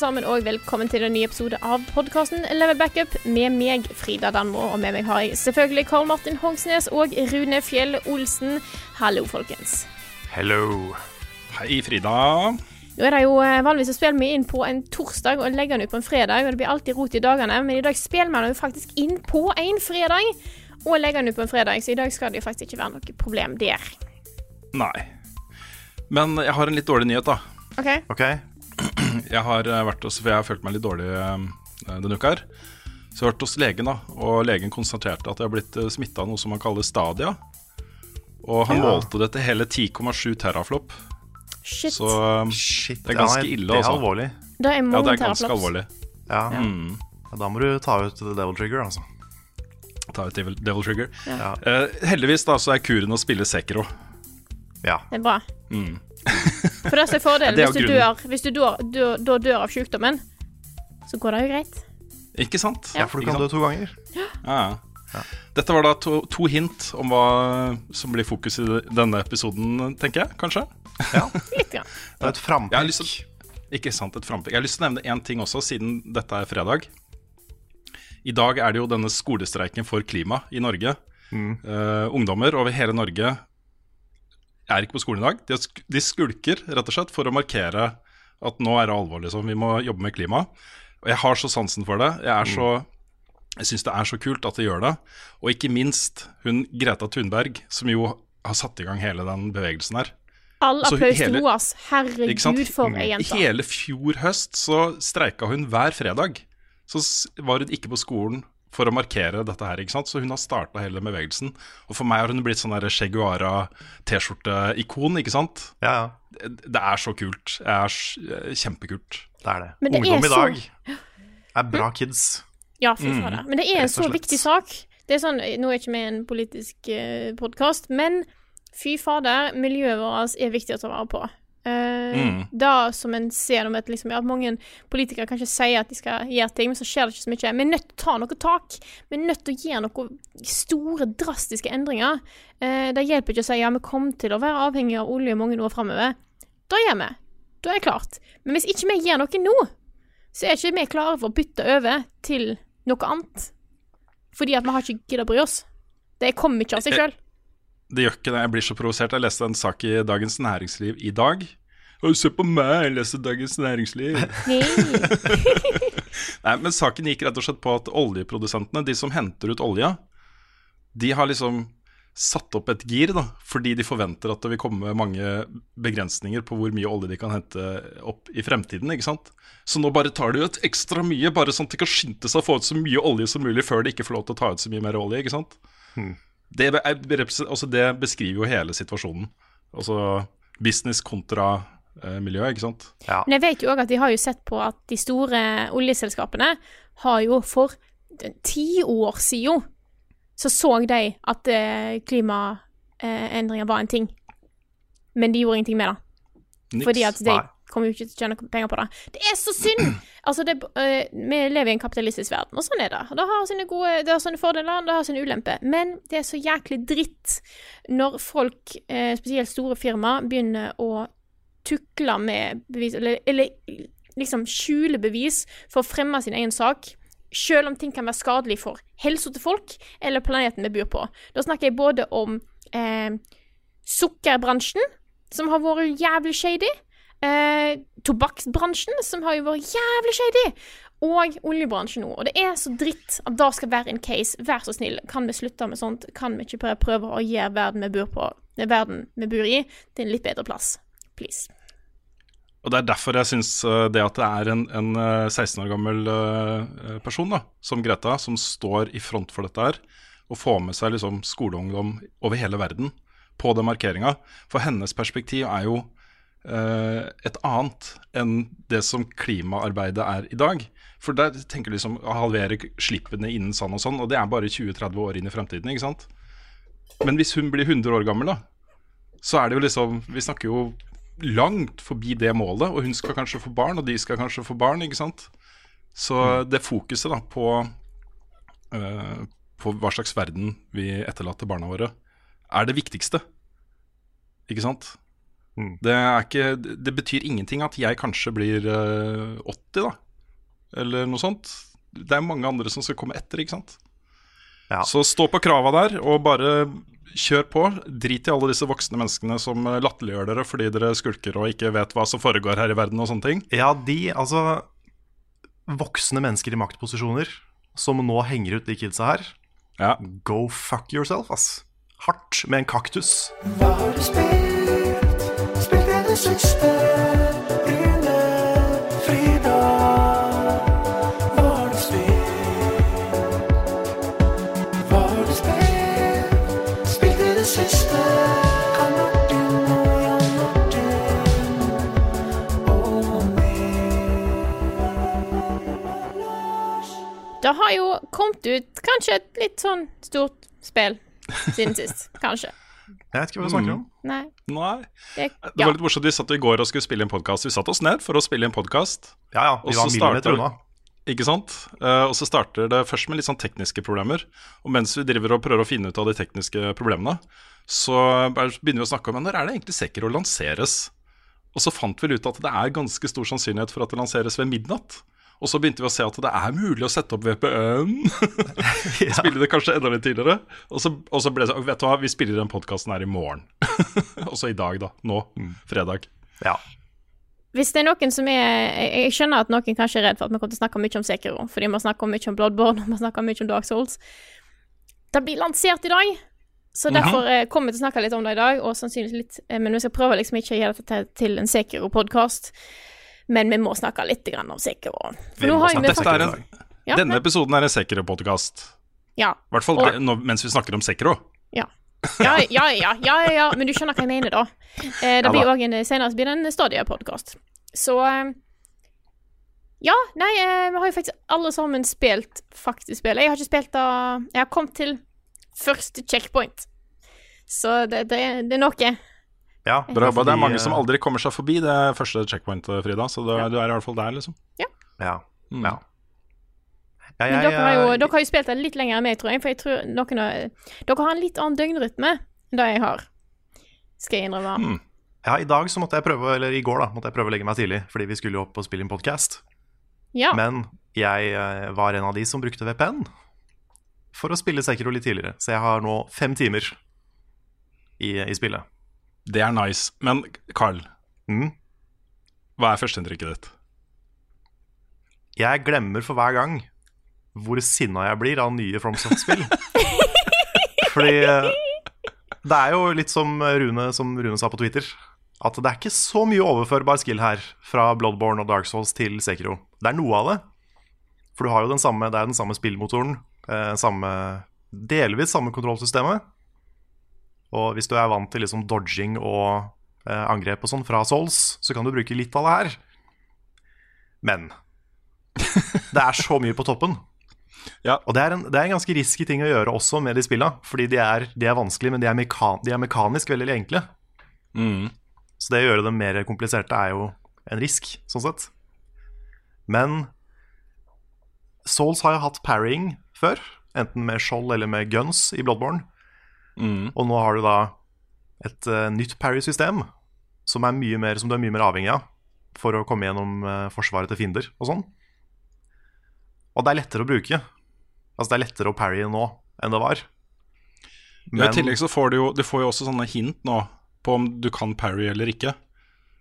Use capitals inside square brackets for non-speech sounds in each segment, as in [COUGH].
Sammen, og velkommen til en ny episode av podkasten Level Backup med meg, Frida Danmo. Og med meg har jeg selvfølgelig Karl Martin Hogsnes og Rune Fjell Olsen. Hallo, folkens. Hello. Hei, Frida. Nå er det jo eh, vanligvis å spille vi inn på en torsdag og legge den ut på en fredag, og det blir alltid rot i dagene, men i dag spiller vi den jo faktisk inn på en fredag og legger den ut på en fredag, så i dag skal det jo faktisk ikke være noe problem der. Nei. Men jeg har en litt dårlig nyhet, da. OK? Ok? [CLEARS THROAT] Jeg har eh, vært hos, for jeg har følt meg litt dårlig eh, denne uka her. Så jeg har vært hos legen, da, og legen konstaterte at jeg har blitt smitta av noe som man kaller stadia. Og han Ja. målte det til hele 10,7 teraflop. Shit. Så eh, Shit, Det er ganske ille, altså. Det er altså. alvorlig. det er ja, det er ganske teraflops. alvorlig. Ja. Mm. Ja, Da må du ta ut the devil trigger, altså. Ta ut devil, devil trigger. Ja. Uh, heldigvis da så er kuren å spille Sekiro. Ja. Det er bra. Mm. For det som er fordelen, [LAUGHS] Det er hvis du dør, hvis du dør, dør, dør, dør av sykdommen, så går det jo greit. Ikke sant? Ja, for du kan dø to ganger. Ja, ja. Dette var da to, to hint om hva som blir fokus i denne episoden, tenker jeg. Kanskje? Ja. [LAUGHS] Litt grann. Det er et til, ikke sant, et frampikk. Jeg har lyst til å nevne én ting også, siden dette er fredag. I dag er det jo denne skolestreiken for klima i Norge. Eh, ungdommer over hele Norge er ikke på skolen i dag. De, sk- de skulker rett og slett for å markere at nå er det alvor, liksom. Vi må jobbe med klima. Og jeg har så sansen for det. Jeg er så jeg syns det er så kult at de gjør det. Og ikke minst hun Greta Thunberg, som jo har satt i gang hele den bevegelsen her. All applaus til hele- henne, ass. Herregud, for ei I jente. hele fjor høst så streika hun hver fredag. Så var hun ikke på skolen for å markere dette her, ikke sant. Så hun har starta hele bevegelsen. Og for meg har hun blitt sånn der Che Guevara-T-skjorte-ikon, ikke sant. Ja, ja. Det det er så kult. Det er kjempekult. Det er det. Men det er Ungdom i så- dag er bra kids. Ja, fy fader. Men det er en så viktig sak. Det er sånn, Nå er ikke vi en politisk uh, podkast, men fy fader, miljøet vårt er viktig å ta vare på. Eh, Mm. Det som en ser om at, liksom, at mange politikere kanskje sier at de skal gjøre ting, men så skjer det ikke så mye. Vi er nødt til å ta noe tak. Vi er nødt til å gjøre noen store, drastiske endringer. Eh, det hjelper ikke å si ja, vi kommer til å være avhengig av olje mange år framover. Da gjør vi. Da er det klart. Men hvis ikke vi gjør noe nå, så er ikke vi klare for å bytte over til noe annet. Fordi at vi har ikke giddet å bry oss. Det kommer ikke av seg sjøl. Det gjør ikke det. Jeg blir så provosert. Jeg leste en sak i Dagens Næringsliv i dag. Se på meg, jeg leser Dagens Næringsliv. [LAUGHS] Nei, men saken gikk rett og slett på at oljeprodusentene, de som henter ut olja, de har liksom satt opp et gir, da, fordi de forventer at det vil komme mange begrensninger på hvor mye olje de kan hente opp i fremtiden, ikke sant. Så nå bare tar de ut ekstra mye, bare sånn at de kan skynde seg å få ut så mye olje som mulig før de ikke får lov til å ta ut så mye mer olje, ikke sant. Det, er, altså det beskriver jo hele situasjonen. Altså business kontra eh, miljø, ikke sant. Ja. Men jeg vet jo òg at de har jo sett på at de store oljeselskapene har jo for ti år siden så så de at eh, klimaendringer var en ting. Men de gjorde ingenting med det. Niks. Fordi at de Nei. Kommer jo ikke til å tjene penger på det. Det er så synd! [CLEARS THROAT] Altså, det, eh, vi lever i en kapitalistisk verden, og sånn er det. Det har sine, gode, det har sine fordeler, det har sine ulemper. Men det er så jæklig dritt når folk, eh, spesielt store firmaer, begynner å tukle med bevis, eller, eller liksom skjule bevis for å fremme sin egen sak. Selv om ting kan være skadelig for helsa til folk eller planeten vi bor på. Da snakker jeg både om eh, sukkerbransjen, som har vært jævlig shady. Eh, tobakksbransjen, som har jo vært jævlig shady. Og oljebransjen nå. Og det er så dritt at det skal være en case. Vær så snill, kan vi slutte med sånt? Kan vi ikke prøve å gjøre verden vi bor på, verden vi bor i, til en litt bedre plass. Please. Og Det er derfor jeg syns det at det er en, en eh, 16 år gammel eh, person da, som Greta, som står i front for dette her, og får med seg liksom skoleungdom over hele verden på den markeringa. For hennes perspektiv er jo eh, et annet enn det som klimaarbeidet er i dag. For der tenker de liksom å halvere slippene innen sånn og sånn, og det er bare 20-30 år inn i fremtiden, ikke sant. Men hvis hun blir 100 år gammel, da, så er det jo liksom Vi snakker jo langt forbi det målet, og hun skal kanskje få barn, og de skal kanskje få barn, ikke sant. Så det fokuset da på, uh, på hva slags verden vi etterlater barna våre, er det viktigste. Ikke sant? Det, er ikke, det betyr ingenting at jeg kanskje blir eh, 80, da. Eller noe sånt. Det er mange andre som skal komme etter, ikke sant. Ja. Så stå på krava der, og bare kjør på. Drit i alle disse voksne menneskene som eh, latterliggjør dere fordi dere skulker og ikke vet hva som foregår her i verden og sånne ting. Ja, de, altså Voksne mennesker i maktposisjoner som nå henger ut de kidsa her. Ja. Go fuck yourself, ass. Hardt med en kaktus. Det har jo kommet ut kanskje et litt sånn stort spill siden sist. Kanskje. Jeg vet ikke hva vi snakker om. Nei. Nei. Det, Det var litt morsomt. Vi satt i går og skulle spille en podkast. Vi satte oss ned for å spille en podkast. Ja ja, vi Og så var millimeter starter- unna. Ikke sant? Uh, og så starter det først med litt sånn tekniske problemer. Og mens vi driver og prøver å finne ut av de tekniske problemene, så begynner vi å snakke om når er det egentlig Sekiro lanseres. Og så fant vi ut at det er ganske stor sannsynlighet for at det lanseres ved midnatt. Og så begynte vi å se at det er mulig å sette opp VPN. [LAUGHS] [LAUGHS] Spille det kanskje enda litt tidligere. Og så, og så ble det sånn Vet du hva, vi spiller den podkasten her i morgen. [LAUGHS] Også i dag, da. Nå. Fredag. Ja. Hvis det er noen som er jeg, skjønner at noen kanskje er redd for at vi kommer til å snakke mye om Sekiro, fordi vi har snakka mye om Bloodborne og vi har snakket mye om Dark Souls. Det blir lansert i dag, så derfor eh, kommer vi til å snakke litt om det i dag, og sannsynligvis litt eh, Men vi skal prøve liksom ikke å gjøre dette til en Sekiro-podkast. Men vi må snakke litt om Sekiro. Ja, denne men- episoden er en Sekiro-podkast. ja. I hvert fall Og- mens vi snakker om Sekiro. Ja. Ja, ja, ja, ja, men du skjønner hva jeg mener, da. Eh, det blir òg en senere blir det en Stadia-podkast. Så eh, Ja, nei, eh, vi har jo faktisk alle sammen spilt faktisk spillet. Jeg har ikke spilt da Jeg har kommet til første checkpoint. Så det, det, det er noe. Ja Bra jobba. Det er mange som eh, aldri kommer seg forbi det første checkpointet, Frida. Så du, du er i hvert fall der, liksom. Ja. Mm. ja. ja Men dere, har jo, eh, dere har jo spilt det litt lenger enn meg, tror jeg. For jeg tror noen har, Dere har en litt annen døgnrytme enn det jeg har. Skal jeg innrømme. Mm. Ja, I dag så måtte jeg prøve, eller i går da, måtte jeg prøve å legge meg tidlig, fordi vi skulle jo opp og spille inn podkast. Ja. Men jeg eh, var en av de som brukte VPN for å spille Sekiro litt tidligere. Så jeg har nå fem timer i, i spillet. Det er nice. Men Carl, Mm. hva er førsteinntrykket ditt? Jeg glemmer for hver gang hvor sinna jeg blir av nye FromSoft-spill. [LAUGHS] Fordi eh, det er jo litt som Rune, som Rune sa på Twitter, at det er ikke så mye overførbar skill her fra Bloodborne og Dark Souls til Sekiro. Det er noe av det. For du har jo den samme, det er den samme spillmotoren, eh, samme, delvis samme kontrollsystemet. Og hvis du er vant til liksom dodging og eh, angrep og sånn fra Souls, så kan du bruke litt av det her. Men [LAUGHS] det er så mye på toppen. Ja. Og det er, en, det er en ganske risky ting å gjøre også med de spilla. Fordi de er, de er vanskelige, men de er, meka de er mekanisk veldig enkle. Mm. Så det å gjøre dem mer kompliserte er jo en risk, sånn sett. Men Souls har jo hatt parrying før. Enten med skjold eller med guns i Bloodborne. Mm. Og nå har du da et uh, nytt parry-system som, som du er mye mer avhengig av for å komme gjennom uh, forsvaret til fiender og sånn. Og det er lettere å bruke. Altså det er lettere å parry nå enn det var. Ja, I tillegg så får du jo Du får jo også sånne hint nå på om du kan parry eller ikke.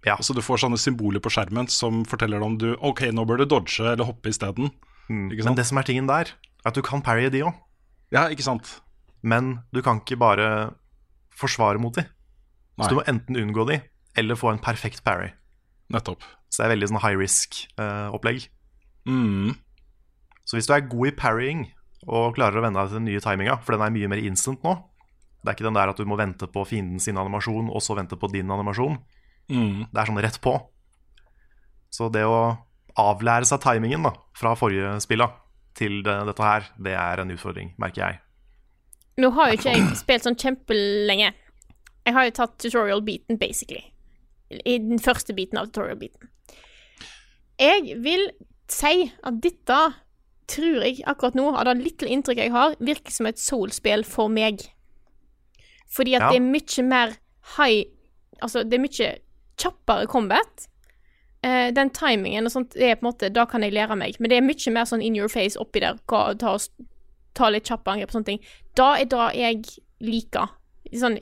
Ja. Så Du får sånne symboler på skjermen som forteller deg om du Ok, nå bør du dodge eller hoppe isteden. Mm. Men det som er tingen der, er at du kan parry de òg. Ja, ikke sant? Men du kan ikke bare forsvare mot de. Så du må enten unngå de, eller få en perfekt parry. Nettopp. Så det er veldig sånn high risk-opplegg. Mm. Så hvis du er god i parrying og klarer å venne deg til den nye timinga, for den er mye mer instant nå Det er ikke den der at du må vente på fienden sin animasjon og så vente på din animasjon. Mm. Det er sånn rett på. Så det å avlære seg timingen da, fra forrige spilla til det, dette her, det er en utfordring, merker jeg. Nå har jo ikke jeg spilt sånn kjempelenge. Jeg har jo tatt tutorial-biten, basically. I den første biten av tutorial-biten. Jeg vil si at dette tror jeg akkurat nå, av det lille inntrykket jeg har, virker som et soul-spill for meg. Fordi at Ja. det er mye mer high Altså, det er mye kjappere combat. Uh, den timingen og sånt, det er på en måte, da kan jeg lære meg. Men det er mye mer sånn in your face oppi der. Hva, ta, og ta litt kjappe angrep og sånne ting. Da er det jeg liker. Sånn,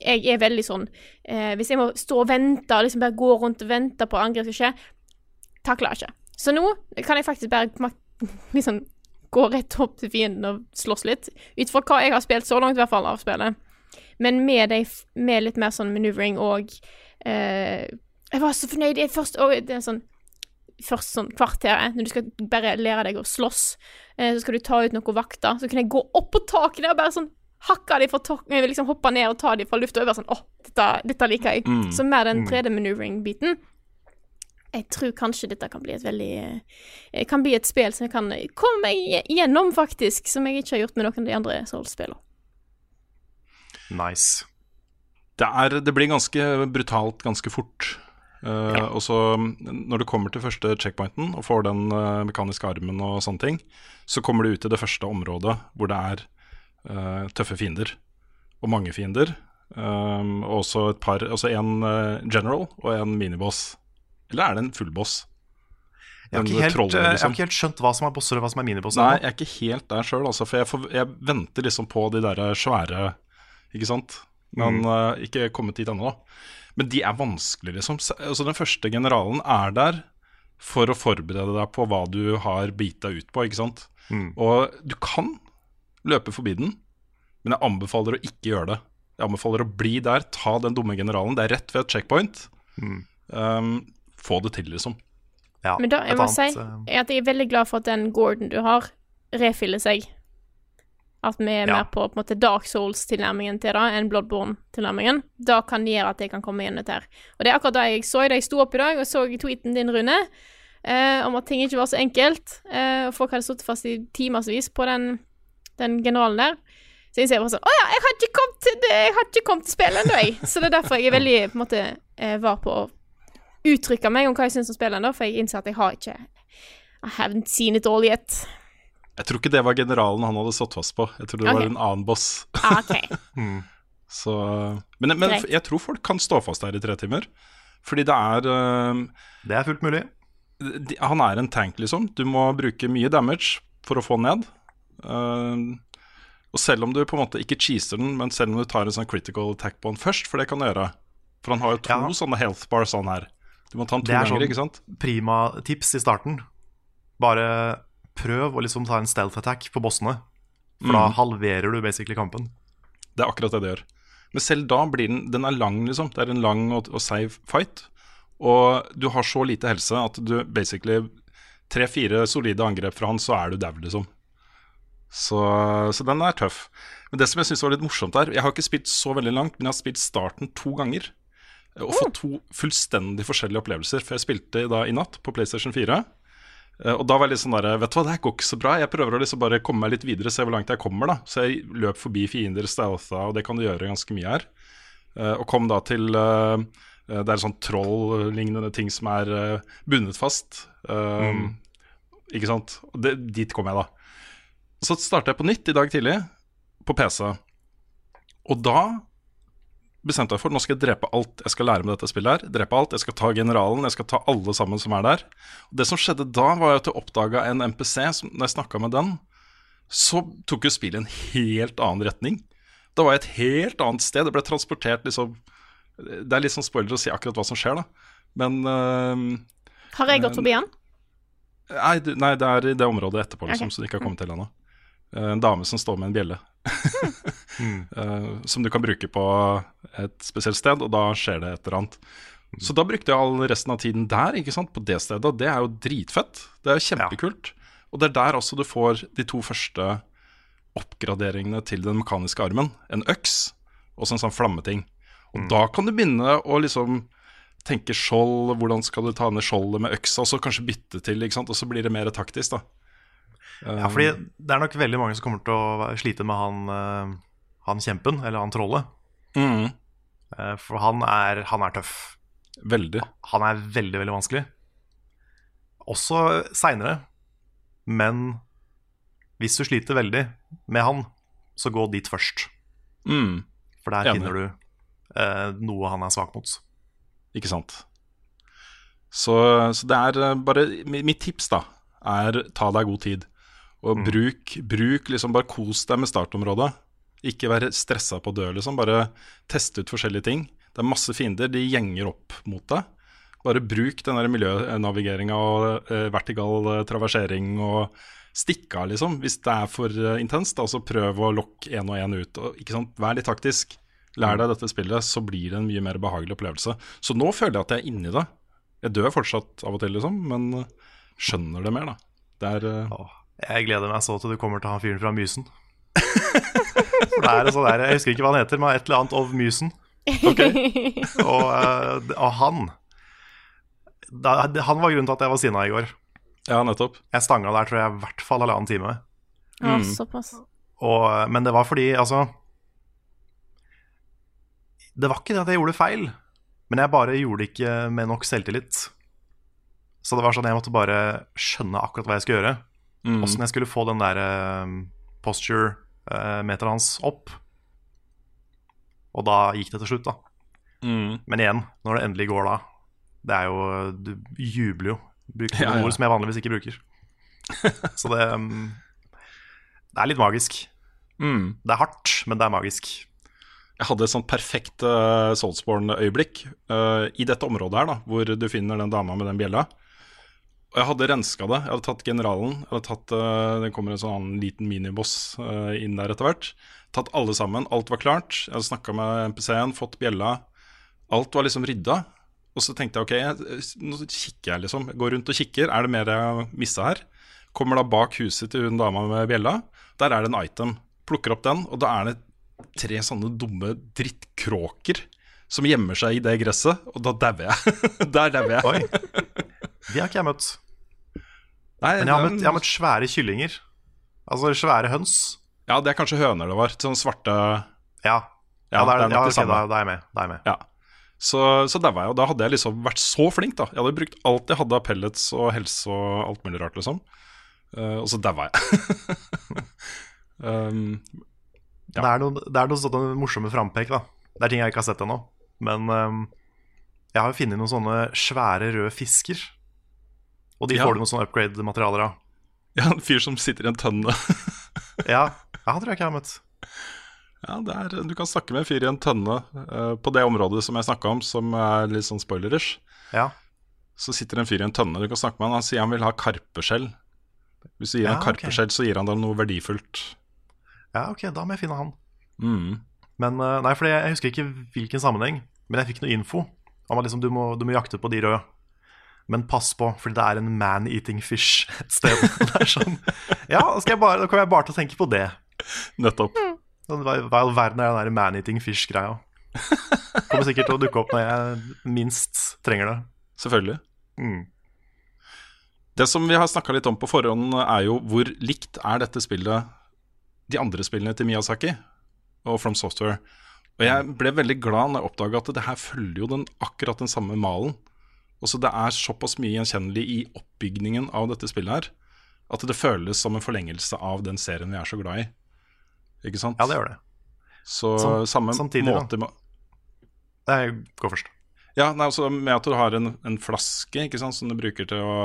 jeg er veldig sånn eh, Hvis jeg må stå og vente, liksom bare gå rundt og vente på angrep skal skje, takler jeg ikke. Så nå kan jeg faktisk bare [LAUGHS] liksom gå rett opp til fienden og slåss litt. Ut fra hva jeg har spilt så langt, i hvert fall, av spillet. Men med, de, med litt mer sånn maneuvering og eh, Jeg var så fornøyd jeg først og det er sånn Først sånn kvarteret, når du skal bare lære deg å slåss, eh, så skal du ta ut noen vakter. Så kan jeg gå opp på taket der og bare sånn hakke dem fra taket, liksom hoppe ned og ta dem fra lufta. Og bare sånn Å, dette, dette liker jeg. Mm. Så mer den 3D-maneuvering-biten. Jeg tror kanskje dette kan bli et veldig eh, Kan bli et spill som jeg kan komme meg gjennom, faktisk. Som jeg ikke har gjort med noen av de andre Souls-spillene. Nice. Det, er, det blir ganske brutalt ganske fort. Eh, Og så når du kommer til første checkpointen og får den uh, mekaniske armen og sånne ting, så kommer du ut i det første området hvor det er uh, tøffe fiender. Og mange fiender. Um, og også et par Altså en general og en miniboss. Eller er det en fullboss? Jeg har, ikke helt, trollet, jeg har liksom. ikke helt skjønt hva som er bosser og hva som er minibosser. Nei, jeg er ikke helt der sjøl, altså. For jeg, får, jeg venter liksom på de der svære Ikke sant? Men eh, ikke kommet dit ennå, da. Men de er vanskelige, liksom. Altså, den første generalen er der for å forberede deg på hva du har bita ut på, ikke sant. Mm. Og du kan løpe forbi den, men jeg anbefaler å ikke gjøre det. Jeg anbefaler å bli der, ta den dumme generalen. Det er rett ved et checkpoint. Mm. Um, få det til, liksom. Ja, Men da, jeg må annet, si eh, er at jeg er veldig glad for at den Gordon du har, refiller seg. At vi er Ja. mer på, på måte Dark Souls-tilnærmingen til det enn Bloodborne-tilnærmingen. Da kan det gjøre at jeg kan komme igjen dette her. Og det er akkurat det jeg så da jeg sto opp i dag og så tweeten din, Rune, eh, om at ting ikke var så enkelt. Eh, og folk hadde sittet fast i timevis på den, den generalen der. Så jeg ser bare sånn Å ja, jeg har ikke kommet til det, jeg har ikke kommet til spillet ennå, jeg. Så det er derfor jeg er veldig på en måte eh, var på å uttrykke meg om hva jeg syns om spillet ennå, for jeg innser at jeg har ikke I haven't seen it all yet. Jeg tror ikke det var generalen han hadde stått fast på. Jeg tror det okay. var en annen boss. Ah, OK. [LAUGHS] Så, men men jeg tror folk kan stå fast der i tre timer. Fordi det er uh, Det er fullt mulig. de, Han er en tank, liksom. Du må bruke mye damage for å få den ned. Uh, og selv om du på en måte ikke cheeser den, men selv om du tar en sånn critical attack på den først, for det kan du gjøre For han har jo to Ja. sånne health bars sånn her. Du må ta den to Det er ganger, sånn- ikke sant? Prima tips i starten. Bare prøv å liksom ta en stealth attack på bossene. For da Mm. halverer du basically kampen. Det er akkurat det det gjør. Men selv da blir den Den er lang, liksom. Det er en lang og, og seig fight. Og du har så lite helse at du basically Tre-fire solide angrep fra han, så er du dau, liksom. Så, så den er tøff. Men det som jeg syns var litt morsomt her Jeg har ikke spilt så veldig langt, men jeg har spilt starten to ganger. Og fått to fullstendig forskjellige opplevelser. For jeg spilte da i natt på PlayStation 4. Eh, Og da var jeg litt sånn der, vet du hva, det her går ikke så bra. Jeg prøver å liksom bare komme meg litt videre, se hvor langt jeg kommer. da Så jeg løp forbi fiender, stealtha, og det kan du gjøre ganske mye her. Eh, Og kom da til eh, Det er sånn troll-lignende ting som er bundet fast. Eh, Ikke sant? Og det, dit kom jeg, da. Så starta jeg på nytt i dag tidlig, på PC. Og da bestemte jeg for nå skal jeg drepe alt jeg skal lære med dette spillet. her Drepe alt, Jeg skal ta generalen, jeg skal ta alle sammen som er der. Og Det som skjedde da, var at jeg oppdaga en MPC. Som, når jeg snakka med den, så tok jo spillet en helt annen retning. Da var jeg et helt annet sted. Det ble transportert liksom Det er litt sånn spoiler å si akkurat hva som skjer, da. Men øhm, Har jeg gått forbi han? nei, nei, det er i det området etterpå, liksom, okay. så du ikke har kommet til ennå. Eh, En dame som står med en bjelle. [LAUGHS] Eh, som du kan bruke på et spesielt sted, og da skjer det et eller annet. Så da brukte jeg all resten av tiden der, ikke sant, på det stedet. Og det er jo dritfett. Det er jo kjempekult. Og det er der også du får de to første oppgraderingene til den mekaniske armen. En øks og så en sånn flammeting. Og da kan du begynne å liksom tenke skjold, hvordan skal du ta ned skjoldet med øksa, og så kanskje bytte til, ikke sant. Og så blir det mer taktisk, da. Ja, fordi det er nok veldig mange som kommer til å slite med han, eh, han kjempen, eller han trollet. Mm, For han er, han er tøff. veldig. Han er veldig, veldig vanskelig. Også seinere. Men hvis du sliter veldig med han, så gå dit først. Mm, For der Enig. finner du eh, noe han er svak mot. ikke sant. Så, så det er eh, bare Mitt tips, da, er ta deg god tid. Og bruk, bruk liksom Bare kos deg med startområdet. Ikke være stressa på å dø, liksom. Bare teste ut forskjellige ting. Det er masse fiender, de gjenger opp mot deg. Bare bruk den der miljønavigeringa og eh, vertikal eh, traversering og stikk av, liksom. Hvis det er for eh, intenst, da, så prøv å lokke én og én ut. Og? Vær litt taktisk. Lær deg dette spillet, så blir det en mye mer behagelig opplevelse. Så nå føler jeg at jeg er inni det. Jeg dør fortsatt av og til, liksom, men skjønner det mer, da. Det er jeg gleder meg så til du kommer til han fyren fra Mysen. [LAUGHS] For det er en sånn der, Jeg husker ikke hva han heter, men et eller annet of Mysen. Og, eh, og han da, Han var grunnen til at jeg var sinna i går. Ja, nettopp. Jeg stanga der tror jeg i hvert fall halvannen time. Ja, Mm. såpass. Og, men det var fordi, altså Det var ikke det at jeg gjorde feil, men jeg bare gjorde det ikke med nok selvtillit. Så det var sånn jeg måtte bare skjønne akkurat hva jeg skulle gjøre. Mm. Jeg skulle få den der eh, posture-meteren hans opp. Og da gikk det til slutt, da. Mm. Men igjen, når det endelig går da Det er jo Du jubler jo. Bruker Ja, ja. ord som jeg vanligvis ikke bruker. [LAUGHS] Så det mm, Det er litt magisk. Mm. Det er hardt, men det er magisk. Jeg hadde et sånt perfekt uh, Soulsborne-øyeblikk uh, i dette området her, da, hvor du finner den dama med den bjella. Og jeg hadde renska det. Jeg hadde tatt generalen. Jeg hadde tatt, uh, Det kommer en sånn liten miniboss uh, inn der etter hvert. Tatt alle sammen. Alt var klart. Jeg hadde snakka med MPC-en, fått bjella. Alt var liksom rydda. Og så tenkte jeg ok, jeg, nå kikker jeg liksom. Jeg går rundt og kikker. Er det mer jeg har missa her? Kommer da bak huset til hun dama med bjella. Der er det en item. Plukker opp den, og da er det tre sånne dumme drittkråker som gjemmer seg i det gresset, og da dauer jeg. [LAUGHS] Der dauer jeg. Oi. [LAUGHS] De har ikke jeg møtt. Nei, Men jeg har møtt, jeg har møtt svære kyllinger. Altså svære høns. Ja, det er kanskje høner det var. Sånne svarte Ja, Ja, det er er, nok ja det da, da er jeg med. Da er jeg med. Ja. Så, så var jeg, og da hadde jeg liksom vært så flink, da. Jeg hadde brukt alt jeg hadde av pellets og helse og alt mulig rart, liksom. Uh, og så daua jeg. [LAUGHS] um, Ja. Det er noen, det er noen sånne morsomme frampek, da. Det er ting jeg ikke har sett ennå. Men um, jeg har jo funnet noen sånne svære røde fisker. Og de Ja. får du noen sånne upgrade-materialer av. [LAUGHS] ja, en fyr som sitter i en tønne. [LAUGHS] Ja, ja, tror jeg ikke jeg har møtt. Ja, det er, Du kan snakke med en fyr i en tønne uh, på det området som jeg snakka om, som er litt sånn spoilerish. Ja, Så sitter en fyr i en tønne, du kan snakke med han, han sier han vil ha karpeskjell. Hvis du gir Ja, han karpeskjell, karpeskjell, så gir han deg noe verdifullt. ja ok, da må jeg finne han. Mm. Men uh, Nei, for jeg husker ikke hvilken sammenheng, men jeg fikk noe info om at liksom, du, må, du må jakte på de røde. Men pass på, for det er en man-eating fish et sted. [LAUGHS] Det er sånn, ja, skal jeg bare, Da kommer jeg bare til å tenke på det. Nettopp. Sånn, Hva hva i all verden er den der man-eating fish-greia? Kommer sikkert til å dukke opp når jeg minst trenger det. Selvfølgelig. Mm. Det som vi har snakka litt om på forhånd, er jo hvor likt er dette spillet de andre spillene til Miyazaki og From Software. Og jeg ble veldig glad når jeg oppdaga at det her følger jo den, akkurat den samme malen. Også det er såpass mye gjenkjennelig i oppbygningen av dette spillet her, at det føles som en forlengelse av den serien vi er så glad i. Ikke sant? Ja, det gjør det. Så Sam- samme samtidig, måte med, Nei, Gå først. Ja, nei, altså med at du har en, en flaske ikke sant, som du bruker til å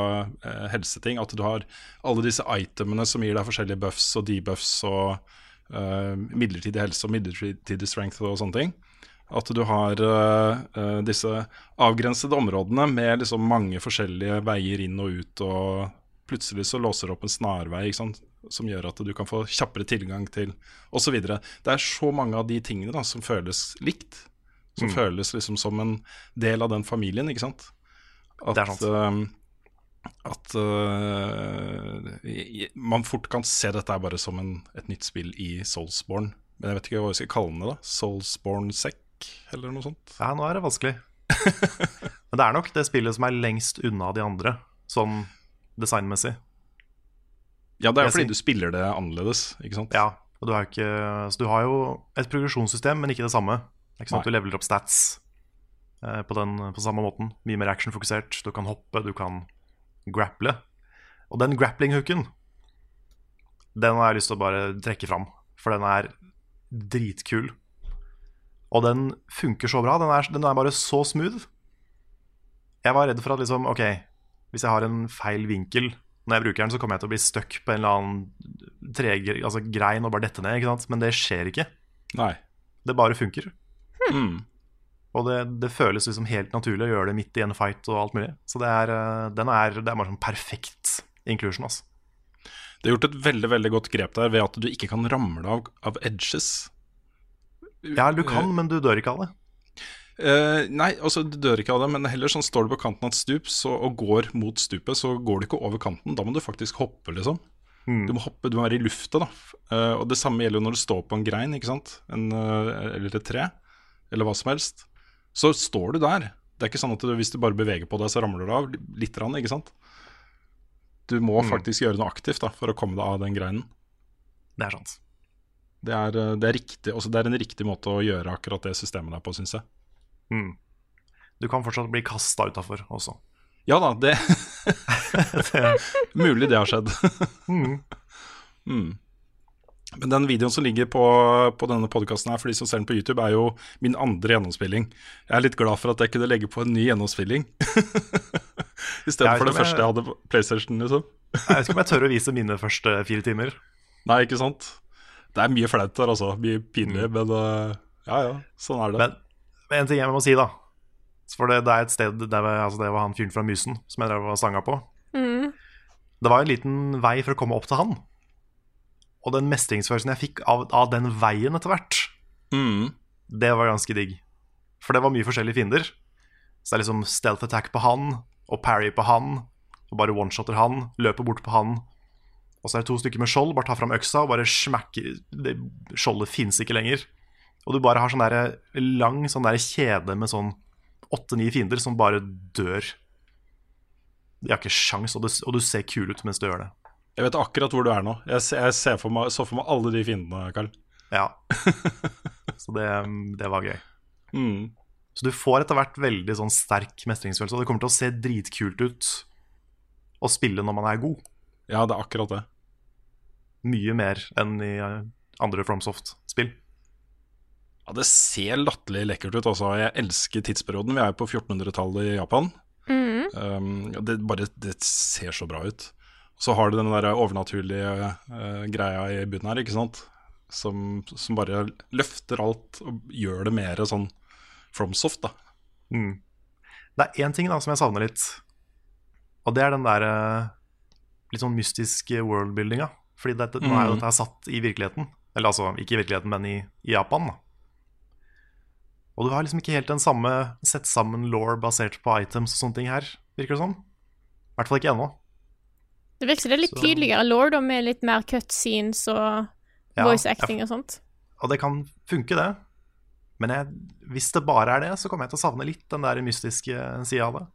eh, helse ting. At du har alle disse itemene som gir deg forskjellige buffs og debuffs og eh, midlertidig helse og midlertidig strength og sånne ting. At du har eh, disse avgrensede områdene med liksom mange forskjellige veier inn og ut. Og plutselig så låser det opp en snarvei som gjør at du kan få kjappere tilgang til osv. Det er så mange av de tingene da, som føles likt. Som føles liksom som en del av den familien, ikke sant. At, Det er sant. Uh, at uh, man fort kan se dette bare som en, et nytt spill i Soulsborne. Men jeg vet ikke hva vi skal kalle det. da Soulsborne Sec, eller noe sånt. Ja, nå er det vanskelig. [LAUGHS] Men det er nok det spillet som er lengst unna de andre, sånn designmessig. Ja, det er jo fordi du spiller det annerledes, ikke sant. Ja, og du har, ikke, så du har jo et progresjonssystem, men ikke det samme. Det er ikke sånn at Nei. du leveler opp stats eh, på, den, på samme måten. Mye mer actionfokusert. Du kan hoppe, du kan grapple. Og den grappling-hooken, den har jeg lyst til å bare trekke fram. For den er dritkul. Og den funker så bra. Den er, den er bare så smooth. Jeg var redd for at liksom, ok, hvis jeg har en feil vinkel når jeg bruker den, så kommer jeg til å bli stuck på en eller annen trege, altså grein og bare dette ned. ikke sant? Men det skjer ikke. Nei. Det bare funker. Hmm. Og det, det føles liksom helt naturlig å gjøre det midt i en fight og alt mulig. Så det er, eh, den er, det er bare sånn perfekt inclusion. Altså. Det er gjort et veldig veldig godt grep der ved at du ikke kan ramle av, av edges. Ja, du kan, men du dør ikke av det. Uh, nei, altså du dør ikke av det, men heller sånn står du på kanten av et stup så, og går mot stupet, så går du ikke over kanten. Da må du faktisk hoppe, liksom. Mm. Du må hoppe, du må være i lufta, da. Uh, og det samme gjelder jo når du står på en grein, ikke sant. En, uh, eller et tre, eller hva som helst. Så står du der. Det er ikke sånn at du, hvis du bare beveger på deg, så ramler du av litt, ikke sant. Du må Mm. faktisk gjøre noe aktivt da, for å komme deg av den greinen. Det er sant. Det er, eh, det er, riktig, også, det er en riktig måte å gjøre akkurat det systemet der på, syns jeg. Mm. Du kan fortsatt bli kasta utafor også. Ja da, det [LAUGHS] Mulig det har skjedd. [LAUGHS] Mm. Mm. Men den videoen som ligger på, på denne podkasten her, for de som ser den på YouTube, er jo min andre gjennomspilling. Jeg er litt glad for at jeg kunne legge på en ny gjennomspilling. [LAUGHS] I stedet for det første jeg hadde på PlayStation, liksom. Jeg vet ikke om jeg tør å vise mine første fire timer. Nei, ikke sant? Det er mye flaut der, altså. Mye pinlig, men uh, ja ja, sånn er det. Men, men en ting jeg må si, da. For det, det er et sted der var, altså det var han fyren fra Mysen som jeg drev og sanga på. Mm. Det var en liten vei for å komme opp til han. Og den mestringsfølelsen jeg fikk av, av den veien etter hvert, Mm. det var ganske digg. For det var mye forskjellige fiender. Så det er liksom stealth attack på han, og parry på han, og bare one-shotter han, løper bort på han. Og så er det to stykker med skjold, bare ta fram øksa og bare smekke det, Skjoldet fins ikke lenger. Og du bare har sånn der lang sånn der kjede med sånn åtte-ni fiender som bare dør. De har ikke sjans, og du, og du ser kul ut mens du gjør det. Jeg vet akkurat hvor du er nå. Jeg, jeg ser for meg, så for meg alle de fiendene, Karl. Ja. [LAUGHS] Så det, det var gøy. Mm. Så du får etter hvert veldig sånn sterk mestringsfølelse, og det kommer til å se dritkult ut å spille når man er god. Ja, det er akkurat det. Mye mer enn i eh, andre FromSoft-spill. Ja, Det ser latterlig lekkert ut. Altså. Jeg elsker tidsperioden. Vi er på 1400-tallet i Japan. Mm. Um, det, bare, det ser så bra ut. Så har du den der overnaturlige uh, greia i bunnen her, ikke sant? Som, som bare løfter alt og gjør det mer sånn FromSoft, da. Mm. Det er én ting da som jeg savner litt, og det er den der uh, litt sånn mystiske worldbuildinga. Fordi dette, nå er jo Mm. dette satt i virkeligheten. Eller altså, ikke i virkeligheten, men i, i Japan. da. Og du har liksom ikke helt den samme sett sammen law basert på items og sånne ting her, virker det som. I hvert fall ikke ennå. Det virker som det er litt Så- tydeligere law, da, med litt mer cutscenes og Ja, voice ja. acting og sånt. Og det kan funke, det. Men jeg, hvis det bare er det, så kommer jeg til å savne litt den der mystiske sida av det.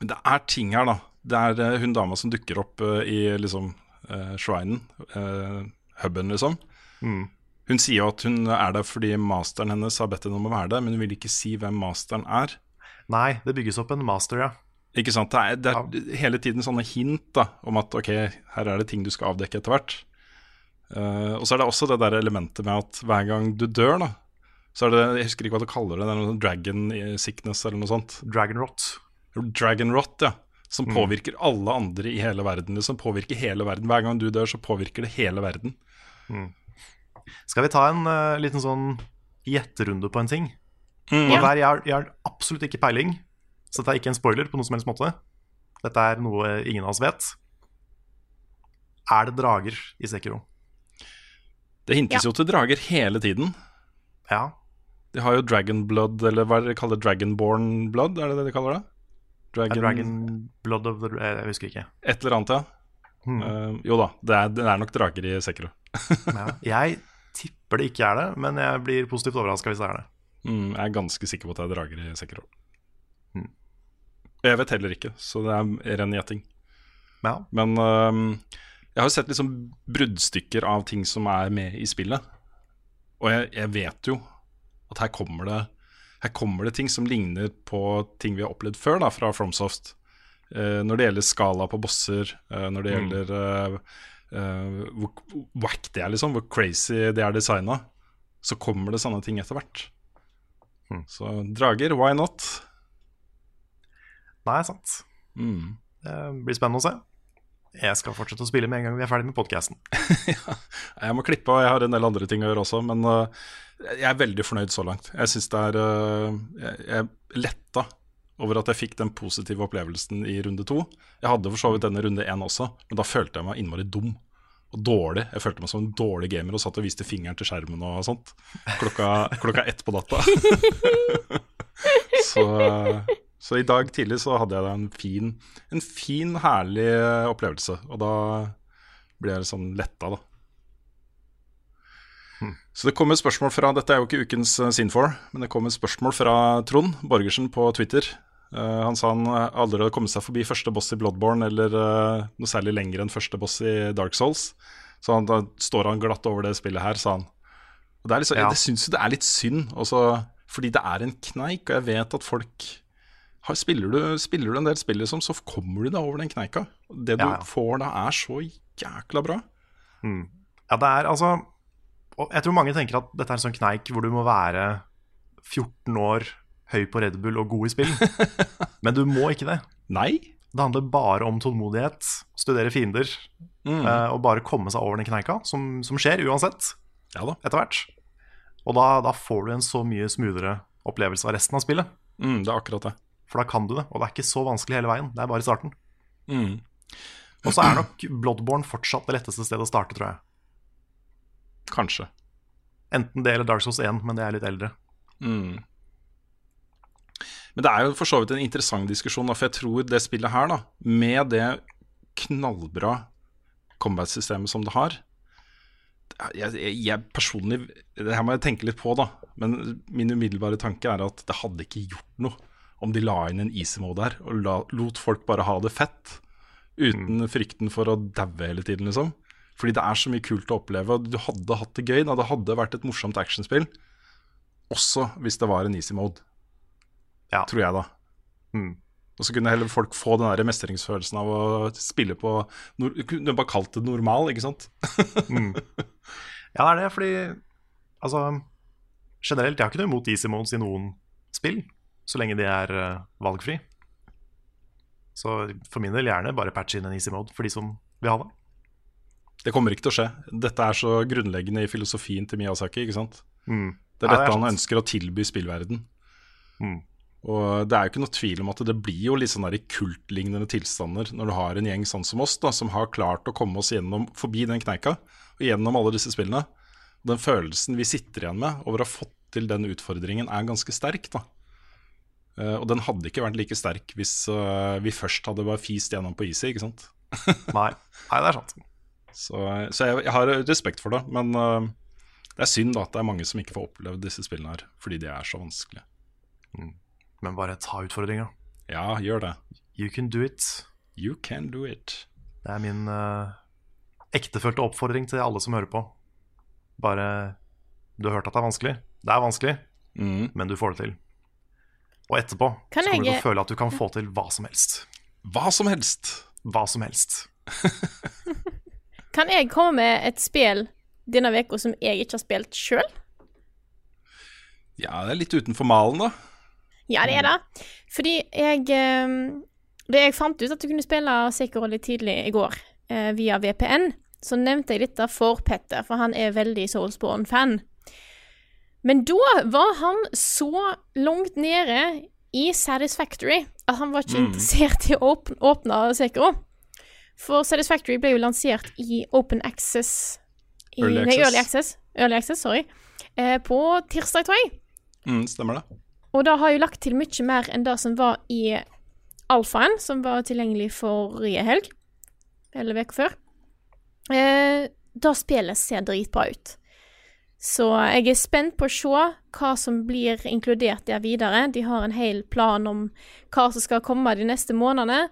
Men det er ting her, da. Det er eh, hun dama som dukker opp eh, i liksom uh, shrinen, uh, huben, liksom. Mm. Hun sier jo at hun er der fordi masteren hennes har bedt henne om å være der, men hun vil ikke si hvem masteren er. Nei, det bygges opp en master, ja. Ikke sant? Det er, det er hele tiden sånne hint da, om at ok, her er det ting du skal avdekke etter hvert. Uh, og så er det også det der elementet med at hver gang du dør, da, så er det Jeg husker ikke hva du kaller det, det er noe sånn dragon sickness eller noe sånt. Dragon rot. Dragon rot, ja. Som Mm. påvirker alle andre i hele verden. Som påvirker hele verden. Hver gang du dør, så påvirker det hele verden. Skal vi ta en uh, liten sånn gjetterunde på en ting? Mm. Og Ja. der jeg har, jeg har absolutt ikke peiling, så dette er ikke en spoiler på noen som helst måte. Dette er noe ingen av oss vet. Er det drager i Sekiro? Det hintes Ja. jo til drager hele tiden. Ja. De har jo Dragon Blood, eller hva er det de kaller Dragonborn Blood? Er det det de kaller det? Dragon, Dragon Blood of the Jeg husker ikke. Et eller annet, ja. Hmm. Uh, jo da, det er, det er nok drager i Sekiro. [LAUGHS] Ja. Jeg tipper det ikke er det, men jeg blir positivt overraska hvis det er det. Mm, jeg er ganske sikker på at det er drager i Sekiro. Hmm. Jeg vet heller ikke, så det er ren gjetting. Ja. Men uh, jeg har sett liksom bruddstykker av ting som er med i spillet. Og jeg, jeg vet jo at her kommer det Her kommer det ting som ligner på ting vi har opplevd før da, fra Fromsoft. Uh, når det gjelder skala på bosser, uh, når det Mm. gjelder eh, hvor wack det er, liksom, hvor crazy det er designa, så kommer det sånne ting etter hvert. Mm. Så drager, why not? Nei, sant. Mm. Det blir spennende å se. Jeg skal fortsette å spille med en gang vi er ferdig med podkasten. [LAUGHS] Jeg må klippe, og jeg har en del andre ting å gjøre også, men øh, jeg er veldig fornøyd så langt. Jeg syns det er øh, Jeg letta over at jeg fikk den positive opplevelsen i runde to. Jeg hadde for så vidt denne runde én også, men da følte jeg meg innmari dum. Og dårlig. Jeg følte meg som en dårlig gamer og satt og viste fingeren til skjermen og sånt. Klokka, klokka ett på natta. [LAUGHS] så, så i dag tidlig så hadde jeg en fin, en fin, herlig opplevelse. Og da ble jeg sånn letta, da. Så det kom et spørsmål fra Dette er jo ikke ukens uh, Sinfor, men det kom et spørsmål fra Trond Borgersen på Twitter. Eh, han sa han aldri hadde kommet seg forbi første boss i Bloodborne eller eh, noe særlig lenger enn første boss i Dark Souls. Så han, da står han glatt over det spillet her, sa han. Og det er liksom, Ja. Jeg syns jo det er litt synd, også, fordi det er en kneik, og jeg vet at folk har, spiller, du, spiller du en del spill, liksom, så kommer du deg over den kneika. Det du Ja, ja. får da, er så jækla bra. Ja, det er altså og Jeg tror mange tenker at dette er en sånn kneik hvor du må være 14 år, høy på Red Bull og god i spill. [LAUGHS] Men du må ikke det. Nei. Det handler bare om tålmodighet, studere fiender Mm. eh, og bare komme seg over den kneika, som, som skjer uansett, Ja etter hvert. Og da, da får du en så mye smoothere opplevelse av resten av spillet. Mm, det er akkurat det. For da kan du det, og det er ikke så vanskelig hele veien. Det er bare starten. Mm. Og så er nok Bloodborne fortsatt det letteste stedet å starte, tror jeg. Kanskje. Enten det eller Dark Souls 1, men det er litt eldre. Mm. Men det er jo for så vidt en interessant diskusjon, for jeg tror det spillet her, da, med det knallbra combat-systemet som det har jeg, jeg, jeg personlig Det her må jeg tenke litt på, da. Men min umiddelbare tanke er at det hadde ikke gjort noe om de la inn en easy mode her og la, lot folk bare ha det fett. Uten frykten for å daue hele tiden, liksom. Fordi det er så mye kult å oppleve. Og du hadde hatt det gøy. Da. Det hadde vært et morsomt actionspill. Også hvis det var en easy mode, Ja. tror jeg, da. Mm. Og så kunne heller folk få den der mestringsfølelsen av å spille på Du Kunne bare kalt det normal, ikke sant? [LAUGHS] Ja, det er det, fordi Altså, generelt, jeg har ikke noe imot easy modes i noen spill, så lenge de er uh, valgfri. Så for min del gjerne bare patch inn en easy mode for de som vil ha det. Det kommer ikke til å skje. Dette er så grunnleggende i filosofien til Miyazaki. ikke sant? Mm. Det er Ja, det dette er han ønsker å tilby spillverden. Mm. Og det er jo ikke noe tvil om at det blir jo litt sånn kultlignende tilstander når du har en gjeng sånn som oss, da, som har klart å komme oss gjennom, forbi den kneika og gjennom alle disse spillene. Den følelsen vi sitter igjen med over å ha fått til den utfordringen, er ganske sterk. da. Eh, og den hadde ikke vært like sterk hvis eh, vi først hadde bare fist gjennom på easy, ikke sant. Nei. Nei, det er sant. Så, så jeg, jeg har respekt for det, men uh, det er synd da at det er mange som ikke får opplevd disse spillene her, fordi de er så vanskelige. Men bare ta utfordringa. Ja, gjør det. You can do it. You can do it. Det er min uh, ektefølte oppfordring til alle som hører på. Bare Du har hørt at det er vanskelig. Det er vanskelig, Mm. men du får det til. Og etterpå Kan så kommer du til å føle at du kan få til hva som helst. Hva som helst. Hva som helst. [LAUGHS] Kan jeg komme med et spill denne uka som jeg ikke har spilt sjøl? Ja, det er litt utenfor malen, da. Ja, det er det. Fordi jeg eh, Da jeg fant ut at du kunne spille Sekiro litt tidlig i går eh, via VPN, så nevnte jeg dette for Petter, for han er veldig Soulsborne-fan. Men da var han så langt nede i Satisfactory at han var ikke interessert i å åpne, åpne Sekiro. For Satisfactory ble jo lansert i Open Access i, Early Nei, Access. Early Access. Early Access, sorry. Eh, på tirsdag, tror jeg. Mm, stemmer det. Og det har jo lagt til mye mer enn det som var i alfaen, som var tilgjengelig forrige helg. Eller uka før. Eh, det spillet ser dritbra ut. Så jeg er spent på å se hva som blir inkludert der videre. De har en hel plan om hva som skal komme de neste månedene.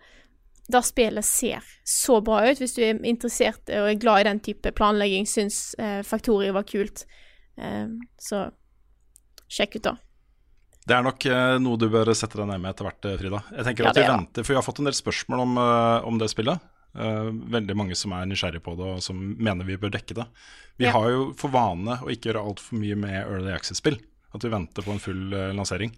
Det spillet ser så bra ut. Hvis du er interessert og er glad i den type planlegging, syns eh, Faktorio var kult, eh, så sjekk ut da. Det er nok eh, noe du bør sette deg ned med etter hvert, eh, Frida. Jeg tenker Ja, at vi er venter, For vi har fått en del spørsmål om, eh, om det spillet. Eh, veldig mange som er nysgjerrige på det, og som mener vi bør dekke det. Vi Ja. har jo for vane å ikke gjøre altfor mye med Early Access-spill. At vi venter på en full eh, lansering.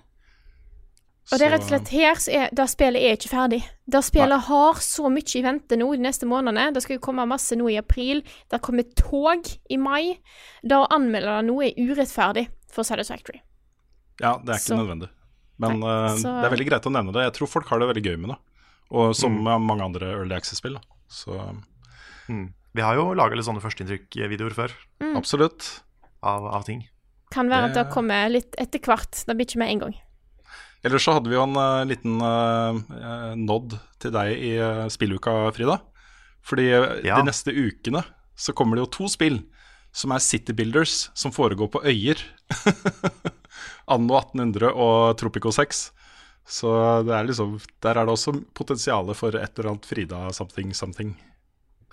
Og det er rett og slett her så er det spillet er ikke ferdig. Det spillet har så mye i vente nå de neste månedene. Det skal jo komme masse nå i april. Det kommer tog i mai. Da å anmelde det nå er urettferdig for Satisfactory. Ja, det er ikke Så- nødvendig. Men Nei, eh, så- det er veldig greit å nevne det. Jeg tror folk har det veldig gøy med det. Og som Mm. med mange andre Early Access-spill. Så Mm. Vi har jo laga litt sånne førsteinntrykk-videoer før Mm. absolutt. av, av ting. Kan være at det Det- kommer litt etter hvert. Det blir ikke med en gang. Ellers så hadde vi jo en uh, liten uh, nod til deg i uh, spilluka, Frida. Fordi Ja. de neste ukene så kommer det jo to spill som er City Builders, som foregår på øyer. [LAUGHS] Anno 1800 og Tropico 6. Så det er liksom, der er det også potensialet for et eller annet Frida something something.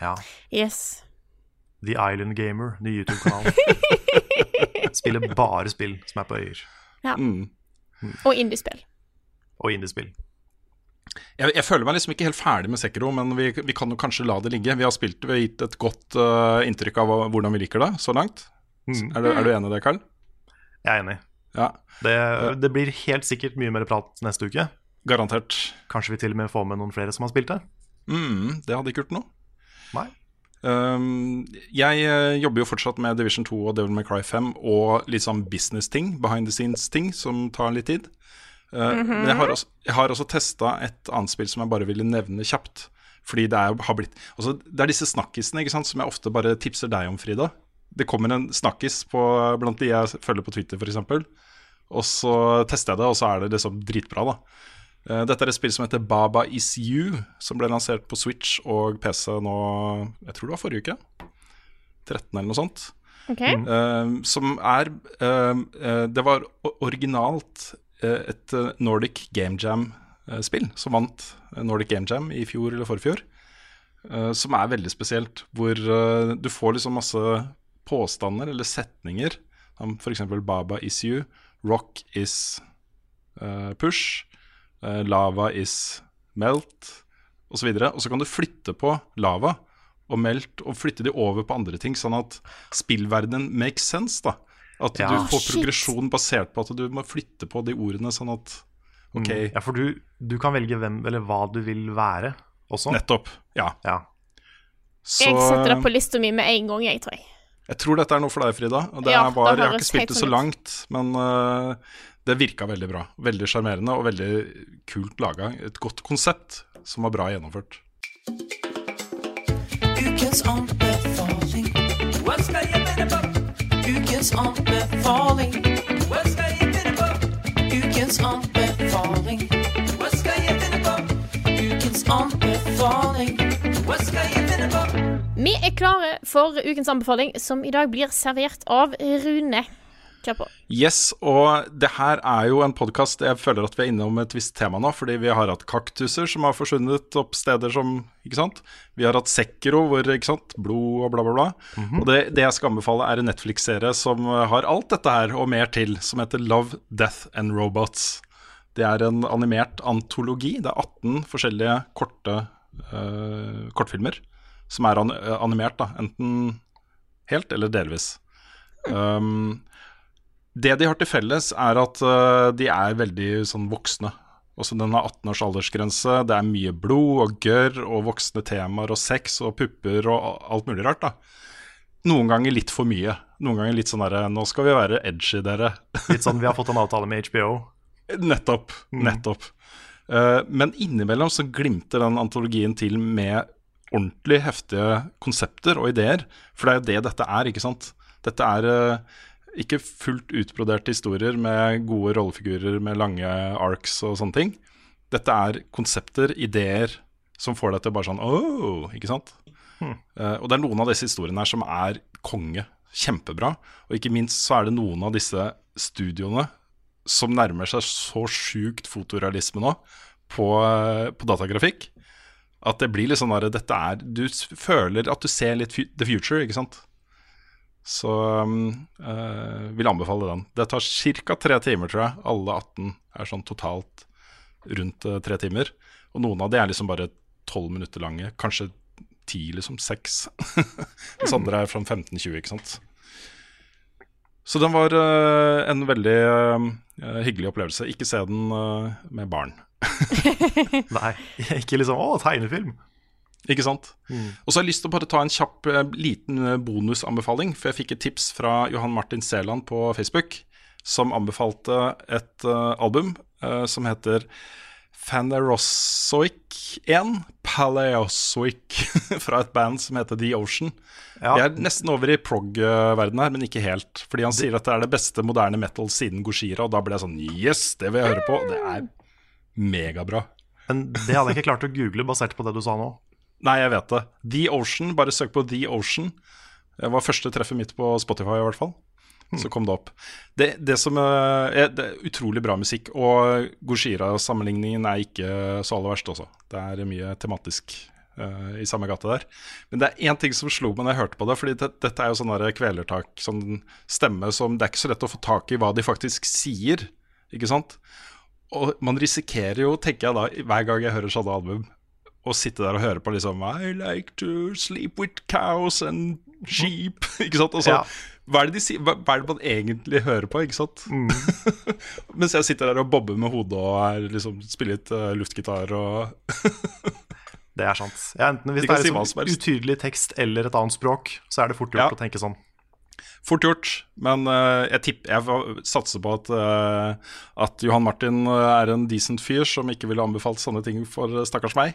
Ja. Yes. The Island Gamer, ny YouTube-kanal. [LAUGHS] Spiller bare spill som er på øyer. Ja. Mm. Og indiespill. Og indiespill. Jeg, jeg føler meg liksom ikke helt ferdig med Sekiro, men vi, vi kan jo kanskje la det ligge. Vi har spilt, vi har gitt et godt uh, inntrykk av hvordan vi liker det så langt. Mm. Er, du, er du enig i det, Karl? Jeg er enig. Ja, Det, det blir helt sikkert mye mer prat neste uke. garantert. Kanskje vi til og med får med noen flere som har spilt det. Mm, det hadde ikke gjort noe. Nei. Um, jeg eh, jobber jo fortsatt med Division 2 og Devil May Cry 5 og litt sånn business-ting, behind the scenes-ting, som tar litt tid. Uh, Men jeg har også, jeg har også testa et annet spill som jeg bare ville nevne kjapt. Fordi det er, har blitt altså, Det er disse snakkisene ikke sant, som jeg ofte bare tipser deg om, Frida. Det kommer en snakkis på, blant de jeg følger på Twitter, f.eks. Og så tester jeg det, og så er det liksom dritbra, da. Eh, Dette er et spill som heter Baba Is You, som ble lansert på Switch og PC nå Jeg tror det var forrige uke. 13 eller noe sånt. OK? Uh, som er uh, Det var originalt et Nordic Game Jam-spill som vant Nordic Game Jam i fjor eller forfjor. Uh, som er veldig spesielt, hvor du får liksom masse påstander eller setninger. Som f.eks. Baba is you, rock is push, lava is melt, osv. Og, så og så kan du flytte på lava og melt og flytte de over på andre ting, sånn at spillverdenen makes sense. da At Ja. du får Shit. progresjon basert på at du må flytte på de ordene, sånn at OK, Mm. Ja, for du, du kan velge hvem eller hva du vil være også. nettopp. Ja. Ja. Så Jeg setter det på lista mi med en gang, jeg, tror jeg. jeg tror dette er noe for deg, Frida. Og det Ja, er bare, det jeg har ikke spilt det så sånn langt, men øh, det virka veldig bra. Veldig sjarmerende og veldig kult laga. Et godt konsept som var bra gjennomført. Ukens anbefaling. Hva skal jeg finne på? Ukens anbefaling. Hva skal jeg finne på? Ukens anbefaling. Hva skal jeg finne på? Ukens anbefaling. Hva skal jeg finne på? Vi er klare for ukens anbefaling, som i dag blir servert av Rune. Kjør på. Yes, og det her er jo en podkast jeg føler at vi er innom et visst tema nå, fordi vi har hatt kaktuser som har forsvunnet opp steder som Ikke sant? Vi har hatt Sekiro hvor ikke sant? blod og bla, bla, bla. Og det, det jeg skal anbefale, er en Netflix-serie som har alt dette her og mer til, som heter Love, Death and Robots. Det er en animert antologi. Det er 18 forskjellige korte uh, kortfilmer som er an animert, da. Enten helt eller delvis. [LAUGHS] Um, det de har til felles, er at øh, de er veldig sånn voksne. Også den har 18 års aldersgrense. Det er mye blod og gørr og voksne temaer og sex og pupper og alt mulig rart. da. Noen ganger litt for mye. Noen ganger litt sånn derre Nå skal vi være edgy, dere. [LAUGHS] Litt sånn vi har fått en avtale med HBO. nettopp. Nettopp. Eh, men innimellom så glimter den antologien til med ordentlig heftige konsepter og ideer. For det er jo det dette er, ikke sant. Dette er eh, ikke fullt utbroderte historier med gode rollefigurer med lange arcs og sånne ting. Dette er konsepter, ideer, som får deg til bare sånn åh, ikke sant? Eh, og det er noen av disse historiene her som er konge. Kjempebra. Og ikke minst så er det noen av disse studioene som nærmer seg så sjukt fotorealisme nå på, eh, på datagrafikk at det blir litt sånn at dette er Du føler at du ser litt the future, ikke sant? Så eh, vil anbefale den. Det tar ca. tre timer, tror jeg. Alle 18 er sånn totalt rundt eh, tre timer. Og noen av de er liksom bare tolv minutter lange. Kanskje ti, liksom. Seks. [LAUGHS] Mens andre er fra 15-20, ikke sant. Så den var øh, en veldig øh, hyggelig opplevelse. Ikke se den med barn. [LAUGHS] [LAUGHS] Nei, ikke liksom 'å, tegnefilm'. Ikke sant? Og så har jeg lyst til å bare ta en kjapp eh, liten eh, bonusanbefaling. For jeg fikk et tips fra Johan Martin Seland på Facebook, som anbefalte et uh, album uh, som heter Fanerosoic 1 Paleozoic, [LAUGHS] fra et band som heter The Ocean. Ja. Vi er nesten over i prog-verdenen her, men ikke helt. Fordi han sier at det er det beste moderne metal siden Gojira, og da ble jeg sånn Yes, det vil jeg høre på. Det er megabra. Men det hadde jeg ikke klart å google basert på det du sa nå. Nei, jeg vet det. The Ocean, bare søk på The Ocean. Det var første treffet mitt på Spotify, i hvert fall. Så kom det opp. Det, det som eh, er, det er utrolig bra musikk, og Goshira-sammenligningen er ikke så aller verst også. Det er mye tematisk uh, i samme gate der. Men det er én ting som slo meg når jeg hørte på det, fordi det, dette er jo sånn kvelertak, sånn stemme som Det er ikke så lett å få tak i hva de faktisk sier, ikke sant? Og man risikerer jo, tenker jeg da, hver gang jeg hører sånne album, å sitte der og høre på liksom I like to sleep with cows and sheep. [LAUGHS] ikke sant? Altså, Ja. hva, er det de sier, hva, hva er det man egentlig hører på, ikke sant? [LAUGHS] Mens jeg sitter der og bobber med hodet og er, liksom, spiller litt uh, luftgitar og [LAUGHS] Det er sant. Ja, enten hvis De det er liksom utydelig tekst eller et annet språk, så er det fort gjort Ja. å tenke sånn. Fort gjort, men uh, jeg tipper Jeg satser på at, uh, at Johan Martin er en decent fyr som ikke ville anbefalt sånne ting for stakkars meg.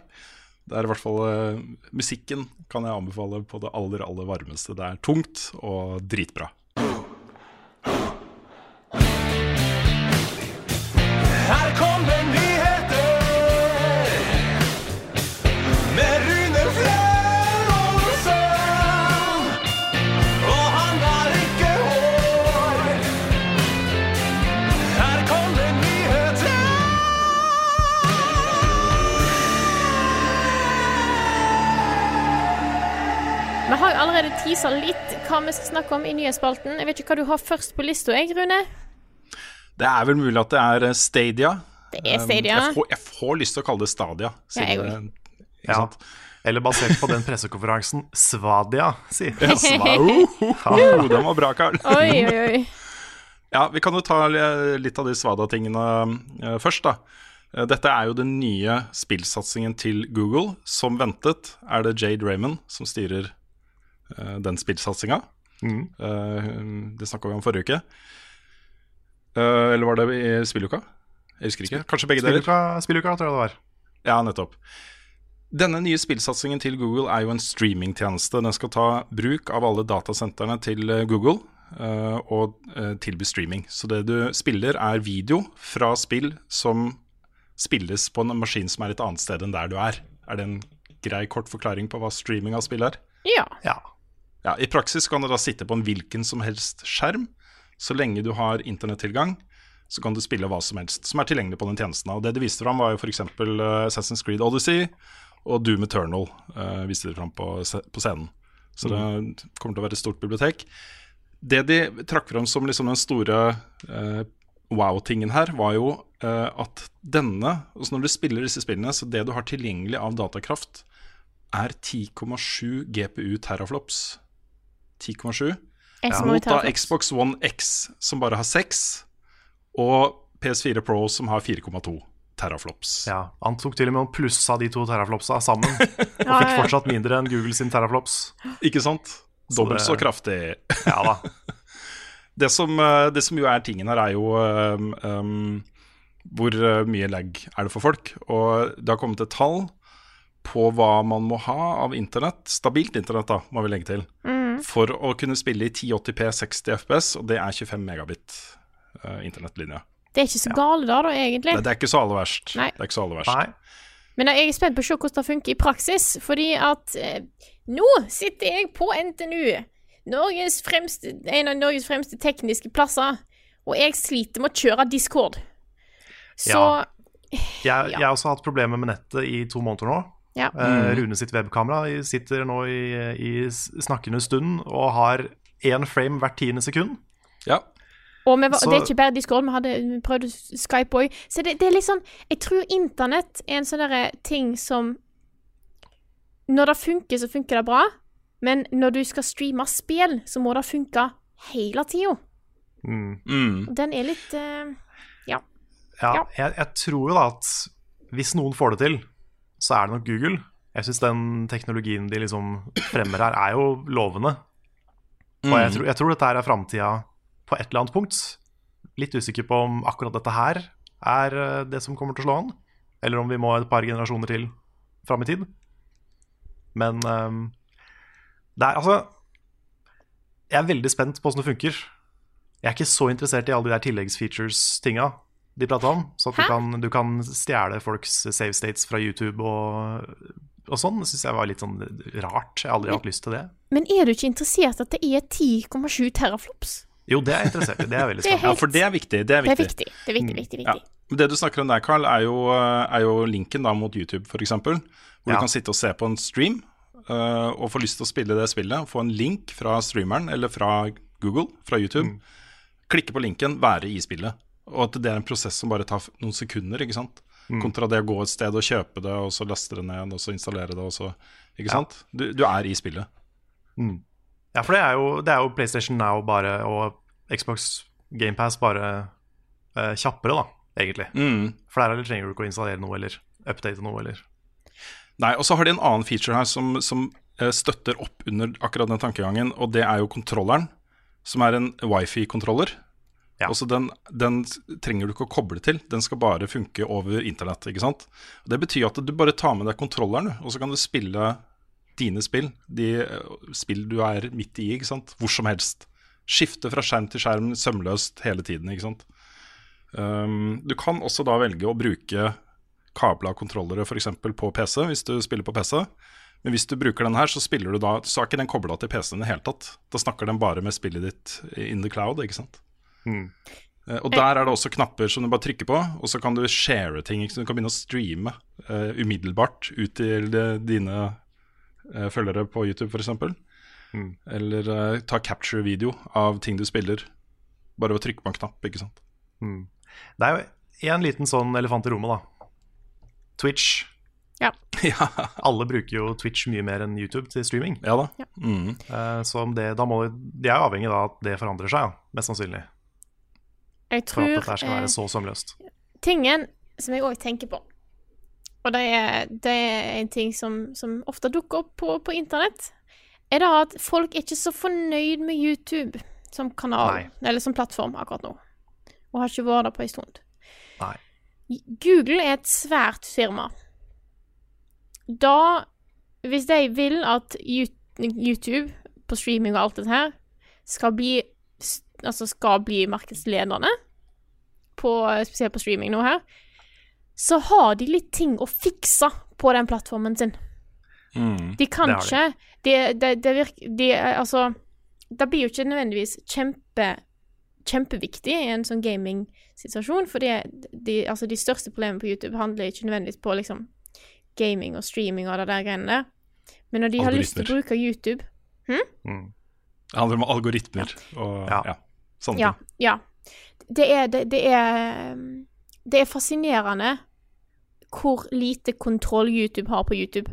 Det er i hvert fall eh, Musikken kan jeg anbefale på det aller, aller varmeste. Det er tungt og dritbra. Har allerede teasa litt hva vi skal snakke om i nyhetsspalten. Jeg vet ikke hva du har først på lista, jeg, Rune. Det er vel mulig at det er eh, Stadia. Det er Um, Stadia. Jeg får, jeg får lyst til å kalle det Stadia. Ja, jeg òg. Ja. Eller basert på den pressekonferansen Svadia sier. Ja, sva- [LAUGHS] Uhuhu, den var bra, Karl. Oi, oi, oi. Ja, vi kan jo ta litt av de Svada-tingene eh, først, da. Eh, Dette er jo den nye spillsatsingen til Google. Som ventet er det Jade Raymond som styrer eh, den spillsatsinga. Eh, det snakka vi om forrige uke. Eh, eller var det i spilluka? Jeg husker ikke. Kanskje begge deler. Spilluka, spilluka, tror jeg det var. Ja, nettopp. Denne nye spillsatsingen til Google er jo en streamingtjeneste. Den skal ta bruk av alle datasentrene til eh, Google uh, og uh, tilby streaming. Så det du spiller, er video fra spill som spilles på en maskin som er et annet sted enn der du er. Er det en grei, kort forklaring på hva streaming av spill er? Ja. Ja. Ja, I praksis kan du da sitte på en hvilken som helst skjerm. Så lenge du har internettilgang, så kan du spille hva som helst som er tilgjengelig på den tjenesten. Og Det de viste fram, var jo f.eks. Uh, Assassin's Creed Odyssey og Doom Eternal. Uh, viste de fram på, på scenen. Så det kommer til å være et stort bibliotek. Det de trakk fram som liksom den store uh, wow-tingen her, var jo uh, at denne altså Når du spiller disse spillene, så det du har tilgjengelig av datakraft, er 10,7 GPU teraflops. 10,7 Jeg mot da Xbox One X, som bare har 6, og PS4 Pro, som har 4,2 teraflops. ja. Han tok til og med og plussa de to teraflopsa sammen. [LAUGHS] Og fikk fortsatt mindre enn Google sin teraflops. Ikke sant? Dobbelt det- så kraftig. Ja da. [LAUGHS] Det som, eh, det som jo er tingen her, er jo um, um, hvor eh, mye lag er det for folk. Og det har kommet et tall på hva man må ha av internett, stabilt internett, da, må vi legge til, for å kunne spille i 1080P 60 FPS, og det er 25 megabit uh, internettlinje. Det er ikke så gale da, da, egentlig. Det, det er ikke så aller verst. Nei. Det er ikke så aller verst. Nei. Men jeg er spent på å se hvordan det funker i praksis, fordi at eh, nå sitter jeg på NTNU, Norges fremste, en av Norges fremste tekniske plasser, og jeg sliter med å kjøre Discord. Så Ja. Jeg, Ja. jeg har også hatt problemer med nettet i to måneder nå. Ja. Eh, Rune sitt webkamera sitter nå i, i snakkende stund og har én frame hvert tiende sekund. Ja. Og vi var, Så- det er ikke bare Discord, vi hadde prøvd Skype òg. Så det, det er litt sånn Jeg tror internett er en sånn ting som Når det funker, så funker det bra, men når du skal streame spill, så må det funke hele tida. Mm. Mm. Den er litt eh, Ja, Ja. Jeg, jeg tror jo da at hvis noen får det til, så er det nok Google. Jeg syns den teknologien de liksom fremmer her, er jo lovende. Og jeg tror, jeg tror dette her er framtida på et eller annet punkt. Litt usikker på om akkurat dette her er eh, det som kommer til å slå an, eller om vi må et par generasjoner til fram i tid. Men um, det er altså Jeg er veldig spent på åssen det funker. Jeg er ikke så interessert i alle de der tilleggsfeatures-tinga de prata om. Så at du kan, du kan stjele folks save states fra YouTube og, og sånn. Det syns jeg var litt sånn rart. Jeg har aldri hatt lyst til det. Men er du ikke interessert at det er 10,7 teraflops? Jo, det er jeg interessert i. Det er veldig [LAUGHS] spennende. Helt... ja, for det er viktig. Det er Det er viktig. viktig. Det er viktig, viktig, Ja. Det du snakker om der, Carl, er jo, er jo linken da mot YouTube, f.eks. Hvor Ja. du kan sitte og se på en stream uh, og få lyst til å spille det spillet. Få en link fra streameren eller fra Google, fra YouTube. Klikke på linken, være i spillet. Og at det er en prosess som bare tar noen sekunder, ikke sant. Kontra det å gå et sted og kjøpe det, og så laste det ned, og så installere det, og så Ikke Ja. sant. Du, du er i spillet. Ja, for det er, jo, det er jo PlayStation Now bare og Xbox GamePass bare eh, kjappere, da, egentlig. Mm. For der trenger du ikke å installere noe eller update noe eller Nei, og så har de en annen feature her som, som eh, støtter opp under akkurat den tankegangen, og det er jo kontrolleren, som er en wifi-kontroller. Ja. Også den, den trenger du ikke å koble til, den skal bare funke over internett. ikke sant? Det betyr at du bare tar med deg kontrolleren, og så kan du spille dine spill, de eh, spill du er midt i, ikke sant? hvor som helst. Skifte fra skjerm til skjerm sømløst hele tiden. ikke sant? Um, du kan også da velge å bruke kabla kontrollere f.eks. på PC, hvis du spiller på PC. Men hvis du bruker den her, så du da Så er ikke den kobla til PC-en i det hele tatt. Da snakker den bare med spillet ditt in the cloud, ikke sant. Mm. Eh, Og der er det også knapper som du bare trykker på, og så kan du share ting. Ikke? sant? Du kan begynne å streame uh, umiddelbart ut til eh, dine uh, følgere på YouTube, f.eks. Mm. Eller uh, ta capture-video av ting du spiller. Bare ved å trykke på en knapp, ikke sant. Mm. Det er jo en liten sånn elefant i rommet, da. Twitch. Ja. [LAUGHS] ja. Alle bruker jo Twitch mye mer enn YouTube til streaming. ja da. Mm. Eh, så om det, da må, de er jo avhengig av at det forandrer seg, ja, mest sannsynlig. Jeg For at dette skal eh, være så sømløst. Tingen som jeg òg tenker på, og det er, det er en ting som, som ofte dukker opp på, på internett, er det at folk er ikke så fornøyd med YouTube som kanal, Nei. eller som plattform akkurat nå. Og har ikke vært det på en stund. Nei. Google er et svært firma. Da Hvis de vil at YouTube på streaming og alt dette her skal bli Altså skal bli markedsledende, på, spesielt på streaming nå her, så har de litt ting å fikse på den plattformen sin. Mm. De kan ikke Det, det, det virker de, Altså, det blir jo ikke nødvendigvis kjempe kjempeviktig i en sånn gaming-situasjon, for det, de, altså, de største problemene på YouTube handler ikke nødvendigvis på liksom gaming og streaming og det der greiene der. Men når de har lyst til å bruke YouTube Mm. Det handler om algoritmer og ja, Ja. Sånne Ja. ting. ja. Det er, det, det er Det er fascinerende hvor lite kontroll YouTube har på YouTube.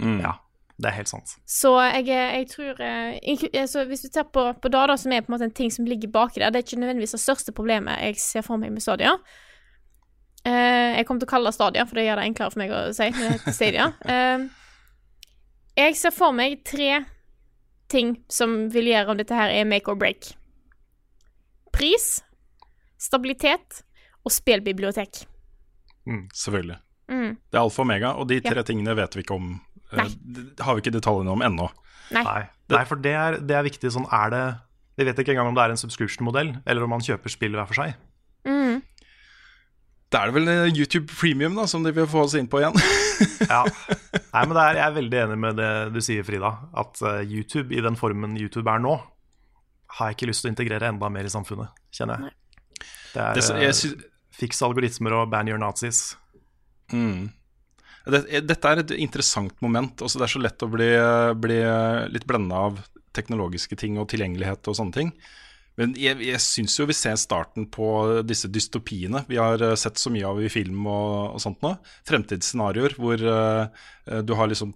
Mm. Ja, det er helt sant. Så jeg, jeg tror jeg, inklu- altså Hvis du ser på, på Dada, som er på en måte en ting som ligger baki der, det er ikke nødvendigvis det største problemet jeg ser for meg med Stadia. Uh, jeg kommer til å kalle det Stadia, for det gjør det enklere for meg å si. Men det heter Stadia. Uh, [LAUGHS] jeg ser for meg tre ting som vil gjøre om dette her er make or break. Pris, stabilitet og spillbibliotek. Selvfølgelig. Mm. Det er alfa og omega, og de tre Ja. tingene vet vi ikke om Nei. har vi ikke detaljene om ennå. Nei. Nei, Nei for det er, det er viktig. Sånn er det Vi vet ikke engang om det er en subscription-modell, eller om man kjøper spill hver for seg. Mm. Da er det vel eh, YouTube Premium da, som de vil få oss inn på igjen. [LAUGHS] Ja. [LAUGHS] Nei, men det er, jeg er veldig enig med det du sier, Frida. At eh, YouTube, i den formen YouTube er nå, har jeg ikke lyst til å integrere enda mer i samfunnet, kjenner jeg. Det er Det, som- jeg sy eh, fiks algoritmer og ban your nazis. mm. dette er et interessant moment. Også det er så lett å bli, bli litt blenda av teknologiske ting og tilgjengelighet og sånne ting. Men jeg, jeg syns jo vi ser starten på disse dystopiene vi har eh, sett så mye av i film og, og sånt nå. Fremtidsscenarioer hvor uh, du har liksom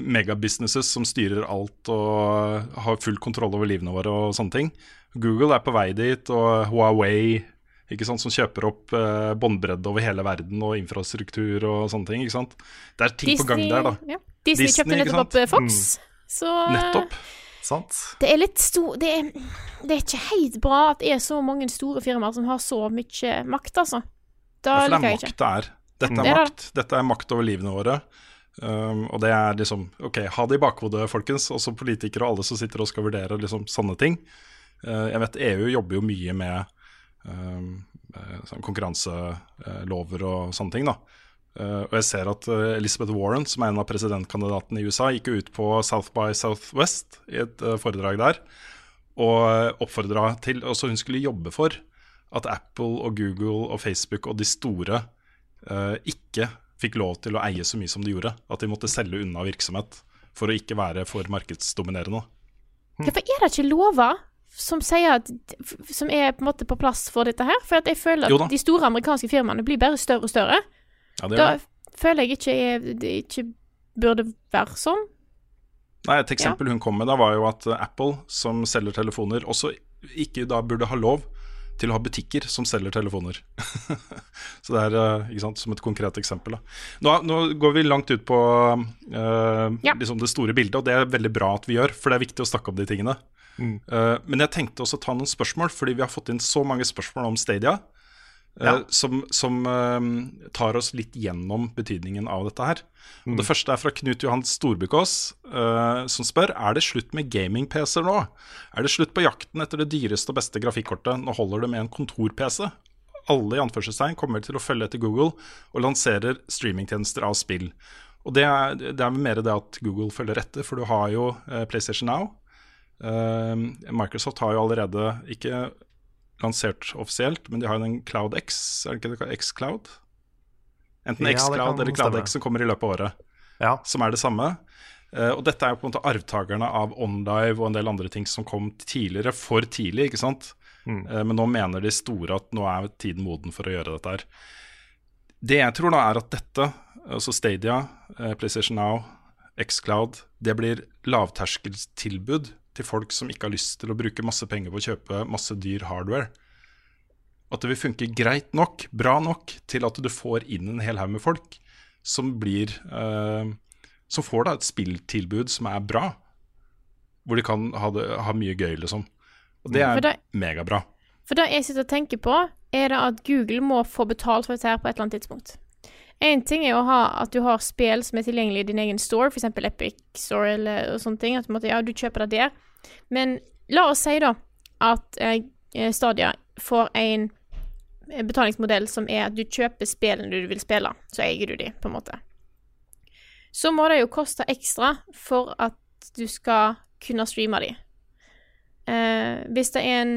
megabusinesses som styrer alt og har full kontroll over livene våre og sånne ting. Google er på vei dit, og Huawei sant, som kjøper opp eh, båndbredde over hele verden og infrastruktur og sånne ting. ikke sant? Det er ting på gang der, da. Ja. Disney, Disney, kjøpte nettopp opp Fox, Fox. Så eh, Nettopp. Sant? det er litt stor det er, det er ikke helt bra at det er så mange store firmaer som har så mye makt, altså. Da liker jeg ikke. det er makt det er. Dette er det. makt. Dette er makt over livene våre. Um, og det er liksom Ok, ha det i bakhodet, folkens. Også politikere og alle som sitter og skal vurdere liksom sånne ting. Uh, jeg vet EU jobber jo mye med um, sånn konkurranselover og sånne ting, da. Uh, og jeg ser at uh, Elizabeth Warren, som er en av presidentkandidatene i USA, gikk ut på South by Southwest i et foredrag der og oppfordra til Altså hun skulle jobbe for at Apple og Google og Facebook og de store ikke fikk lov til å eie så mye som de gjorde. At de måtte selge unna virksomhet for å ikke være for markedsdominerende. Hvorfor er det ikke lover som at Som er på på plass for dette her? For at jeg føler at de store amerikanske firmaene blir bare større og større. Ja, det Da det. føler jeg ikke er- det ikke burde være sånn. Nei, et eksempel hun kom med da var jo at Apple, som selger telefoner, også ikke da burde ha lov til å ha butikker som selger telefoner. [LAUGHS] så det er eh, ikke sant, som et konkret eksempel. Da. Nå, nå går vi langt ut på uh, Ja. liksom det store bildet, og det er veldig bra at vi gjør, for det er viktig å snakke om de tingene. Eh, men jeg tenkte også å ta noen spørsmål, fordi vi har fått inn så mange spørsmål om Stadia. Eh, Ja. Som, som eh, tar oss litt gjennom betydningen av dette her. Mm. Det første er fra Knut Johan Storbukås, eh, som spør Er det slutt med gaming-PC-er nå. Er det slutt på jakten etter det dyreste og beste grafikkortet? Nå holder det med en kontor-PC. Alle i anførselstegn kommer til å følge etter Google og lanserer streamingtjenester av spill. Og det er, det er mer det at Google følger etter, for du har jo eh, PlayStation Now. Eh, Microsoft har jo allerede ikke lansert offisielt, men de har jo den Cloud X, er det ikke det X-Cloud? Enten Ja, X-Cloud eller Cloud stemme. X som kommer i løpet av året, Ja. som er det samme. Uh, og dette er jo på en måte arvtakerne av OnLive og en del andre ting som kom tidligere, for tidlig, ikke sant? Eh, men nå mener de store at nå er tiden moden for å gjøre dette her. Det jeg tror da er at dette, altså Stadia, uh, PlayStation Now, X-Cloud, det blir lavterskeltilbud til folk som ikke har lyst til å bruke masse penger på å kjøpe masse dyr hardware. At det vil funke greit nok, bra nok, til at du får inn en hel haug med folk som blir eh, Som får da et spilltilbud som er bra. Hvor de kan ha, det, ha mye gøy, liksom. Og det er det- megabra. For det jeg sitter og tenker på, er det at Google må få betalt for dette her på et eller annet tidspunkt. Én ting er å ha at du har spill som er tilgjengelig i din egen store, f.eks. Epic Store eller sånne ting. At du, måtte, ja, du kjøper det der. Men la oss si da at eh, Stadia får en eh, betalingsmodell som er at du kjøper spillene du vil spille, så eier du de, på en måte. Så må det jo koste ekstra for at du skal kunne streame de. Eh, hvis det er en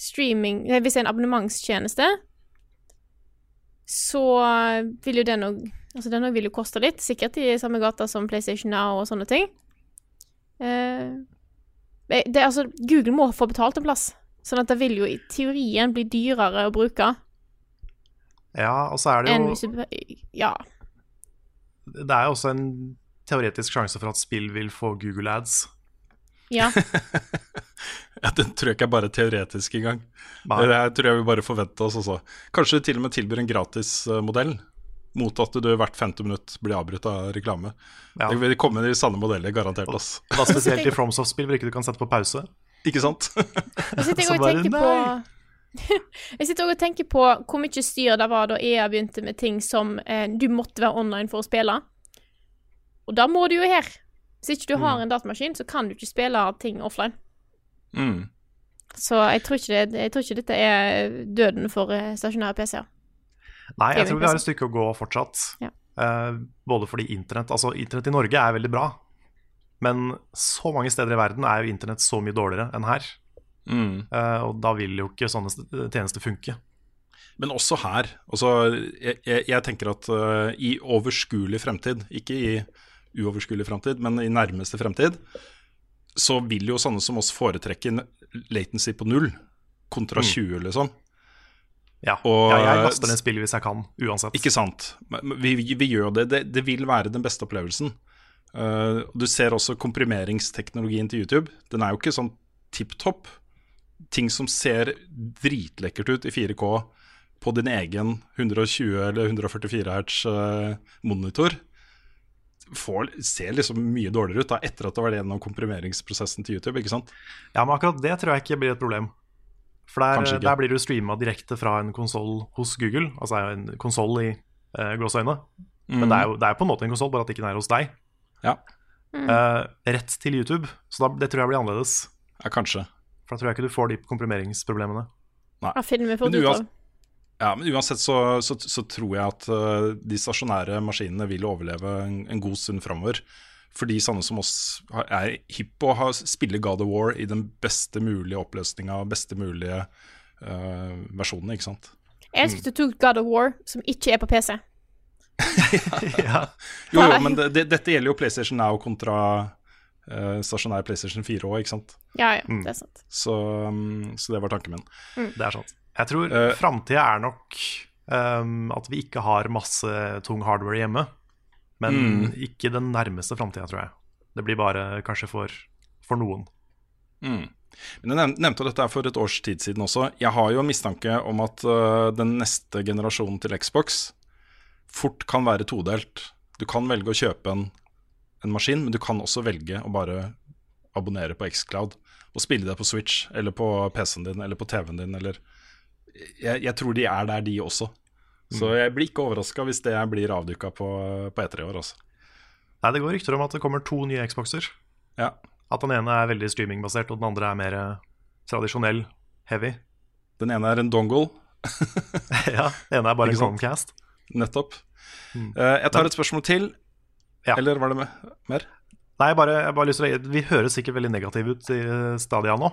streaming Hvis det er en abonnementstjeneste, så vil jo den òg Altså, den vil jo koste litt, sikkert i samme gata som PlayStation Now og sånne ting. Eh, det, er altså, Google må få betalt en plass, sånn at det vil jo i teorien bli dyrere å bruke ja, og så er det jo Ja. Det er jo også en teoretisk sjanse for at spill vil få Google ads. Ja. [LAUGHS] [LAUGHS] Ja, Den tror jeg ikke er bare teoretisk engang. Nei. Det her tror jeg vi bare forventer oss også. Kanskje de til og med tilbyr en gratismodell, mot at du hvert femte minutt blir avbrutt av reklame. Ja. Det vil komme i sanne modeller, garantert. ass. Da spesielt i FromSoft-spill hvor ikke du kan sette på pause. Ikke sant? Jeg sitter og bare, tenker på [LAUGHS] Jeg sitter også og tenker på hvor mye styr det var da EA begynte med ting som eh, du måtte være online for å spille. Og da må du jo her. Hvis ikke du har en datamaskin, så kan du ikke spille ting offline. Mm. Så jeg tror ikke, det, jeg tror ikke dette er døden for eh, stasjonære PC-er. Nei, jeg tror vi har et stykke å gå fortsatt. Ja. Uh, både fordi internett Altså, internett i Norge er veldig bra. Men så mange steder i verden er jo internett så mye dårligere enn her. Mm. Uh, og da vil jo ikke sånne tjenester funke. Men også her. Altså, jeg, jeg, jeg tenker at uh, i overskuelig fremtid, ikke i uoverskuelig fremtid, men i nærmeste fremtid, så vil jo sånne som oss foretrekke latency på null kontra 20, liksom. Ja, Og- ja jeg laster ned spillet hvis jeg kan, uansett. Ikke sant. Vi, vi, vi gjør det. det. Det vil være den beste opplevelsen. Uh, du ser også komprimeringsteknologien til YouTube. Den er jo ikke sånn tipp topp. Ting som ser dritlekkert ut i 4K på din egen 120 eller 144 hertz uh, monitor, får, ser liksom mye dårligere ut da, etter at det var gjennom komprimeringsprosessen til YouTube. ikke sant? Ja, men akkurat det tror jeg ikke blir et problem. For der, der blir du streama direkte fra en konsoll hos Google. Altså en konsoll i eh, gåseøyne. Men det er, jo, det er på en måte en konsoll, bare at ikke den er hos deg. Ja. Eh, rett til YouTube. Så da, det tror jeg blir annerledes. ja, kanskje. For da tror jeg ikke du får de komprimeringsproblemene. Nei. Da finner vi på det ut av. Ja, men uansett så, så, så tror jeg at uh, de stasjonære maskinene vil overleve en, en god stund framover. Fordi sånne som oss er hipp på å spille God of War i den beste mulige oppløsninga, beste mulige uh, versjonen, ikke sant. Jeg elsker at du tok God of War, som ikke er på PC. [LAUGHS] ja. [LAUGHS] Jo, jo, men det, det, dette gjelder jo PlayStation Now kontra uh, stasjonær PlayStation 4 òg, ikke sant. Ja, ja, Mm. det er sant. Så, um, så det var tanken min. Det er sant. Jeg tror uh, framtida er nok um, at vi ikke har masse tung hardware hjemme. Men Mm. ikke den nærmeste framtida, tror jeg. Det blir bare kanskje for, for noen. Mm. Men Jeg nev- nevnte dette for et års tid siden også. Jeg har jo en mistanke om at uh, den neste generasjonen til Xbox fort kan være todelt. Du kan velge å kjøpe en, en maskin, men du kan også velge å bare abonnere på Xcloud og spille det på Switch eller på PC-en din eller på TV-en din. Eller jeg, jeg tror de er der, de også. Så jeg blir ikke overraska hvis det blir avduka på, på E3 i år. Altså. Nei, Det går rykter om at det kommer to nye Xboxer. Ja. At den ene er veldig streamingbasert, og den andre er mer eh, tradisjonell, heavy. Den ene er en dongle, [LAUGHS] ja, Den ene er bare en? Chromecast. nettopp. Uh, jeg tar et spørsmål til. Ja. Eller var det mer? Nei, bare, jeg bare lyst til å Vi høres sikkert veldig negative ut i eh, Stadia nå.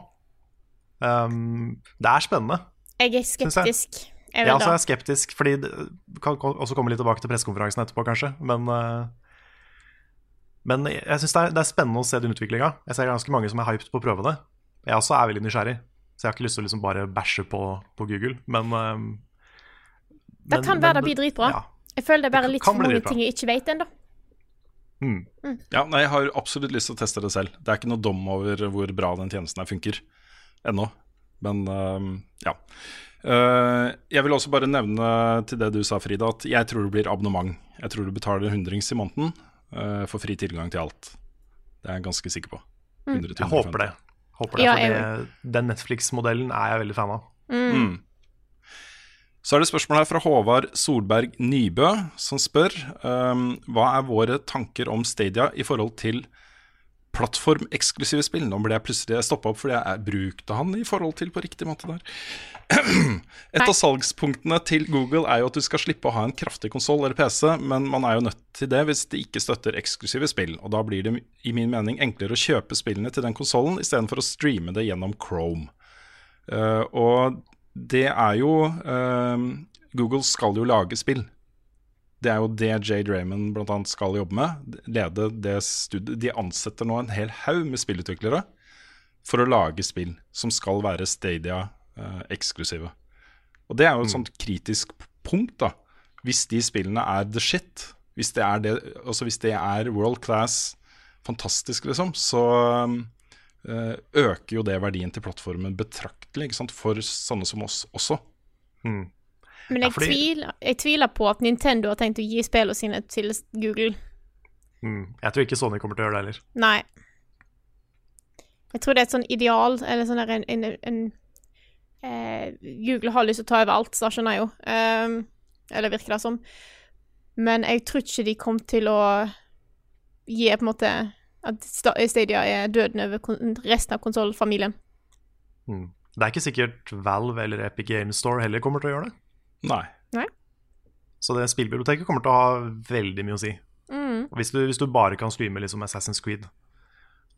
Um, det er spennende. Jeg er skeptisk. Jeg Jeg også da. er skeptisk, fordi det kan også komme litt tilbake til pressekonferansen etterpå, kanskje. Men, eh, men jeg syns det, er- det er spennende å se den utviklinga. Jeg ser ganske mange som er hyped på å prøve det. Jeg også er veldig nysgjerrig, så jeg har ikke lyst til å liksom bare bæsje på, på Google. Men, eh, Det kan være det blir dritbra. Ja. Jeg føler det er bare litt for mange ting jeg ikke vet ennå. Mm. Ja, nei, Jeg har absolutt lyst til å teste det selv. Det er ikke noe dom over hvor bra den tjenesten her funker ennå. Men øhm, ja. Eh, jeg vil også bare nevne til det du sa, Frida, at jeg tror det blir abonnement. Jeg tror du betaler hundrings i måneden eh, for fri tilgang til alt. Det er jeg ganske sikker på. 100 Jeg håper det. Håper det Ja, for det, den Netflix-modellen er jeg veldig fan av. Mm. Så er det spørsmål her fra Håvard Solberg Nybø, som spør um, hva er våre tanker om Stadia i forhold til plattformeksklusive spill. Nå ble jeg plutselig stoppa opp fordi jeg brukte han i forhold til på riktig måte der. [CLEARS THROAT] Et av salgspunktene til Google er jo at du skal slippe å ha en kraftig konsoll eller PC, men man er jo nødt til det hvis det ikke støtter eksklusive spill. Og da blir det i min mening enklere å kjøpe spillene til den konsollen istedenfor å streame det gjennom Chrome. Uh, og det er jo uh, Google skal jo lage spill. Det er jo det Jade Raymond blant annet skal jobbe med. Lede det studiet. De ansetter nå en hel haug med spillutviklere for å lage spill som skal være Stadia-eksklusive. og det er jo et sånt kritisk punkt, da. Hvis de spillene er the shit, hvis det er, det, altså hvis det er world class, fantastisk, liksom, så eh, øker jo det verdien til plattformen betraktelig for sånne som oss også. Mm. Men Ja, jeg, fordi- tviler, jeg tviler på at Nintendo har tenkt å gi spillene sine til Google. Mm. Jeg tror ikke Sony kommer til å gjøre det heller. Nei. Jeg tror det er et sånn ideal, eller sånn en, en, en eh, Google har lyst til å ta over alt, så skjønner jeg jo. Um, eller virker det som. Men jeg tror ikke de kom til å gi på en måte at Stadia er døden over resten av konsollfamilien. Mm. Det er ikke sikkert Valve eller Epic Games Store heller kommer til å gjøre det. Nei. Så det spillbiblioteket kommer til å ha veldig mye å si. Mm. Hvis du, hvis du bare kan streame liksom Assassin's Creed,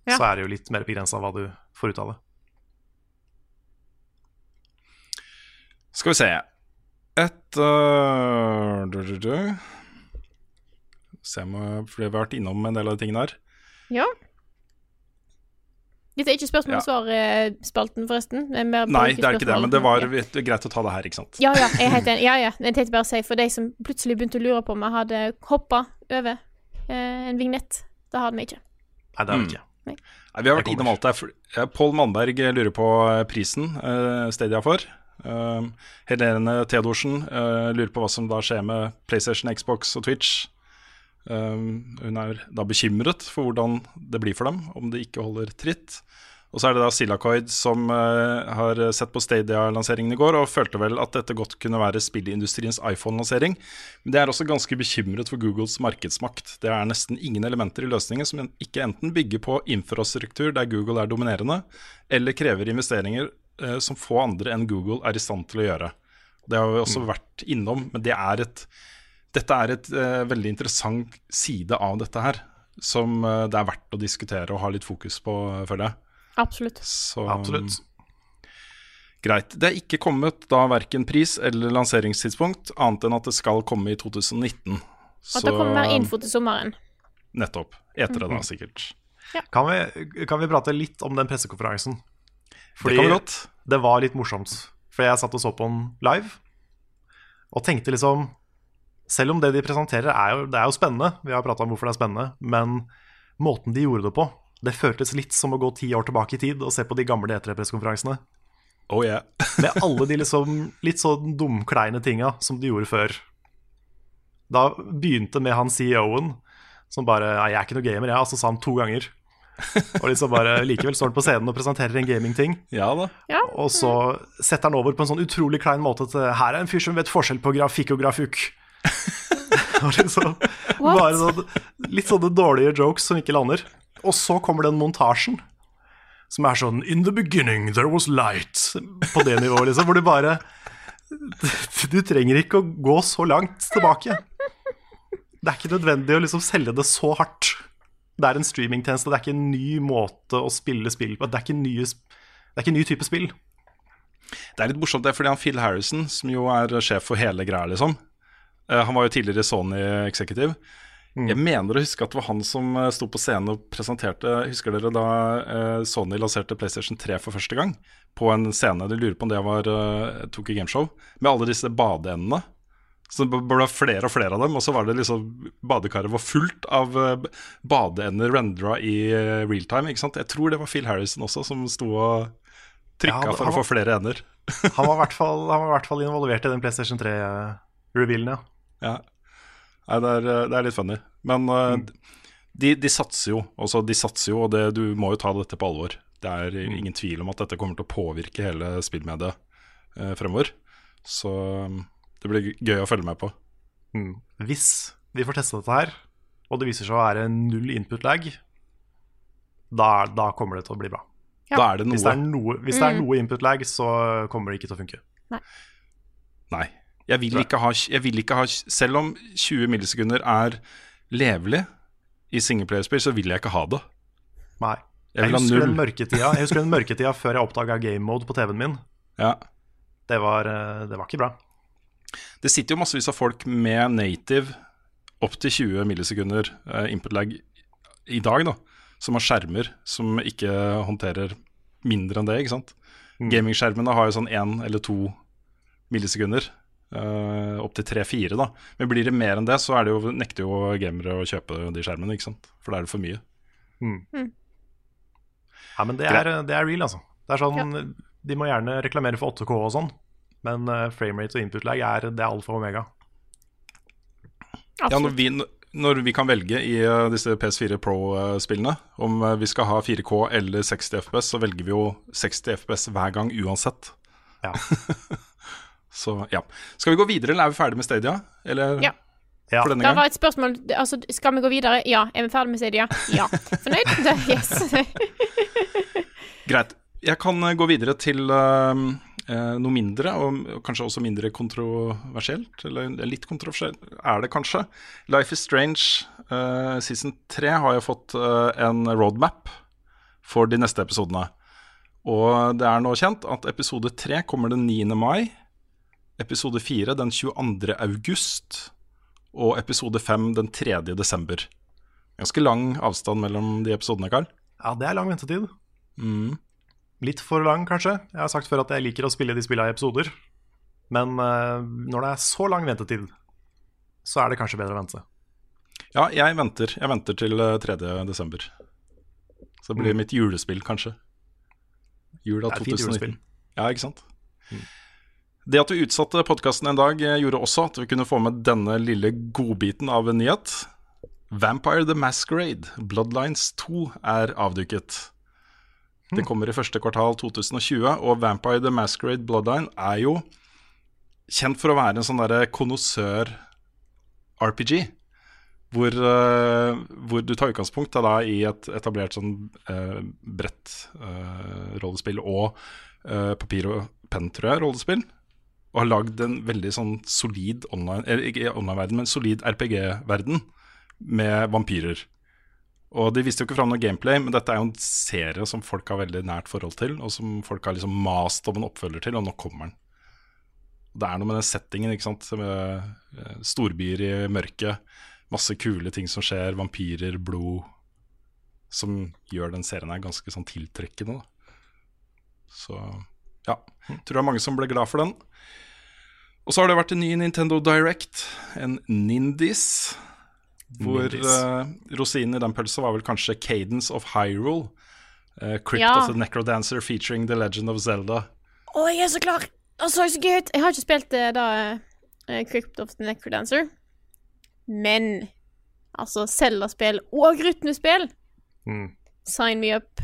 Ja. så er det jo litt mer begrensa hva du får ut av det. Skal vi se Et uh, du, du, du. Se om For vi har vært innom en del av de tingene her. Ja. Dette er ikke spørsmål og svar-spalten, forresten. Det er mer Nei, det er ikke det, men det var Ja. greit å ta det her, ikke sant? Ja, ja, jeg er helt enig. Ja, ja. Jeg tenkte bare å si for de som plutselig begynte å lure på om jeg hadde hoppa over eh, en vignett. Det hadde vi ikke. Nei, det har vi ikke. Mm. ikke. Nei, vi har vært innom alt der. eh, Pål Mannberg lurer på eh, prisen uh, Stadia for. Uh, Helene Theodorsen uh, lurer på hva som da skjer med PlayStation, Xbox og Twitch. Um, hun er da bekymret for hvordan det blir for dem, om det ikke holder tritt. Og så er det da Silacoid som eh, har sett på Stadia-lanseringen i går og følte vel at dette godt kunne være spillindustriens iPhone-lansering. Men det er også ganske bekymret for Googles markedsmakt. Det er nesten ingen elementer i løsningen som ikke enten bygger på infrastruktur der Google er dominerende, eller krever investeringer eh, som få andre enn Google er i stand til å gjøre. Det har vi også vært innom, men det er et, dette er et uh, veldig interessant side av dette her, som uh, det er verdt å diskutere og ha litt fokus på, eh, føler jeg. Absolutt. Så, Absolutt. Greit. Det er ikke kommet da verken pris eller lanseringstidspunkt, annet enn at det skal komme i 2019. At det kommer mer info til sommeren. Nettopp. Etter det, da, sikkert. Kan vi, kan vi prate litt om den pressekonferansen? det kan vi godt. det var litt morsomt. For jeg satt og så på den live, og tenkte liksom Selv om det de presenterer, er jo, det er jo spennende, vi har prata om hvorfor det er spennende, men måten de gjorde det på, det føltes litt som å gå ti år tilbake i tid og se på de gamle E3-pressekonferansene. Oh yeah. [LAUGHS] Med alle de liksom litt sånn dumkleine tinga som de gjorde før. Da begynte med han CEO-en som bare Nei, jeg er ikke noe gamer, jeg. Altså sa han to ganger. Og liksom bare Likevel står han på scenen og presenterer en gamingting. Ja da. Ja. Og så setter han over på en sånn utrolig klein måte til Her er en fyr som vet forskjell på grafikk og grafukk. [LAUGHS] og liksom bare sånn, litt sånne dårlige jokes som ikke lander. Og så kommer den montasjen som er sånn In the beginning there was light. På det nivået, liksom. Hvor du bare [LAUGHS] Du trenger ikke å gå så langt tilbake. Det er ikke nødvendig å liksom selge det så hardt. Det er en streamingtjeneste, det er ikke en ny måte å spille spill på. Det er ikke en, nye, det er ikke en ny type spill. Det er litt morsomt, det, fordi han Phil Harrison, som jo er sjef for hele greia, liksom Han var jo tidligere Sony Executive. Jeg mener å huske at det var han som eh, sto på scenen og presenterte Husker dere da eh, Sony lanserte PlayStation 3 for første gang? På en scene, de lurer på om det var Tokyo Gameshow, med alle disse badeendene. Så det ble flere og flere av dem, og så var det liksom Badekaret var fullt av badeender rendra i realtime, real time. Ikke sant? Jeg tror det var Phil Harrison også som sto og trykka Ja, for han å få flere ender. Han var i hvert [LAUGHS] fall, han var i hvert fall involvert i den PlayStation 3-revealen, ja. Ja. Nei, det er, det er litt funny. Men mm. de, de satser jo. Altså, de satser jo, og det, du må jo ta dette på alvor. Det er ingen tvil om at dette kommer til å påvirke hele spillmediet eh, fremover. Så um, det blir gøy å følge med på. Mm. Hvis vi får teste dette her, og det viser seg å være null input lag, da, da kommer det til å bli bra. Da er det Hvis det er noe. hvis det er noe input lag, så kommer det ikke til å funke. Nei. Jeg vil, ikke ha, jeg vil ikke ha Selv om 20 millisekunder er levelig i singleplayerspill, så vil jeg ikke ha det. Nei. Jeg Jeg husker, den mørketida, jeg husker den mørketida før jeg oppdaga game mode på TV-en min. Ja. Det var, eh, det var ikke bra. Det sitter jo massevis av folk med native opptil 20 millisekunder uh, input lag i dag, da. Som har skjermer som ikke håndterer mindre enn det, ikke sant. Gamingskjermene har jo sånn én eller to millisekunder. Uh, Opptil tre-fire, da. Men blir det mer enn det, så er det jo, nekter jo gamere å kjøpe de skjermene, ikke sant. For da er det for mye. Ja, men det er, det er real, altså. Det er sånn, De må gjerne reklamere for 8K og sånn, men uh, framerate og input lag er, det er alfa og omega. Ja, når vi, når vi kan velge i uh, disse PS4 Pro-spillene om uh, vi skal ha 4K eller 60 FPS, så velger vi jo 60 FPS hver gang uansett. Ja. [LAUGHS] Så ja. Skal vi gå videre, eller er vi ferdig med Stadia? Eller? Ja. Ja. for denne Det var et spørsmål Altså, skal vi gå videre? Ja. Er vi ferdig med Stadia? Ja. Fornøyd? Det, [LAUGHS] [LAUGHS] yes. Greit. Jeg kan eh, gå videre til eh, eh, noe mindre, og og kanskje også mindre kontroversielt. Eller litt kontroversielt er det kanskje. Life is Strange uh, season 3 har jo fått uh, en roadmap for de neste episodene. Og det er nå kjent at episode 3 kommer den 9. mai. Episode 4 den 22. august. Og episode 5 den 3. desember. Ganske lang avstand mellom de episodene, Karl. Ja, det er lang ventetid. Mm. Litt for lang, kanskje. Jeg har sagt før at jeg liker å spille de spillene i episoder. Men uh, når det er så lang ventetid, så er det kanskje bedre å vente. Ja, jeg venter. Jeg venter til eh, 3. desember. Så det blir Mm. mitt julespill, kanskje. Jul av Det et fint 2019. julespill. Ja, ikke sant? Det at vi utsatte podkasten en dag, eh, gjorde også at vi kunne få med denne lille godbiten av en nyhet. Vampire the Masquerade, Bloodlines 2, er avduket. Det kommer i første kvartal 2020, og Vampire the Masquerade Bloodline er jo kjent for å være en sånn derre konnoissør-RPG. Hvor, uh, hvor du tar utgangspunkt da, da, i et etablert sånn uh, bredt uh, rollespill og eh, papir og penn, tror jeg, rollespill. Og har lagd en veldig sånn solid online ikke online-verden, men solid RPG-verden med vampyrer. Og de viste jo ikke fram noe gameplay, men dette er jo en serie som folk har veldig nært forhold til, og som folk har liksom mast om en oppfølger til, og nå kommer den. Det er noe med den settingen, ikke sant. Med eh, storbyer i mørket, masse kule ting som skjer, vampyrer, blod, som gjør den serien her ganske sånn tiltrekkende. Da. Så ja, tror det er mange som ble glad for den. Og så har det vært en ny Nintendo Direct, en Nindis. Hvor eh, rosinen i den pølsa var vel kanskje Cadence of Hyrule. Uh, Crypt Ja. of the Necrodancer featuring The Legend of Zelda. Å, jeg er så klar! Det så så gøy ut. Jeg har ikke spilt det da uh, Crypt of the Necrodancer. Men altså, Zelda-spill og rytmespill Mm. Sign me up.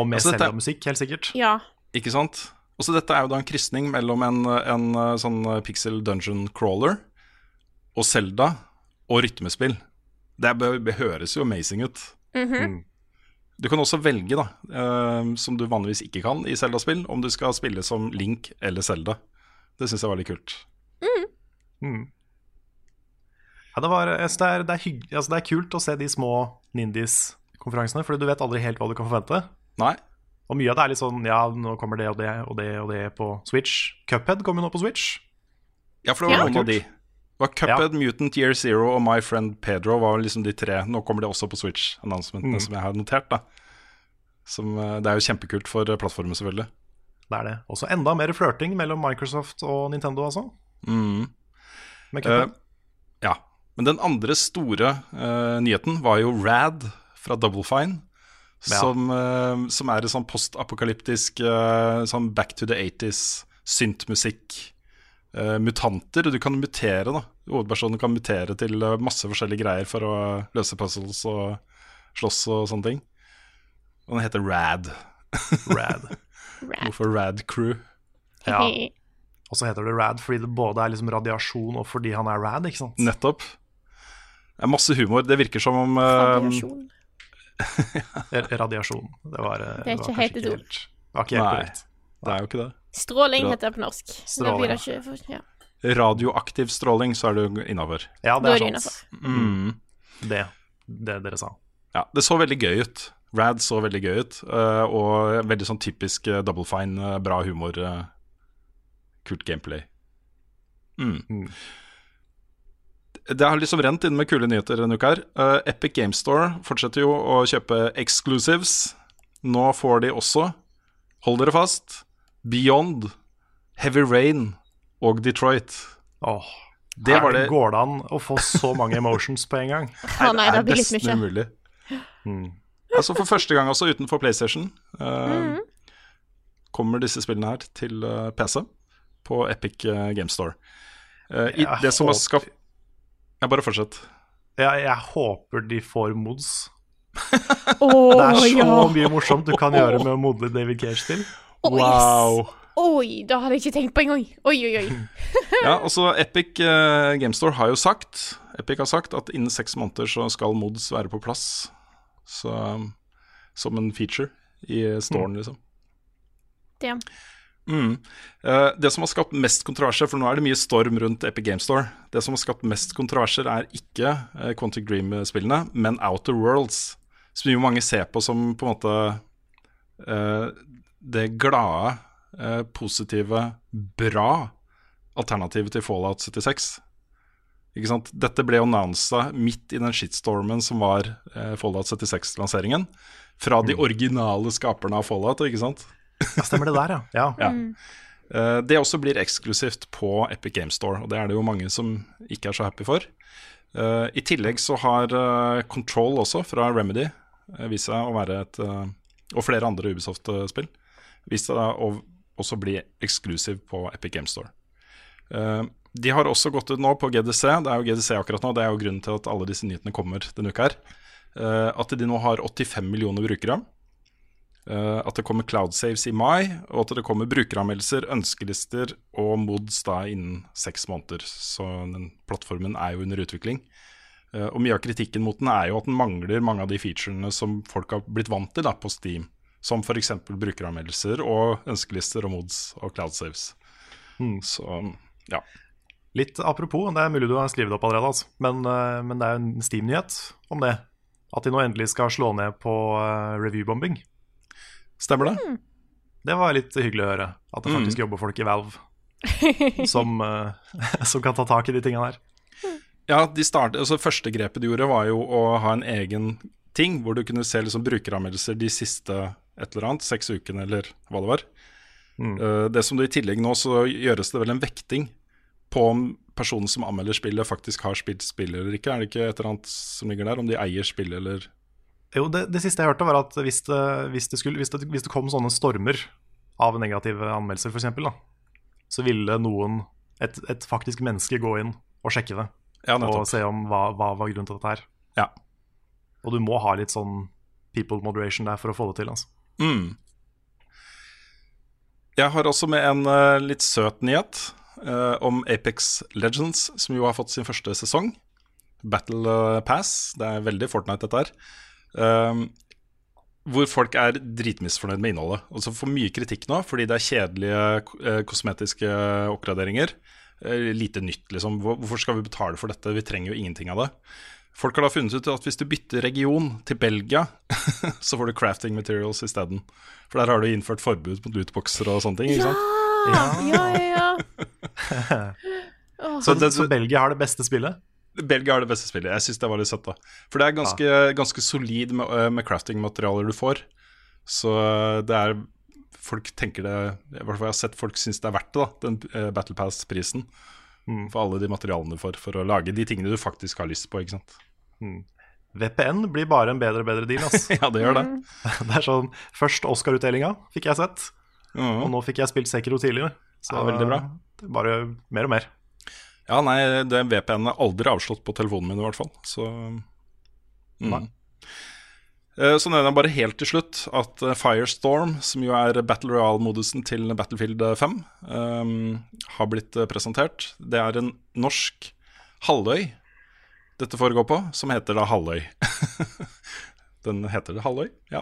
Og med Altså, Zelda-musikk, helt sikkert. Ja. Ikke sant? Og så Dette er jo da en krysning mellom en, en eh, sånn eh, pixel dungeon crawler og Zelda og rytmespill. Det, høres jo amazing ut. Mhm. Du kan også velge, da, uh, som du vanligvis ikke kan i Zelda-spill, om du skal spille som Link eller Zelda. Det syns jeg var litt kult. Mm. Ja, det, var, det, er, det, er hygg, altså det er kult å se de små Nindies-konferansene, for du vet aldri helt hva du kan forvente. Nei, Og mye av det er litt sånn Ja, nå kommer det og det og det og det på Switch. Cuphead kommer jo nå på Switch. ja, for det var Ja. noen av de. Det var Cuphead, Mutant Year Zero og My Friend Pedro var liksom de tre. Nå kommer de også på Switch-announcementene Mm. som jeg har notert. da som, eh, Det er jo kjempekult for eh, plattformen, selvfølgelig. Det er det. Også enda mer flørting mellom Microsoft og Nintendo, altså. Mm. Med Cuphead. Cuphead. ja. Men den andre store uh, nyheten var jo Rad fra Double Fine. Ja. Som, uh, som er et sånn postapokalyptisk uh, sånn back to the 80s syntmusikk. Uh, mutanter. Du kan mutere, da. Hovedpersonen kan mutere til masse forskjellige greier for å løse puzzles og slåss og sånne ting. Og den heter Rad. [LAUGHS] Rad. Rad. Hvorfor Rad Crew? Ja. [LAUGHS] Og så heter det Rad fordi det både er liksom radiasjon og fordi han er rad, ikke sant? Nettopp. Det er masse humor. Det virker som om uh, Radiasjon. [LAUGHS] Radiasjon. Det var, eh, Det er ikke helt et ord. var ikke helt Nei. korrekt. Det er jo ikke det. Stråling heter det på norsk. Stråling, det ikke for, ja. Radioaktiv stråling, så er du innafor. Ja, det er er sant. Mm. Det, det dere sa. Ja, det så veldig gøy ut. Rad så veldig gøy ut, eh, og veldig sånn typisk eh, double fine, bra humor, kult gameplay. Mm. Mm. Det har liksom rent inn med kule nyheter denne uka her. Uh, Epic Game Store fortsetter jo å kjøpe exclusives. Nå får de også, hold dere fast, Beyond, Heavy Rain og Detroit. Åh, Det her var det Går det an å få så mange emotions på en gang? [LAUGHS] Nei, det er blir nesten umulig. Mm. Altså For første gang også utenfor PlayStation uh, mm. kommer disse spillene her til eh, PC på Epic Game Store. Eh, i, det som har skapt Ja, bare fortsett. Jeg, jeg håper de får mods. Oh, [LAUGHS] Det er så ja! mye morsomt du kan gjøre med å modle David Cage til. Å, yes. Oi, da hadde jeg ikke tenkt på engang. Oi, oi, oi. [LAUGHS] Ja, altså Epic eh, Game Store har jo sagt Epic har sagt at innen seks måneder så skal mods være på plass. Så Som en feature i storen, liksom. Damn. Mm. Eh, det som har skapt mest kontroverser, for nå er det mye storm rundt Epic Game Store Det som har skapt mest kontroverser, er ikke uh, Quantic Dream-spillene, men Outer Worlds. Som jo mange ser på som på en måte eh, det glade, eh, positive, bra alternativet til Fallout 76. Ikke sant? Dette ble annonsa midt i den shitstormen som var eh, Fallout 76-lanseringen. Fra de originale skaperne av Fallout, ikke sant? Ja, stemmer det der, ja. ja. Ja. Uh, det også blir eksklusivt på Epic Game Store, og det er det jo mange som ikke er så happy for. Uh, I tillegg så har uh, Control også, fra Remedy, vist seg å være et Og flere andre Ubisoft-spill. Vist seg da å også bli eksklusiv på Epic Game Store. Eh, de har også gått ut nå på GDC, det er jo GDC akkurat nå, det er jo grunnen til at alle disse nyhetene kommer denne uka her. eh, at de nå har 85 millioner brukere. Eh, at det kommer cloud saves i mai, og at det kommer brukeranmeldelser, ønskelister og mods da innen seks måneder. Så den plattformen er jo under utvikling. Eh, og mye av kritikken mot den er jo at den mangler mange av de featurene som folk har blitt vant til da på Steam. Som f.eks. brukeranmeldelser og ønskelister og mods og cloud saves. Så ja. Litt apropos, det er mulig du har skrevet opp allerede, altså. men, eh, men det er en Steam-nyhet om det. At de nå endelig skal slå ned på reviewbombing. Stemmer det? Det var litt hyggelig å høre. At det faktisk jobber folk i Valve [LAUGHS] som, eh, [LAUGHS] som kan ta tak i de tinga der. Ja, de start, altså Første grepet de gjorde, var jo å ha en egen ting hvor du kunne se liksom brukeranmeldelser de siste et eller annet, seks ukene eller hva det var. Eh, det som det i tillegg nå, så gjøres det vel en vekting på om personen som anmelder spillet, faktisk har spilt spillet eller ikke. Er det ikke et eller annet som ligger der, om de eier spillet eller Jo, det, det siste jeg hørte, var at hvis det, hvis det, skulle, hvis det, hvis kom sånne stormer av negative anmeldelser, f.eks., så ville noen, et, et faktisk menneske, gå inn og sjekke det. Ja, og se om hva, hva var grunnen til dette her. Ja. Og du må ha litt sånn people moderation der for å få det til. Altså. Mm. Jeg har også med en uh, litt søt nyhet uh, om Apex Legends, som jo har fått sin første sesong. Battle eh, Pass. Det er veldig Fortnite, dette her. Um, hvor folk er dritmisfornøyd med innholdet. Og så får mye kritikk nå fordi det er kjedelige eh, kosmetiske oppgraderinger. Eh, lite nytt, liksom. Hvorfor skal vi betale for dette? Vi trenger jo ingenting av det. Folk har da funnet ut at hvis du bytter region til Belgia, [LAUGHS] så får du crafting materials isteden. For der har du innført forbud mot lootboxer og sånne ting. ikke sant? Ja, ja, ja. [LAUGHS] Åh, Så, det- så Belgia har det beste spillet? Belgia har det beste spillet. Jeg syns det var litt søtt. da For det er ganske, ganske solid med, øh, med crafting-materialer du får. Så øh, det er Folk tenker det I hvert fall jeg har sett folk syns det er verdt det, da den øh, Battle Pass-prisen. For alle de materialene du får for å lage de tingene du faktisk har lyst på. ikke sant? VPN blir bare en bedre og bedre deal. Altså. [LAUGHS] Ja, det gjør det. [LAUGHS] det er sånn, Først Oscar-utdelinga fikk jeg sett, Mhm. og nå fikk jeg spilt Sekiro tidligere. Så Ja, veldig bra. det er bare mer og mer. Ja, nei, det VPN er aldri avslått på telefonen min i hvert fall. Så Nei. mm. Eh, Så nevner jeg bare helt til slutt at eh, Firestorm, som jo er Battle Royale-modusen til Battlefield 5, um, har blitt eh, presentert. Det er en norsk halvøy dette foregår på, som heter da Halvøy. [LAUGHS] Den heter det Halvøy, ja.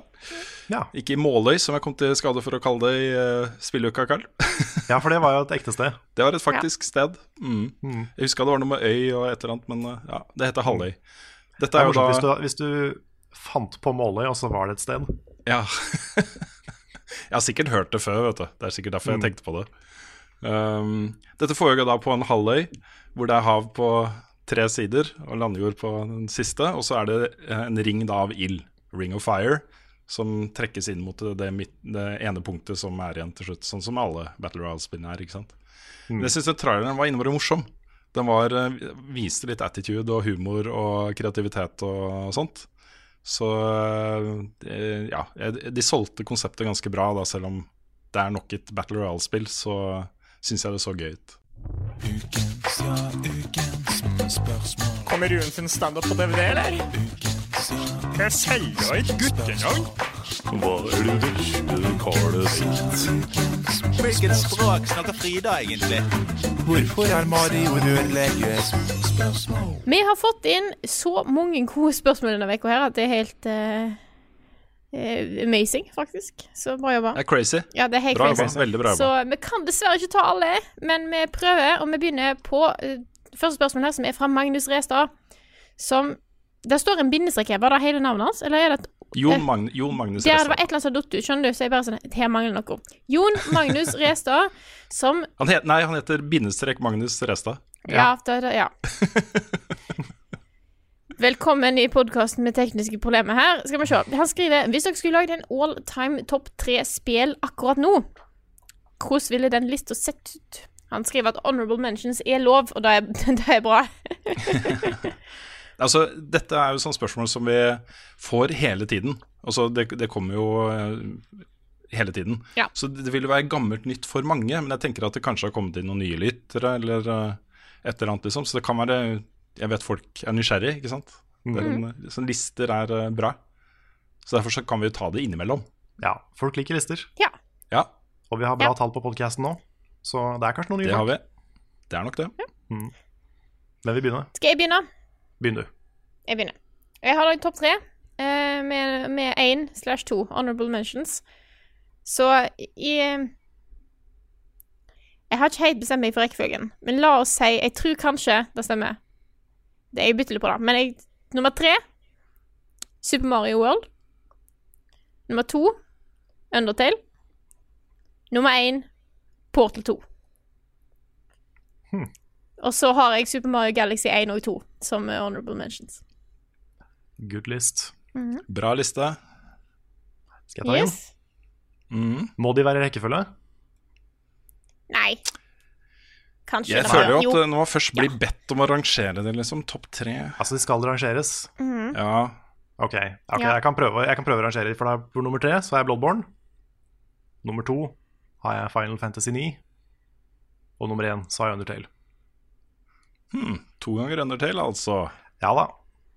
Ja. Ikke Måløy, som jeg kom til skade for å kalle det i uh, spilluka, Karl. ja, for det var jo et ekte sted. [LAUGHS] Det var et faktisk sted. Mm. Jeg huska det var noe med øy og et eller annet, men uh, ja, det heter Halvøy. Dette er er jo da hvis, du, hvis du fant på Måløy, og så var det et sted. Ja. [LAUGHS] jeg har sikkert hørt det før, vet du. Det er sikkert derfor jeg tenkte på det. Um, dette foregår da på en halvøy hvor det er hav på tre sider og landjord på den siste, og så er det eh, en ring da av ild, ring of fire, som trekkes inn mot det, midt, det ene punktet som er igjen til slutt, sånn som alle Battle Royale-spillene er. ikke sant? Men jeg syns traileren var innmari morsom. Den var, eh, viste litt attitude og humor og kreativitet og sånt. Så eh, ja, de solgte konseptet ganske bra, da, selv om det er nok et Battle Royale-spill, så syns jeg det så gøy ut. Kommer Ruen sin standup på DVD, eller? Jeg selger et guttenavn. Hva er det du, Carl Hvilket språk snakker Frida egentlig? Hvorfor er Mario rørlegger? Vi har fått inn så mange gode spørsmål denne uka her at det er helt eh, amazing, faktisk. Så bra jobba. Det er crazy. Ja, det er helt Bra crazy. jobba. Veldig bra Så vi kan dessverre ikke ta alle, men vi prøver, og vi begynner på eh, første spørsmål her, som er fra Magnus Restad. Som Der står en bindestrek her. Var det hele navnet hans, eller er det et Jon, Magn Jon Magnus Der det var et eller annet som datt ut, skjønner du, så jeg bare sånn Her mangler noe. Jon Magnus [LAUGHS] Restad, som Han het, nei, han heter bindestrek Magnus Restad. Ja, det, det, ja. [LAUGHS] Velkommen i podkasten med tekniske problemer her. Skal vi se. Han skriver Hvis dere skulle lagd en all time topp tre-spill akkurat nå, hvordan ville den lista sett ut? Han skriver at honorable mentions er lov, og det er, [LAUGHS] det er bra. [LAUGHS] Altså, dette er jo sånne spørsmål som vi får hele tiden. Altså, det, det kommer jo eh, hele tiden. Ja. Så det vil jo være gammelt nytt for mange, men jeg tenker at det kanskje har kommet inn noen nye lyttere, eller eh, et eller annet, liksom. Så det kan være Jeg vet folk er nysgjerrig, ikke sant. Det er en, sånne lister er eh, bra. Så derfor så kan vi jo ta det innimellom. Ja, folk liker lister. Ja. Ja, Og vi har bra Ja. tall på podcasten nå, så det er kanskje noen nye det har vi. Det er nok det. Hvem vil begynne? Skal jeg begynne? Begynn du. Jeg begynner. Jeg har lagd topp tre eh, med med én slash to honorable mentions. Så i Jeg har ikke helt bestemt meg for rekkefølgen, men la oss si Jeg tror kanskje det stemmer. Det Jeg bytter litt på det. Men jeg Nummer tre Super Mario World. Nummer to Undertale. Nummer én Portal 2. Hmm. Og så har jeg Super Mario Galaxy 1 og 2 som honorable mentions. Good list. Bra liste. Skal jeg ta en? Mm. Må de være i rekkefølge? Nei. Kanskje Jeg føler jo at når man først blir bedt om å rangere det, liksom, topp tre Altså, de skal rangeres. Mhm. Ja, Ok, okay Ja. jeg, kan prøve, jeg kan prøve å rangere. For da, på nummer tre så har jeg Bloodborne. Nummer to har jeg Final Fantasy 9. Og nummer én så har jeg Undertale. hmm, to ganger Undertale, altså. Ja da.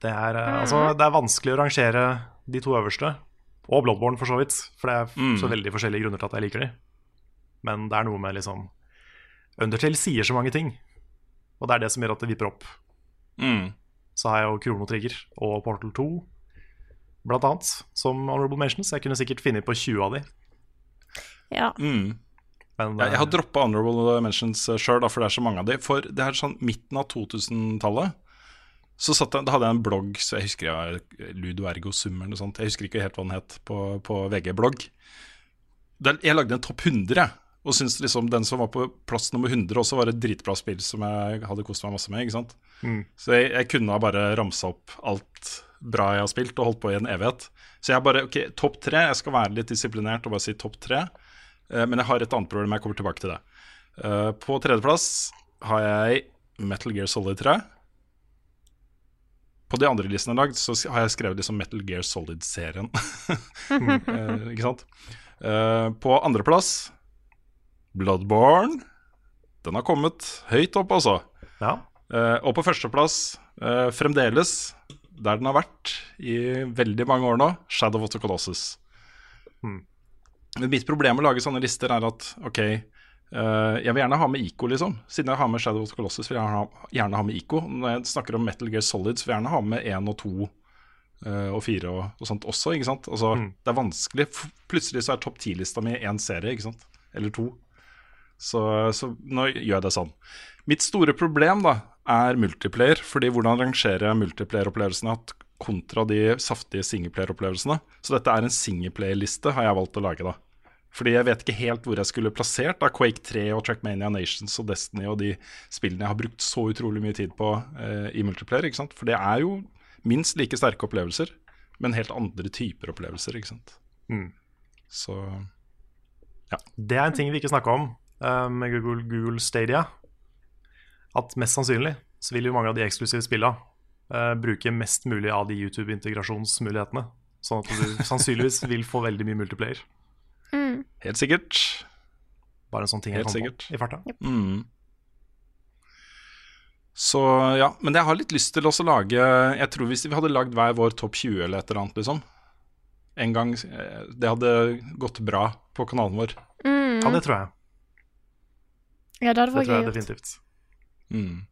Det er, mm. altså, det er vanskelig å rangere de to øverste. Og Bloodborne, for så vidt. For det er Mm. så veldig forskjellige grunner til at jeg liker de. Men det er noe med liksom Undertale sier så mange ting. Og det er det som gjør at det vipper opp. Mm. Så har jeg jo Krono Trigger og Portal 2 blant annet som honorable mentions. Jeg kunne sikkert funnet på 20 av de. Ja. Mm. Men Jeg, jeg har eh, droppa honorable mentions sjøl, for det er så mange av de. For det er sånn midten av 2000-tallet. Så satt jeg, da hadde jeg en blogg, så jeg husker jeg Ludo Ergo Sum eller noe sånt. Jeg husker ikke helt hva den het på, på VG-blogg. Jeg lagde en topp 100, jeg. Og syntes liksom den som var på plass nummer 100 også var et dritbra spill som jeg hadde kost meg masse med. ikke sant? Mm. Så jeg, jeg kunne ha bare ramsa opp alt bra jeg har spilt, og holdt på i en evighet. Så jeg bare, ok, topp tre. Jeg skal være litt disiplinert og bare si topp tre. Eh, men jeg har et annet problem, jeg kommer tilbake til det. Eh, på tredjeplass har jeg Metal Gear Solid 3. På de andre listene jeg har lagd, så har jeg skrevet liksom Metal Gear Solid-serien. [LAUGHS] Eh, ikke sant? Eh, på andreplass Bloodborne. Den har kommet høyt opp, altså. Ja. Eh, og på førsteplass, eh, fremdeles, der den har vært i veldig mange år nå, Shadow of the Colossus. Hmm. Mitt problem med å lage sånne lister er at ok, eh, jeg vil gjerne ha med ICO, liksom. Siden jeg har med Shadow of the Colossus, vil jeg ha, gjerne ha med ICO. Når jeg snakker om Metal Gear Solid, så vil jeg gjerne ha med én og to eh, og fire og, og sånt også, ikke sant. Altså, Mm. Det er vanskelig. Plutselig så er topp ti-lista mi én serie, ikke sant. Eller to. Så, så nå gjør jeg det sånn. Mitt store problem da er multiplayer. fordi hvordan rangerer jeg multiplayer-opplevelsene kontra de saftige singleplayer-opplevelsene? Så dette er en singleplayer-liste, har jeg valgt å lage, da. Fordi jeg vet ikke helt hvor jeg skulle plassert da Quake 3 og Trackmania Nations og Destiny og de spillene jeg har brukt så utrolig mye tid på eh, i multiplayer. ikke sant? For det er jo minst like sterke opplevelser, men helt andre typer opplevelser, ikke sant. Mm. Så Det er en ting vi ikke snakka om med Google, Google Stadia. At mest sannsynlig så vil jo mange av de eksklusive spilla uh, bruke mest mulig av de YouTube-integrasjonsmulighetene. Sånn at du [LAUGHS] sannsynligvis vil få veldig mye multiplayer. Mm. helt sikkert. Bare en sånn ting jeg Helt kom sikkert. på i farta. Mm. Så ja, men jeg har litt lyst til også å lage Jeg tror hvis vi hadde lagd hver vår topp 20 eller et eller annet, liksom. en gang eh, det hadde gått bra på kanalen vår. Mm. Ja, det tror jeg. Ja, det Det tror jeg definitivt. Mm.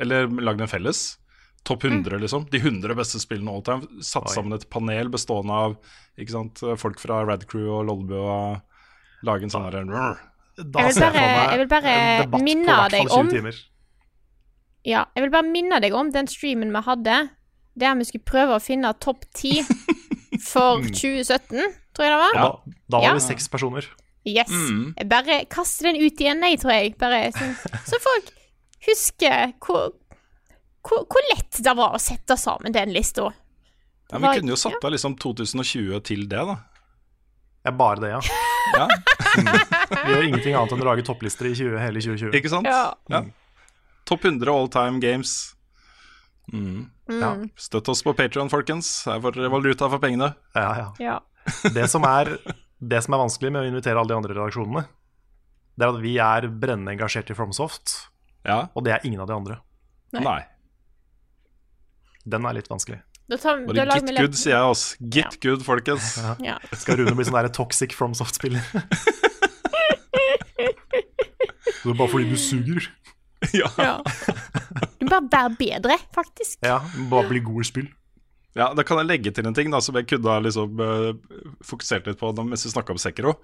Eller lagd en felles. Topp 100, liksom. De 100 beste spillene all time. Satt Oi. sammen et panel bestående av ikke sant, folk fra Rad Crew og Lolbø og lage en sånn her Da Jeg vil bare- jeg vil bare minne deg om- timer. Ja, jeg vil bare minne deg om den streamen vi hadde, der vi skulle prøve å finne topp ti [LAUGHS] for 2017, tror jeg det var. Da, da var Ja. vi seks personer. Yes. Mm. Bare kaste den ut igjen, jeg, tror jeg. Bare så, så folk husker hvor, hvor, hvor lett det var å sette sammen den lista. Ja, Vi kunne jo satt av liksom 2020 til det, da. Ja, bare det, ja. Ja, [LAUGHS] Vi gjør ingenting annet enn å lage topplister i 20, hele 2020. Ikke sant? Ja. Ja. Topp 100 all time games. Mm. Ja. Støtt oss på Patreon folkens. Her får dere valuta for pengene. Ja, ja. Ja. Det som, er, det som er vanskelig med å invitere alle de andre redaksjonene, det er at vi er brennende engasjert i Fromsoft, Ja. og det er ingen av de andre. Nei. Nei. Den er litt vanskelig. Da, tar, da Bare git good, sier jeg ass. Get ja. good, folkens. Ja. Skal Rune bli sånn der toxic Fromsoft-spiller? [LAUGHS] Det er bare fordi du suger. ja. ja. Du må bare være bedre, faktisk. Ja, bare bli god i spill. Ja, Da kan jeg legge til en ting da, som jeg kunne ha liksom, uh, fokusert litt på mens vi snakka om Sekiro.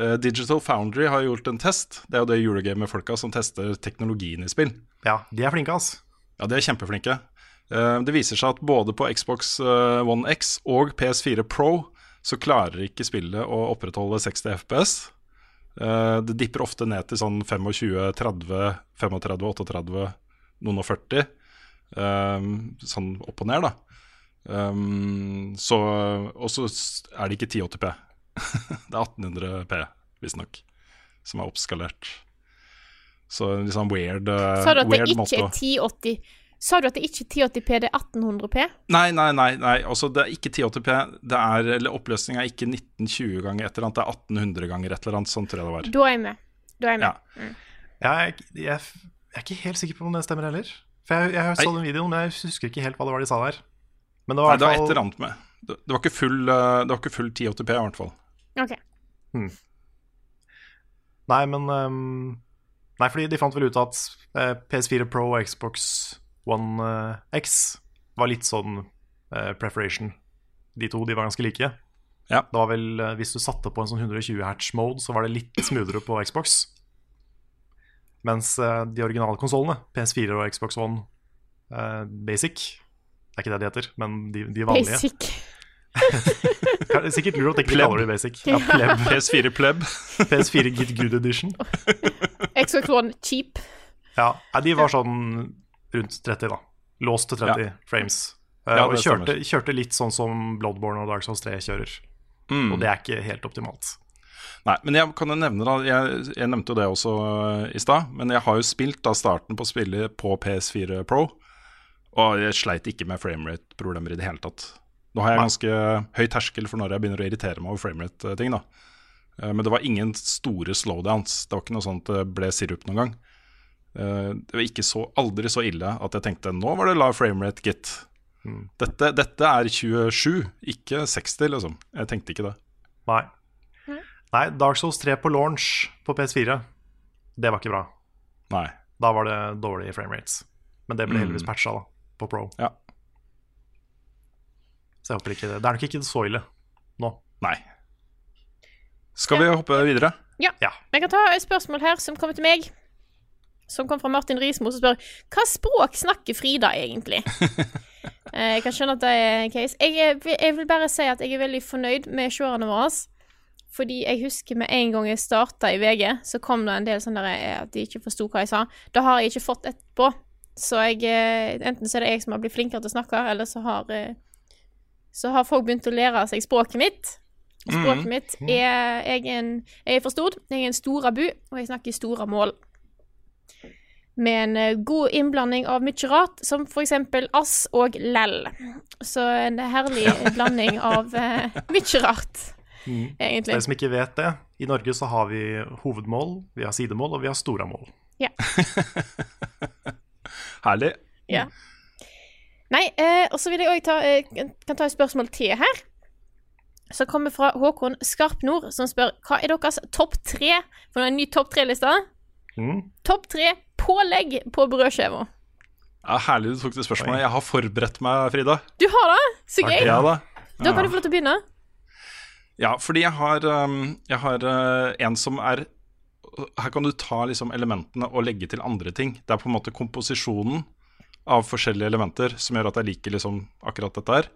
Uh, Digital Foundry har gjort en test. Det er jo det Eurogamer-folka som tester teknologien i spill. Ja, de er flinke, ass. Ja, de er kjempeflinke. Uh, det viser seg at både på Xbox One X og PS4 Pro så klarer ikke spillet å opprettholde 60 FPS. Det dipper ofte ned til sånn 25, 30, 35, 38, noen og 40. Eh, sånn opp og ned, da. Um, så, og så er det ikke 1080P. [LAUGHS] det er 1800P, visstnok, som er oppskalert. Så en litt sånn weird, uh, Sa du at det ikke måte er å 1080 Sa du at det ikke er 1080P, det er 1800P? Nei, nei, nei, nei. Altså, det er ikke 1080P. Det er, eller Oppløsninga er ikke 1920 ganger et eller annet, det er 1800 ganger et eller annet. Sånn tror jeg det var. Da er jeg med. Da er jeg med. Ja. Jeg, jeg, jeg er ikke helt sikker på om det stemmer heller. For jeg, jeg så den videoen, men jeg husker ikke helt hva det var de sa der. Men det var Nei, det var et eller annet med Det, det var ikke full, det var ikke full 1080P, i hvert fall. Ok. Nei, men um, Nei, fordi de fant vel ut at uh, PS4 Pro og Xbox One uh, X var litt sånn uh, preparation. De to de var ganske like. Ja. Det var vel, eh, Hvis du satte på en sånn 120 hatch-mode, så var det litt smoothere på Xbox. Mens eh, de originale konsollene, PS4 og Xbox One eh, Basic Det er ikke det de heter, men de, de vanlige. Basic. [LAUGHS] Er sikkert lurt at ikke de kaller det basic. Ja, pleb. PS4 Pleb. [LAUGHS] PS4 Git Good Edition. Xbox One cheap. Ja, de var sånn rundt 30, da. Låst til 30 Ja. frames. Eh, Ja, og kjørte, kjørte litt sånn som Bloodborne og Dark Souls 3 kjører. Mm. Og det er ikke helt optimalt. Nei, men jeg kan jo nevne da Jeg, jeg nevnte jo det også uh, i stad, men jeg har jo spilt da starten på spillet på PS4 Pro, og jeg sleit ikke med framerate-problemer i det hele tatt. Nå har jeg ganske høy terskel for når jeg begynner å irritere meg over framerate-ting, da. Eh, Men det var ingen store slowdowns. Det var ikke noe sånt det ble sirup noen gang. Eh, Det var ikke så, aldri så ille at jeg tenkte nå var det lav framerate, gitt. Mm. Dette, dette er 27, ikke 60, liksom. Jeg tenkte ikke det. Nei. Nei, Dark Souls 3 på launch på PS4, det var ikke bra. Nei. Da var det dårlige framerates. Men det ble Mm. heldigvis patcha da, på Pro. Ja. Så jeg håper ikke det. Det er nok ikke så ille nå. Nei. Skal vi hoppe videre? Ja. Ja. Jeg kan ta et spørsmål her som kommer til meg. Som kom fra Martin Rismo, som spør hva språk snakker Frida egentlig? [LAUGHS] Eh, jeg kan skjønne at det er en case. Jeg, jeg vil bare si at jeg er veldig fornøyd med seerne våre. Fordi jeg husker med en gang jeg starta i VG, så kom det en del sånn at de ikke forsto hva jeg sa. Da har jeg ikke fått etterpå. Så jeg eh, Enten så er det jeg som har blitt flinkere til å snakke, eller så har eh, Så har folk begynt å lære seg språket mitt. Språket mm. mitt er Jeg er en Jeg er forstod. Jeg er en storabu, og jeg snakker store mål. Med en eh, god innblanding av mye rart, som for eksempel ass og lell. Så en herlig [LAUGHS] blanding av uh, mye rart, Mm. egentlig. Dere som ikke vet det, i Norge så har vi hovedmål, vi har sidemål og vi har storamål. [LAUGHS] Herlig. Ja. Nei, eh, og så vil jeg òg ta, eh, kan ta et spørsmål til her. som kommer fra Håkon Skarpnord, som spør hva er deres topp tre for en ny topp tre-liste. Mm. Topp tre pålegg på brødskiva. Ja, herlig du tok det spørsmålet. Jeg har forberedt meg, Frida. Du har det? Så gøy. Ja da. Da kan du få lov til å begynne. Ja, fordi jeg har, um, jeg har uh, en som er Her kan du ta liksom elementene og legge til andre ting. Det er på en måte komposisjonen av forskjellige elementer som gjør at jeg liker liksom akkurat dette her.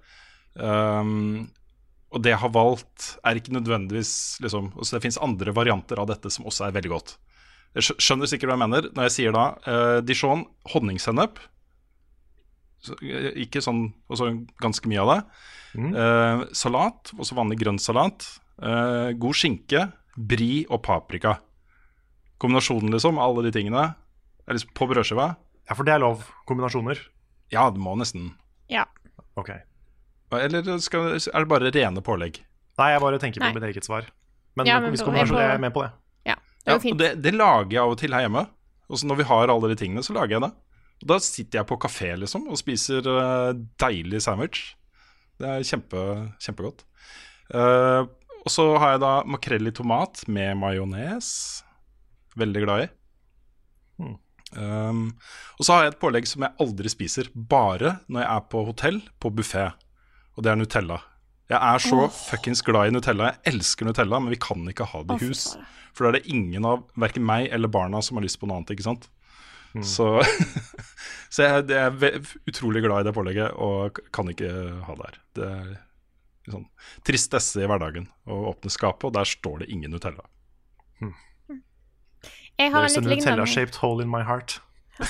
Um, og det jeg har valgt, er ikke nødvendigvis liksom altså Det fins andre varianter av dette som også er veldig godt. Jeg skjønner sikkert hva jeg mener når jeg sier da uh, Dijon honningsennep. Så, eh, Ikke sånn også ganske mye av det. Eh, salat, også vanlig grønn salat. Eh, god skinke, brie og paprika. Kombinasjonen, liksom, alle de tingene. Er liksom på brødskiva. Ja, for det er lov. Kombinasjoner. Ja, det må nesten. Ja. Ok. Eller skal, er det bare rene pålegg? Nei, jeg bare tenker på Nei. mitt eget svar. Men, Ja, men hvis kombinasjonen kombinasjon, jeg er med på det. Ja, det Ja, det, det lager jeg av og til her hjemme. Også når vi har alle de tingene, så lager jeg det. Og da sitter jeg på kafé liksom og spiser uh, deilig sandwich. Det er kjempe, kjempegodt. Uh, og så har jeg da makrell i tomat med majones. Veldig glad i. Um, og så har jeg et pålegg som jeg aldri spiser, bare når jeg er på hotell på buffé. Og det er Nutella. Jeg er så oh. fuckings glad i Nutella. Jeg elsker Nutella, men vi kan ikke ha det i hus. For da er det ingen av verken meg eller barna som har lyst på noe annet, ikke sant. Så, [LAUGHS] så jeg, jeg er utrolig glad i det pålegget og kan ikke ha det her. Det er sånn tristesse i hverdagen å åpne skapet, og der står det ingen Nutella. Jeg har en litt lignende Nutella-shaped hole in my heart. [LAUGHS]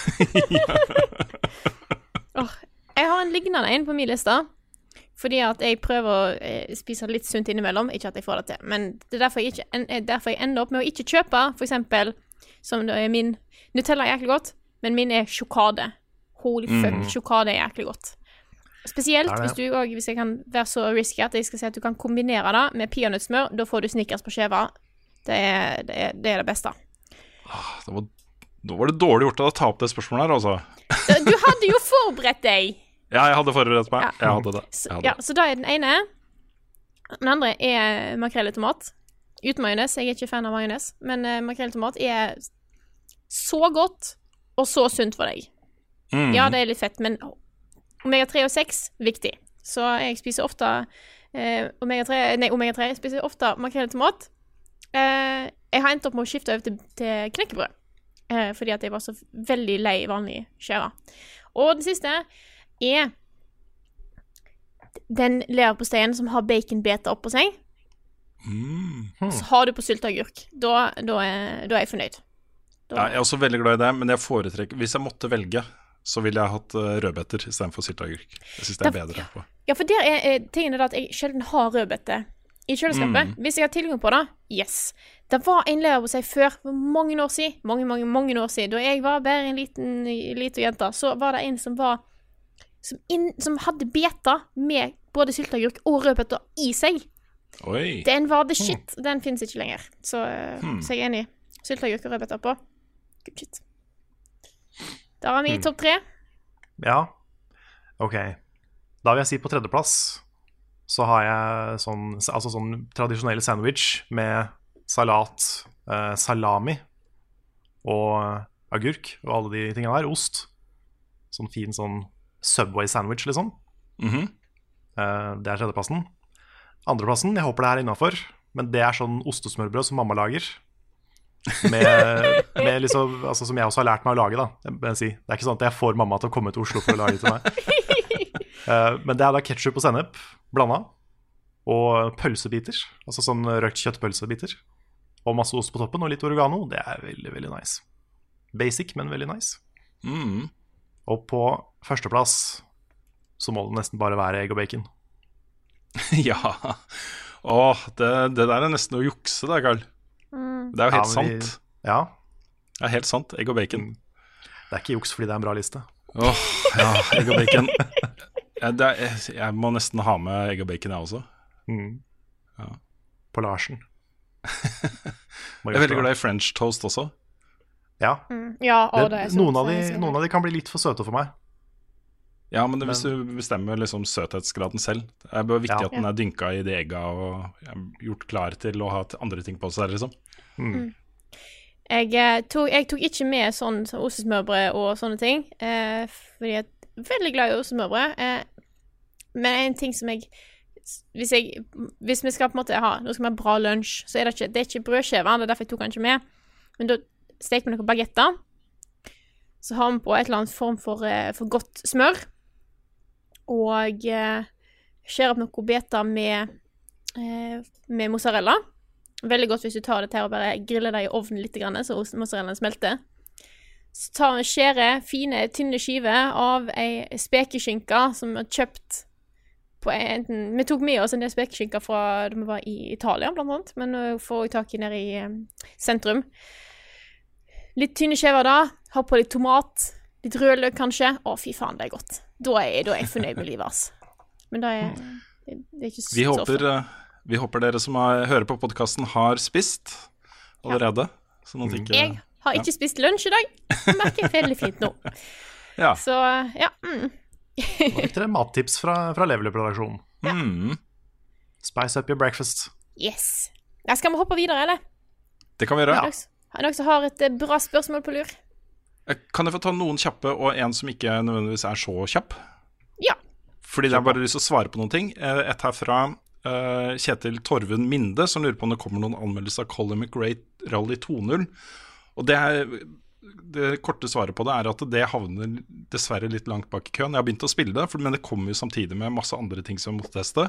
oh, Jeg har en lignende en på min liste. Fordi at jeg prøver å eh, spise litt sunt innimellom. Ikke at jeg får det til, men det er derfor jeg, ikke, en, eh, derfor jeg ender opp med å ikke kjøpe, eksempel, som min Nutella er jæklig godt, men min er sjokade. Holy fuck, Mm. sjokade er jæklig godt. Spesielt hvis du også, hvis jeg kan være så risky at jeg skal si at du kan kombinere det med peanøttsmør. Da får du Snickers på skiva. Det det, det er det beste. Det var, da var det dårlig gjort av deg å ta opp det spørsmålet her, altså. Du hadde jo forberedt deg! [LAUGHS] Ja, jeg hadde forberedt meg. Ja. Jeg hadde det. Jeg hadde ja, så da er den ene. Den andre er makrell i tomat. Uten majones. Jeg er ikke fan av majones, men uh, makrell i tomat er så godt og så sunt for deg. Mm. Ja, det er litt fett, men omega-3 og 6 viktig. Så jeg spiser ofte eh, omega-3 Nei, omega-3. Jeg spiser ofte makrell i tomat. Eh, jeg har endt opp med å skifte over til, til knekkebrød. Eh, fordi at jeg var så veldig lei vanlig skjære. Og den siste er den leverposteien som har baconbeter oppå seg. Mm. Så har du på sylteagurk. Da, da, da er jeg fornøyd. Da, Ja, jeg er også veldig glad i det, men jeg foretrekker Hvis jeg måtte velge, så ville jeg hatt uh, rødbeter istedenfor sylteagurk. Jeg syns det er bedre. på Ja, for der er, er tingen er at jeg sjelden har rødbete i kjøleskapet. Mm. Hvis jeg har tilgang på det, yes. Det var en leverpostei før, for mange år siden, mange, mange, mange år siden, da jeg var bare en liten, liten jente, så var det en som var som, inn, som hadde beta med både sylteagurk og rødbeter i seg. Oi. Den var the shit. Den finnes ikke lenger. Så, Hmm. så jeg er enig. Sylteagurk og rødbeter på. Good shit. Da har vi mm. topp tre. Ja, ok. Da vil jeg si på tredjeplass så har jeg sånn, altså sånn tradisjonell sandwich med salat, eh, salami og agurk og alle de tingene der. Ost. Sånn fin sånn Subway-sandwich, liksom. Mhm. Eh, det er tredjeplassen. Andreplassen, jeg håper det er innafor, men det er sånn ostesmørbrød som mamma lager. Med, [LAUGHS] med liksom, altså som jeg også har lært meg å lage. da si. Det er ikke sånn at jeg får mamma til å komme til Oslo for å lage til meg. [LAUGHS] Eh, men det er da ketsjup og sennep blanda. Og pølsebiter. Altså sånn røkt kjøttpølsebiter. Og masse ost på toppen og litt oregano. Det er veldig, veldig nice. Basic, men veldig nice. Mm. Og på førsteplass så må det nesten bare være egg og bacon. [LAUGHS] ja. Åh, det, det der er nesten å jukse, da, Carl. Mm. Det er jo helt Ja, sant. vi-. Ja. Det er helt sant. Egg og bacon. Det er ikke juks fordi det er en bra liste. Åh, ja, egg og bacon. [LAUGHS] Ja, det er, jeg må nesten ha med egg og bacon, jeg også. Mm. Ja. På Larsen. [LAUGHS] Jeg er veldig glad i french toast også. Ja. Mm. Ja, og det er noen, av de, noen av de kan bli litt for søte for meg. Ja, men det, hvis du bestemmer liksom søthetsgraden selv Det er bare viktig Ja. at den er dynka i de egga og gjort klar til å ha andre ting på seg, liksom. Jeg, eh, tok, jeg tok ikke med sånn ostesmørbrød og sånne ting, eh, fordi jeg er veldig glad i ostesmørbrød. Eh, men en ting som jeg hvis, jeg hvis vi skal på en måte ha Nå skal vi ha bra lunsj, så er det ikke, det er ikke brødskiver. Det er derfor jeg tok den ikke med. Men da steker vi noen bagetter. Så har vi på et eller annet form for, eh, for godt smør. Og eh, opp noen beter med, eh, med mozzarella. Veldig godt hvis du tar det til og bare griller det i ovnen litt, så mozzarellaen smelter. Så tar vi skjærer fine, tynne skiver av ei spekeskinke som vi har kjøpt enten Vi tok med oss en del spekeskinker fra da vi var i Italia, blant annet, men nå får jeg tak i nede i eh, sentrum. Litt tynne skiver da. Ha på litt tomat. Litt rødløk, kanskje. Å, fy faen, det er godt. Da er, jeg- da er jeg fornøyd med livet, altså. Men det er, det, det er ikke så Vi så ofte. eh, vi håper dere som er, hører på podkasten, har spist allerede. Sånn at ikke Jeg har ikke spist lunsj i dag. Merker jeg veldig fint nå. [LAUGHS] Ja. Så ja. Mm. Nå fikk dere mattips fra, fra Leveløp-redaksjonen. Mm, Spice up your breakfast. Yes. Ja, skal vi hoppe videre, eller? det kan vi gjøre. Ja. har noen som har et eh, bra spørsmål på lur? Eh, Kan jeg få ta noen kjappe, og en som ikke nødvendigvis er så kjapp? Ja. Fordi jeg har bare lyst til å svare på noen ting. Eh, Et her fra uh, Kjetil Torvund Minde, som lurer på om det kommer noen anmeldelser av Colin McRae Rally 2.0. Og det, er, det korte svaret på det er at det havner dessverre litt langt bak i køen. Jeg har begynt å spille det, men det kommer jo samtidig med masse andre ting som jeg måtte teste.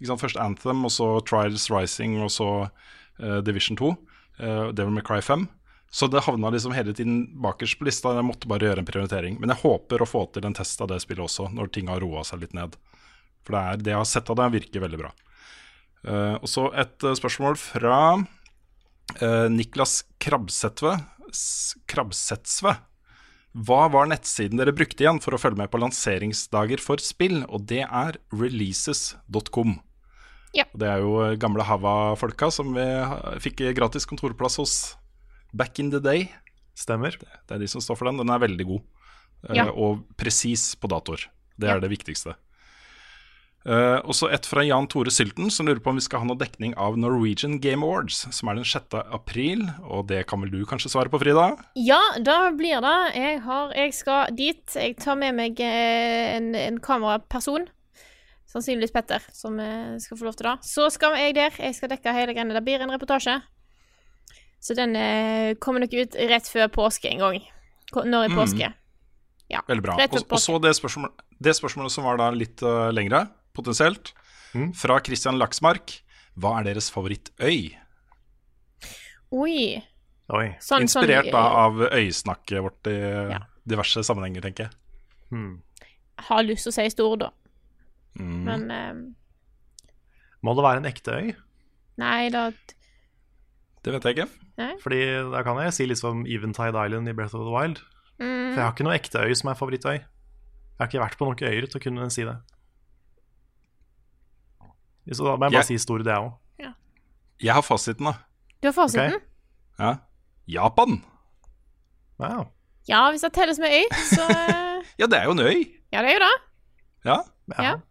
Først Anthem, og så Trials Rising, og så uh, Division 2. Uh, Devil May Cry 5. Så det havna liksom hele tiden bakerst på lista. Jeg måtte bare gjøre en prioritering. Men jeg håper å få til en test av det spillet også, når ting har roa seg litt ned. For det, er, det jeg har sett av det, virker veldig bra. Uh, og så et eh, spørsmål fra eh, Niklas Krabsetve. Krabsetsve. Hva var nettsiden dere brukte igjen for å følge med på lanseringsdager for spill? Og det er releases.com. Ja. Det er jo eh, gamle Hava-folka som vi fikk gratis kontorplass hos back in the day. Stemmer. Det er de som står for den. Den er veldig god. eh, Ja. Og presis på datoer. Det Ja. er det viktigste. Uh, og så et fra Jan Tore Sylten, som lurer på om vi skal ha noe dekning av Norwegian Game Awards, som er den 6. april. Og det kan vel du kanskje svare på, Frida? Ja, da blir det. Jeg, har, jeg skal dit. Jeg tar med meg eh, en, en kameraperson. Sannsynligvis Petter, som eh, skal få lov til det. Så skal jeg der. Jeg skal dekke hele greiene. Det blir en reportasje. Så den eh, kommer nok ut rett før påske en gang. Når påske. Mm. påske? Ja. Veldig bra. Og, og så det, spørsmålet, det spørsmålet som var da litt uh, lengre, potensielt, fra Christian Laksmark. Hva er deres favorittøy? Oi. Oi. Sånn, Inspirert sånn, da eh, av øyesnakket vårt i diverse sammenhenger, tenker jeg. Jeg har lyst til å si store da. Mm. Men um... Må det være en ekte øy? nei, da Det vet jeg ikke. Nei. Fordi da kan jeg si litt som Eventide Island i Breath of the Wild. Mm. For jeg har ikke noe ekte øy som er favorittøy. Jeg har ikke vært på noen øyer til å kunne si det. Så da må jeg bare Jeg- si stor, det òg. Jeg har fasiten, da. Du har fasiten? Ja. Japan. Wow. Ja, hvis det telles med øy, så [LAUGHS] eh, Ja, det er jo en øy. Ja, det er jo det. Ja. Ja. Det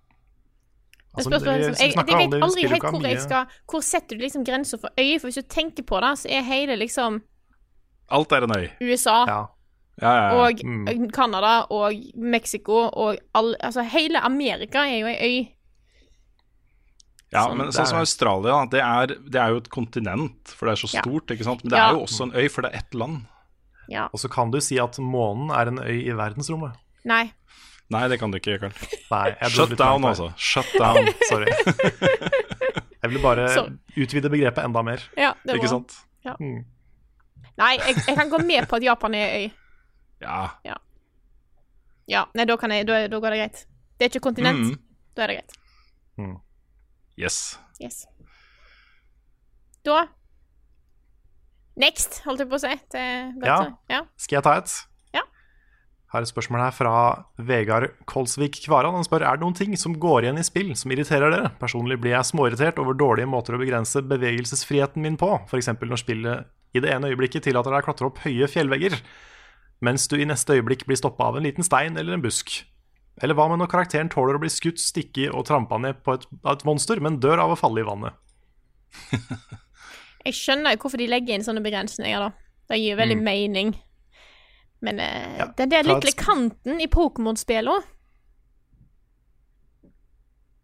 Altså, spørs bare vi- liksom, jeg, jeg vet aldri helt hvor jeg skal Hvor setter du liksom grensa for øy? For hvis du tenker på det, så er hele liksom Alt er en øy. USA Ja. Ja, ja, ja. og Mm. Og Mexico og all, Altså hele Amerika er jo ei øy. Ja, Sånn, men sånn som. Australia, det er, det er jo et kontinent, for det er så Ja. stort, ikke sant. Men det Ja. er jo også en øy, for det er ett land. Ja. Og så kan du si at månen er en øy i verdensrommet. Nei. Nei, det kan du ikke, Karl. Nei, jeg Shut down, altså. Shut down. [LAUGHS] Sorry. Jeg vil bare Sorry. utvide begrepet enda mer. Ja, det er Ikke sant? sant? Mm. Nei, jeg, jeg kan gå med på at Japan er øy. Ja. Ja, ja. nei, da, kan jeg, da, da går det greit. Det er ikke kontinent. Mm. Da er det greit. Yes. Yes. Da Next, holdt jeg på å si. Ja. ja. Skal jeg ta et? Ja. Har et spørsmål her fra Vegard Kolsvik Kvaran. Han spør er det noen ting som går igjen i spill som irriterer dere. Personlig blir jeg småirritert over dårlige måter å begrense bevegelsesfriheten min på. F.eks. når spillet i det ene øyeblikket tillater deg å klatre opp høye fjellvegger, mens du i neste øyeblikk blir stoppa av en liten stein eller en busk. Eller hva med når karakteren tåler å bli skutt, stikke og trampa ned på et, et monster, men dør av å falle i vannet? Jeg skjønner jo hvorfor de legger inn sånne begrensninger, da. Det gir veldig Mm. mening. Men eh, Ja, den der et lille kanten i Pokémon-spillene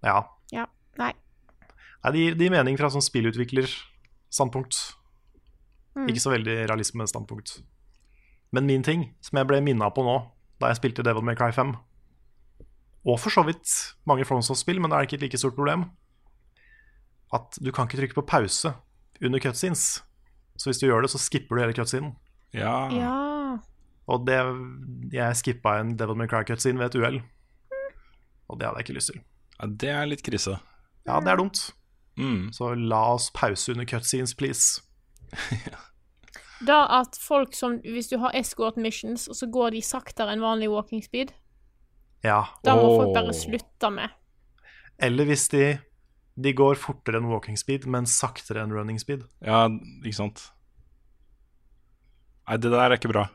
Ja. Ja, nei. Nei, det gir, det gir mening fra sånn spillutviklerstandpunkt. Mm. Ikke så veldig realismestandpunkt. Men min ting, som jeg ble minna på nå da jeg spilte Devil May Cry 5, og for så vidt mange FromSoft-spill, men det er ikke et like stort problem, at du kan ikke trykke på pause under cutscenes. Så hvis du gjør det, så skipper du hele cutscenen. Ja. Ja. Og det, jeg skippa en Devil May Cry cutscene ved et uhell. Og det hadde jeg ikke lyst til. ja, det er litt krise. Ja, det er dumt. Mm. Så la oss pause under cutscenes, please. [LAUGHS] Da at folk som Hvis du har escort missions, og så går de saktere enn vanlig walking speed, Ja. da må oh. folk bare slutte med. Eller hvis de, de går fortere enn walking speed, men saktere enn running speed. Ja, ikke sant. Nei, det der er ikke bra.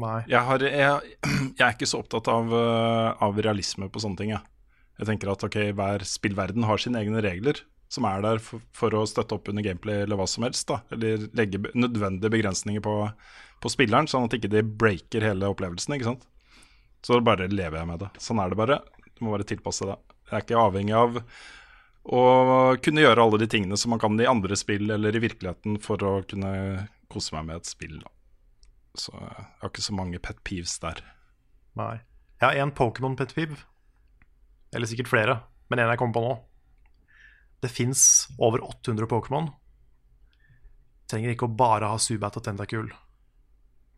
Nei. Jeg, har, jeg, [CLEARS THROAT] jeg er ikke så opptatt av, eh, av realisme på sånne ting. Jeg, jeg tenker at ok, hver spillverden har sine egne regler, som er der for, for å støtte opp under gameplay eller hva som helst. da Eller legge be- nødvendige begrensninger på, på spilleren, sånn at ikke de breaker hele opplevelsen. ikke sant Så bare lever jeg med det. Sånn er det bare. Du må bare tilpasse det. Jeg er ikke avhengig av å kunne gjøre alle de tingene som man kan i andre spill eller i virkeligheten for å kunne kose meg med et spill. da så jeg har ikke så mange pet peeves der. Nei. Jeg har én Pokémon pet peeve. Eller sikkert flere, men en jeg kommer på nå. Det fins over 800 Pokémon. Trenger ikke å bare ha Subat og Tentacool.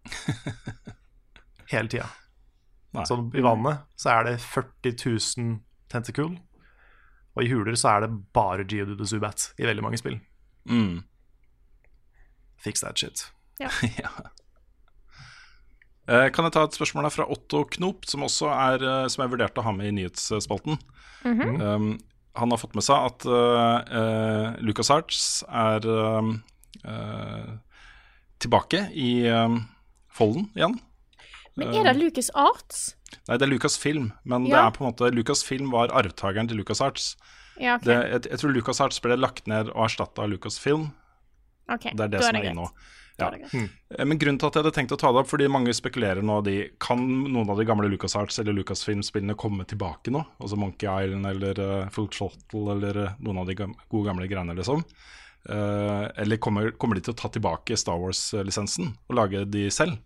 [LAUGHS] Hele tida. Nei. Så i vannet så er det 40 000 Tentacul. Og i huler så er det bare Geodude og Zubat i veldig mange spill. Mm. Fix that shit. Ja. [LAUGHS] ja. Eh, Kan jeg ta et spørsmål her fra Otto Knop, som også er eh, Som jeg vurderte å ha med i nyhetsspalten. Mhm. um, han har fått med seg at uh, LucasArts er um, eh, tilbake i folden igjen. Men er det Lucas Arts? Nei, det er Lucasfilm, men det er på en måte Lucasfilm var arvtakeren til LucasArts. Ja, okay. Det, jeg, jeg tror LucasArts ble lagt ned og erstatta av Lucasfilm. Okay, Det er det som er inne nå. Ja. Eh, Men grunnen til at jeg hadde tenkt å ta det opp, fordi mange spekulerer nå de, Kan noen av de gamle LucasArts eller Lucasfilm-spillene komme tilbake nå? Altså Monkey Island eller uh, Full Throttle eller eh, noen av de gamle, gode gamle greiene, liksom. Uh, eller kommer, kommer de til å ta tilbake Star Wars-lisensen og lage de selv?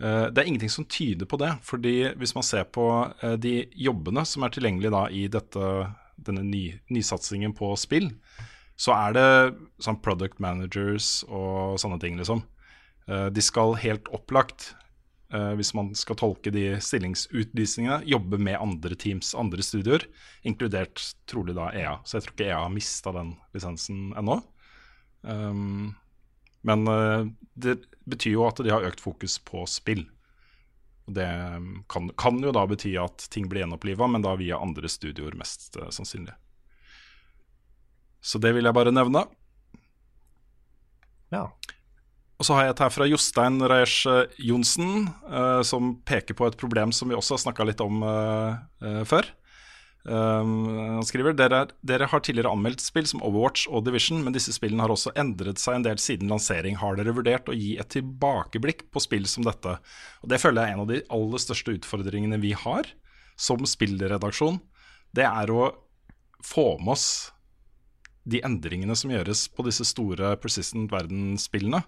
Eh, det er ingenting som tyder på det. fordi hvis man ser på eh, de jobbene som er tilgjengelige i dette, denne ny, nysatsingen på spill, så er det sånn product managers og sånne ting, liksom. Eh, de skal helt opplagt, hvis man skal tolke de stillingsutlysningene, jobbe med andre teams, andre studioer, inkludert trolig da EA. Så jeg tror ikke EA har mista den lisensen ennå. Um, men det betyr jo at de har økt fokus på spill. Det kan, kan jo da bety at ting blir gjenoppliva, men da via andre studioer, mest uh, sannsynlig. Så det vil jeg bare nevne. Ja. Og så har jeg et her fra Jostein Reiersj Johnsen, uh, som peker på et problem som vi også har snakka litt om uh, eh, før. Um, han skriver dere, dere har tidligere anmeldt spill som Overwatch og Division, men disse spillene har også endret seg en del siden lansering. Har dere vurdert å gi et tilbakeblikk på spill som dette? Og Det føler jeg er en av de aller største utfordringene vi har som spillredaksjon. Det er å få med oss de endringene som gjøres på disse store persistent verdensspillene.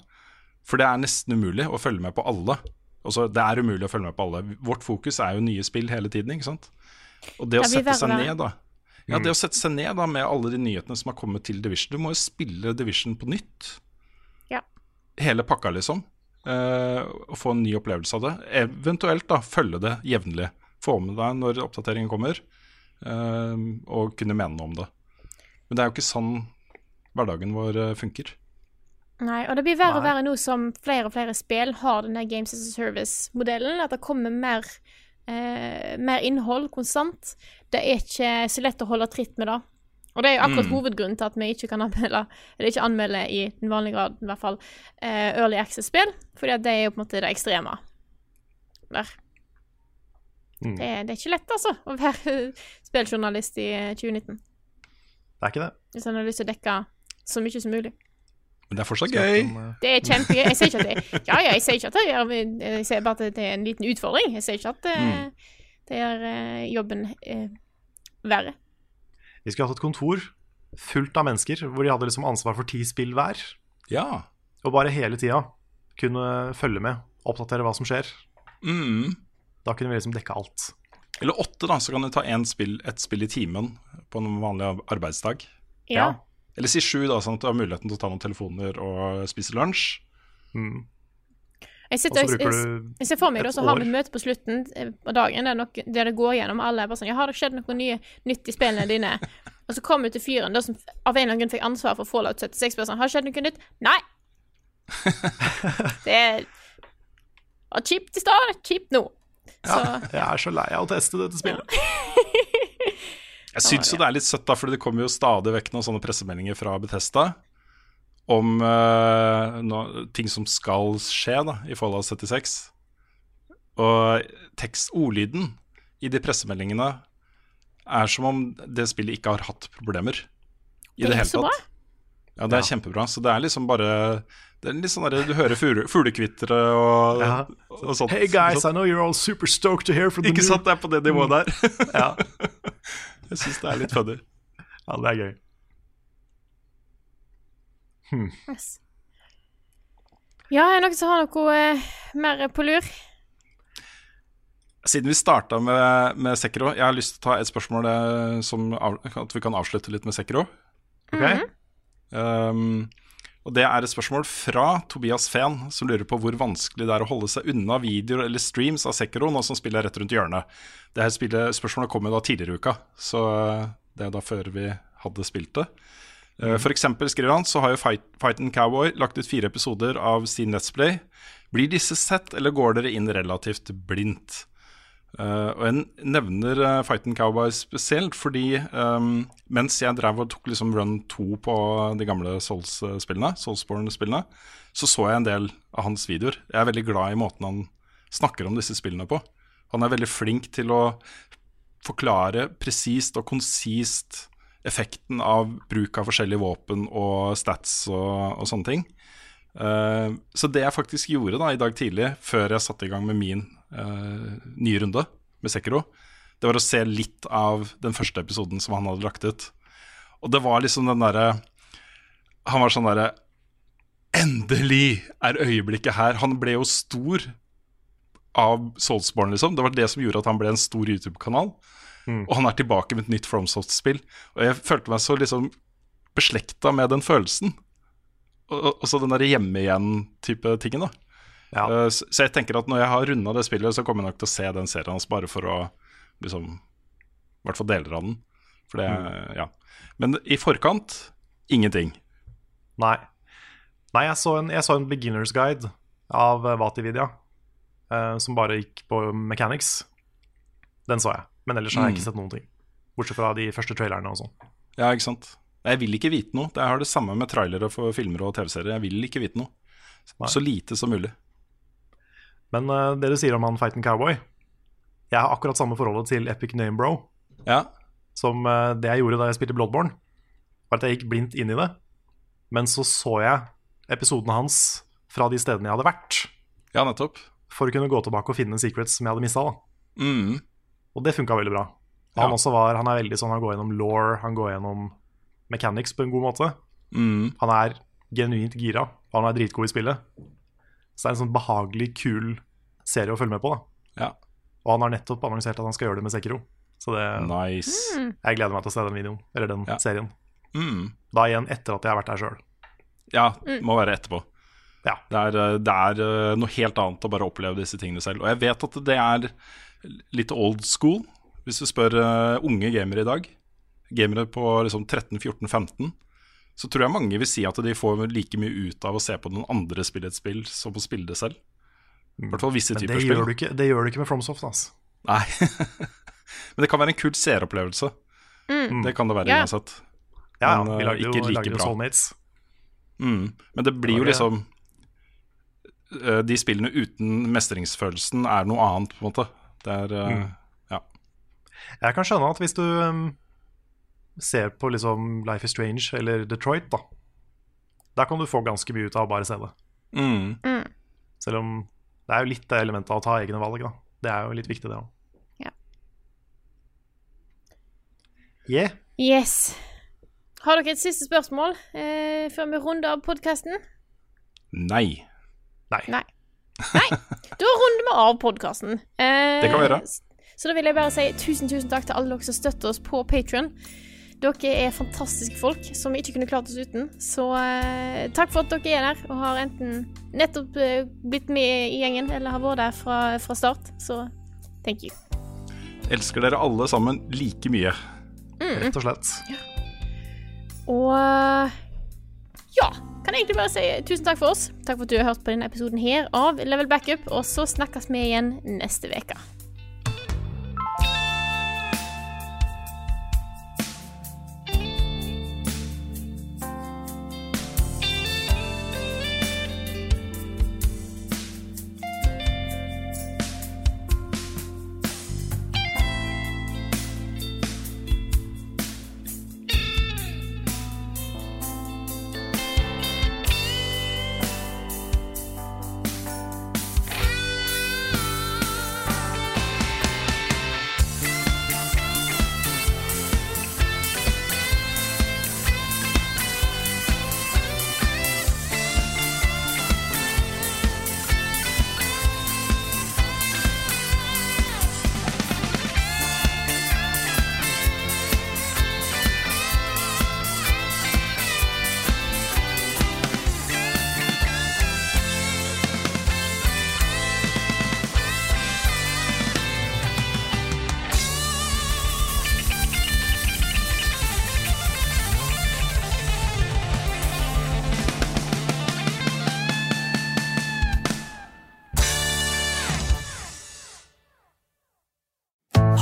For det er nesten umulig å følge med på alle. Også, det er umulig å følge med på alle. Vårt fokus er jo nye spill hele tiden, ikke sant. Og det Det å sette seg ned, da. Ja, det å sette seg ned da med alle de nyhetene som har kommet til Division. Du må jo spille Division på nytt. Ja. Hele pakka, liksom. Eh, og få en ny opplevelse av det. Eventuelt da følge det jevnlig. Få med deg når oppdateringen kommer, eh, og kunne mene noe om det. Men det er jo ikke sånn hverdagen vår eh, funker. Nei, og det blir verre og verre nå som flere og flere spill har den der Games as a Service-modellen. At det kommer mer, eh, mer innhold konstant. Det er ikke så lett å holde tritt med det. Og det er jo akkurat Mm. hovedgrunnen til at vi ikke kan anmelde, eller ikke anmelde i den vanlige grad, i hvert fall, eh, Early Access-spill. Fordi det er jo på en måte det ekstreme der. Mm. Det, det er ikke lett, altså, å være [LAUGHS] spilljournalist i eh, 2019. Det er ikke det. Hvis en har lyst til å dekke så mye som mulig. Men det er fortsatt gøy. eh, Det er kjempegøy. Jeg sier ikke at det [LAUGHS] Ja, ja, jeg sier ikke at det gjør Jeg sier bare at det er en liten utfordring. Jeg sier ikke at det, det gjør eh, jobben eh, verre. Vi skulle hatt et kontor fullt av mennesker hvor de hadde liksom ansvar for ti spill hver. Ja. Og bare hele tida kunne følge med, oppdatere hva som skjer. Mm. Da kunne vi liksom dekke alt. Eller åtte, da, så kan du ta en spill, ett spill i timen på en vanlig arbeidsdag. Ja. Eller si sju, da, sånn at du har muligheten til å ta noen telefoner og spise lunsj. Mm. Jeg, Og sitter, så jeg, jeg, jeg ser for meg da, så har vi et møte på slutten eh, av dagen der, nok, der det går gjennom alle bare sånn, ja, Har det skjedd noe nye, nytt i spillene dine? [LAUGHS] og så kommer du til fyren da, som av en eller annen grunn fikk ansvar for Fallout 76. Bare sånn, har det skjedd noe nytt? Nei! [LAUGHS] det var kjipt i stad, kjipt nå. Så Ja, jeg er så lei av å teste dette spillet. [LAUGHS] Jeg syns jo det er litt søtt, da, for det kommer jo stadig vekk noen sånne pressemeldinger fra Bethesda om uh, no, ting som skal skje da, i Fallout 76. Og tekst, ordlyden i de pressemeldingene er som om det spillet ikke har hatt problemer i Det det, er hele bra. tatt. Ja, det er kjempebra. Så det er liksom bare Det er litt sånn der, Du hører fugle, fuglekvitre og, Ja. og sånt. Hey guys, I know you're all super stoked to hear from the Ikke sant? Det er på det nivået der. Ja. [LAUGHS] Jeg syns det er litt funny. ja, det er gøy. yes. Ja, er det noen som har noe eh, mer på lur? Siden vi starta med, med Sekro, jeg har lyst til å ta et spørsmål eh, som av, at vi kan avslutte litt med Sekro. Ok? Um, og Det er et spørsmål fra Tobias Fehn, som lurer på hvor vanskelig det er å holde seg unna videoer eller streams av Sekiro nå som spillet er rett rundt hjørnet. Det her Spørsmålet kom jo da tidligere i uka, så eh, det er da før vi hadde spilt det. Mm. For eksempel, skriver han, så har jo Fight, Fight and Cowboy lagt ut fire episoder av sin Let's Play. Blir disse sett, eller går dere inn relativt blindt? Eh, og jeg nevner uh, Fighting Cowboy spesielt fordi um, mens jeg drev og tok liksom run 2 på de gamle Souls-spillene, Soulsborne-spillene, så så jeg en del av hans videoer. Jeg er veldig glad i måten han snakker om disse spillene på. Han er veldig flink til å forklare presist og konsist effekten av bruk av forskjellige våpen og stats og, og sånne ting. Eh, så det jeg faktisk gjorde da i dag tidlig, før jeg satte i gang med min uh, nye runde med Sekiro, det var å se litt av den første episoden som han hadde lagt ut. Og det var liksom den derre Han var sånn derre Endelig er øyeblikket her. Han ble jo stor av Soulsborne, liksom. Det var det som gjorde at han ble en stor YouTube-kanal. Og han er tilbake med et nytt FromSoft-spill. Og jeg følte meg så liksom beslekta med den følelsen. Og, så den der hjemme igjen-type tingen, da. Ja. Eh, så, så jeg tenker at når jeg har runda det spillet, så kommer jeg nok til å se den serien hans bare for å liksom I hvert fall deler av den. For det, ja. Men i forkant ingenting. Nei. Nei, jeg så en, jeg så en beginners guide av eh, Vatividia, uh, som bare gikk på mechanics. Den så jeg. Men ellers har jeg Mm. ikke sett noen ting. Bortsett fra de første trailerne og sånn. Ja, ikke sant. Jeg vil ikke vite noe. Jeg har det samme med trailere for filmer og TV-serier. Jeg vil ikke vite noe. Nei. Så lite som mulig. Men uh, det du sier om han Fighten Cowboy Jeg har akkurat samme forholdet til Epic Name Bro Ja. som uh, det jeg gjorde da jeg spilte Bloodborne. Var at jeg gikk blindt inn i det. Men så så jeg episodene hans fra de stedene jeg hadde vært, Ja, nettopp. for å kunne gå tilbake og finne secrets som jeg hadde mista. Mm. Og det funka veldig bra. Han, Ja. Var, han er veldig sånn, han går gjennom law, han går gjennom mechanics på en god måte. Mm. Han er genuint gira, og han er dritgod i spillet. Så det er en sånn behagelig, kul serie å følge med på. da. Ja. Og han har nettopp annonsert at han skal gjøre det med Sekiro. Så det, Nice. jeg gleder meg til å se den videoen, eller den Ja. serien. Mm. Da igjen etter at jeg har vært der sjøl. Ja, må være etterpå. Ja. Det er, eh, det er eh, noe helt annet å bare oppleve disse tingene selv. Og jeg vet at det er litt old school, hvis du spør eh, unge gamere i dag. Gamere på liksom 13-14-15. Så tror jeg mange vil si at de får like mye ut av å se på noen andre spille et spill som å spille det selv. I hvert fall visse Men typer spill. ikke, det gjør du ikke med FromSoft. Altså. Nei. [LAUGHS] Men det kan være en kul seeropplevelse. Det kan det være yeah. uansett. Ja, ja, Men, vi lager lagde jo, ikke like bra. Soulmates. Mm. Men det blir jo liksom eh, De spillene uten mestringsfølelsen er noe annet, på en måte. Det er, mm. Ja. Jeg kan skjønne at hvis du um, ser på liksom Life is Strange eller Detroit, da Der kan du få ganske mye ut av å bare se det. Mm. Mm. Selv om det er jo litt det elementet av å ta egne valg, da. Det er jo litt viktig, det òg. Ja. Yeah. Yes. Har dere et siste spørsmål eh, før vi runder av podkasten? Nei. Nei. Nei. Da runder vi av podkasten. Eh, Det kan vi gjøre. Så da vil jeg bare si tusen, tusen takk til alle dere som støtter oss på Patron. Dere er fantastiske folk som vi ikke kunne klart oss uten. Så eh, takk for at dere er der og har enten nettopp eh, blitt med i gjengen eller har vært der fra, fra start. Så thank you. Elsker dere alle sammen like mye. Mm. Rett og slett. Og eh, ja, kan jeg egentlig bare si tusen takk for oss. Takk for at du har hørt på denne episoden her av Level Backup, og så snakkes vi igjen neste uke.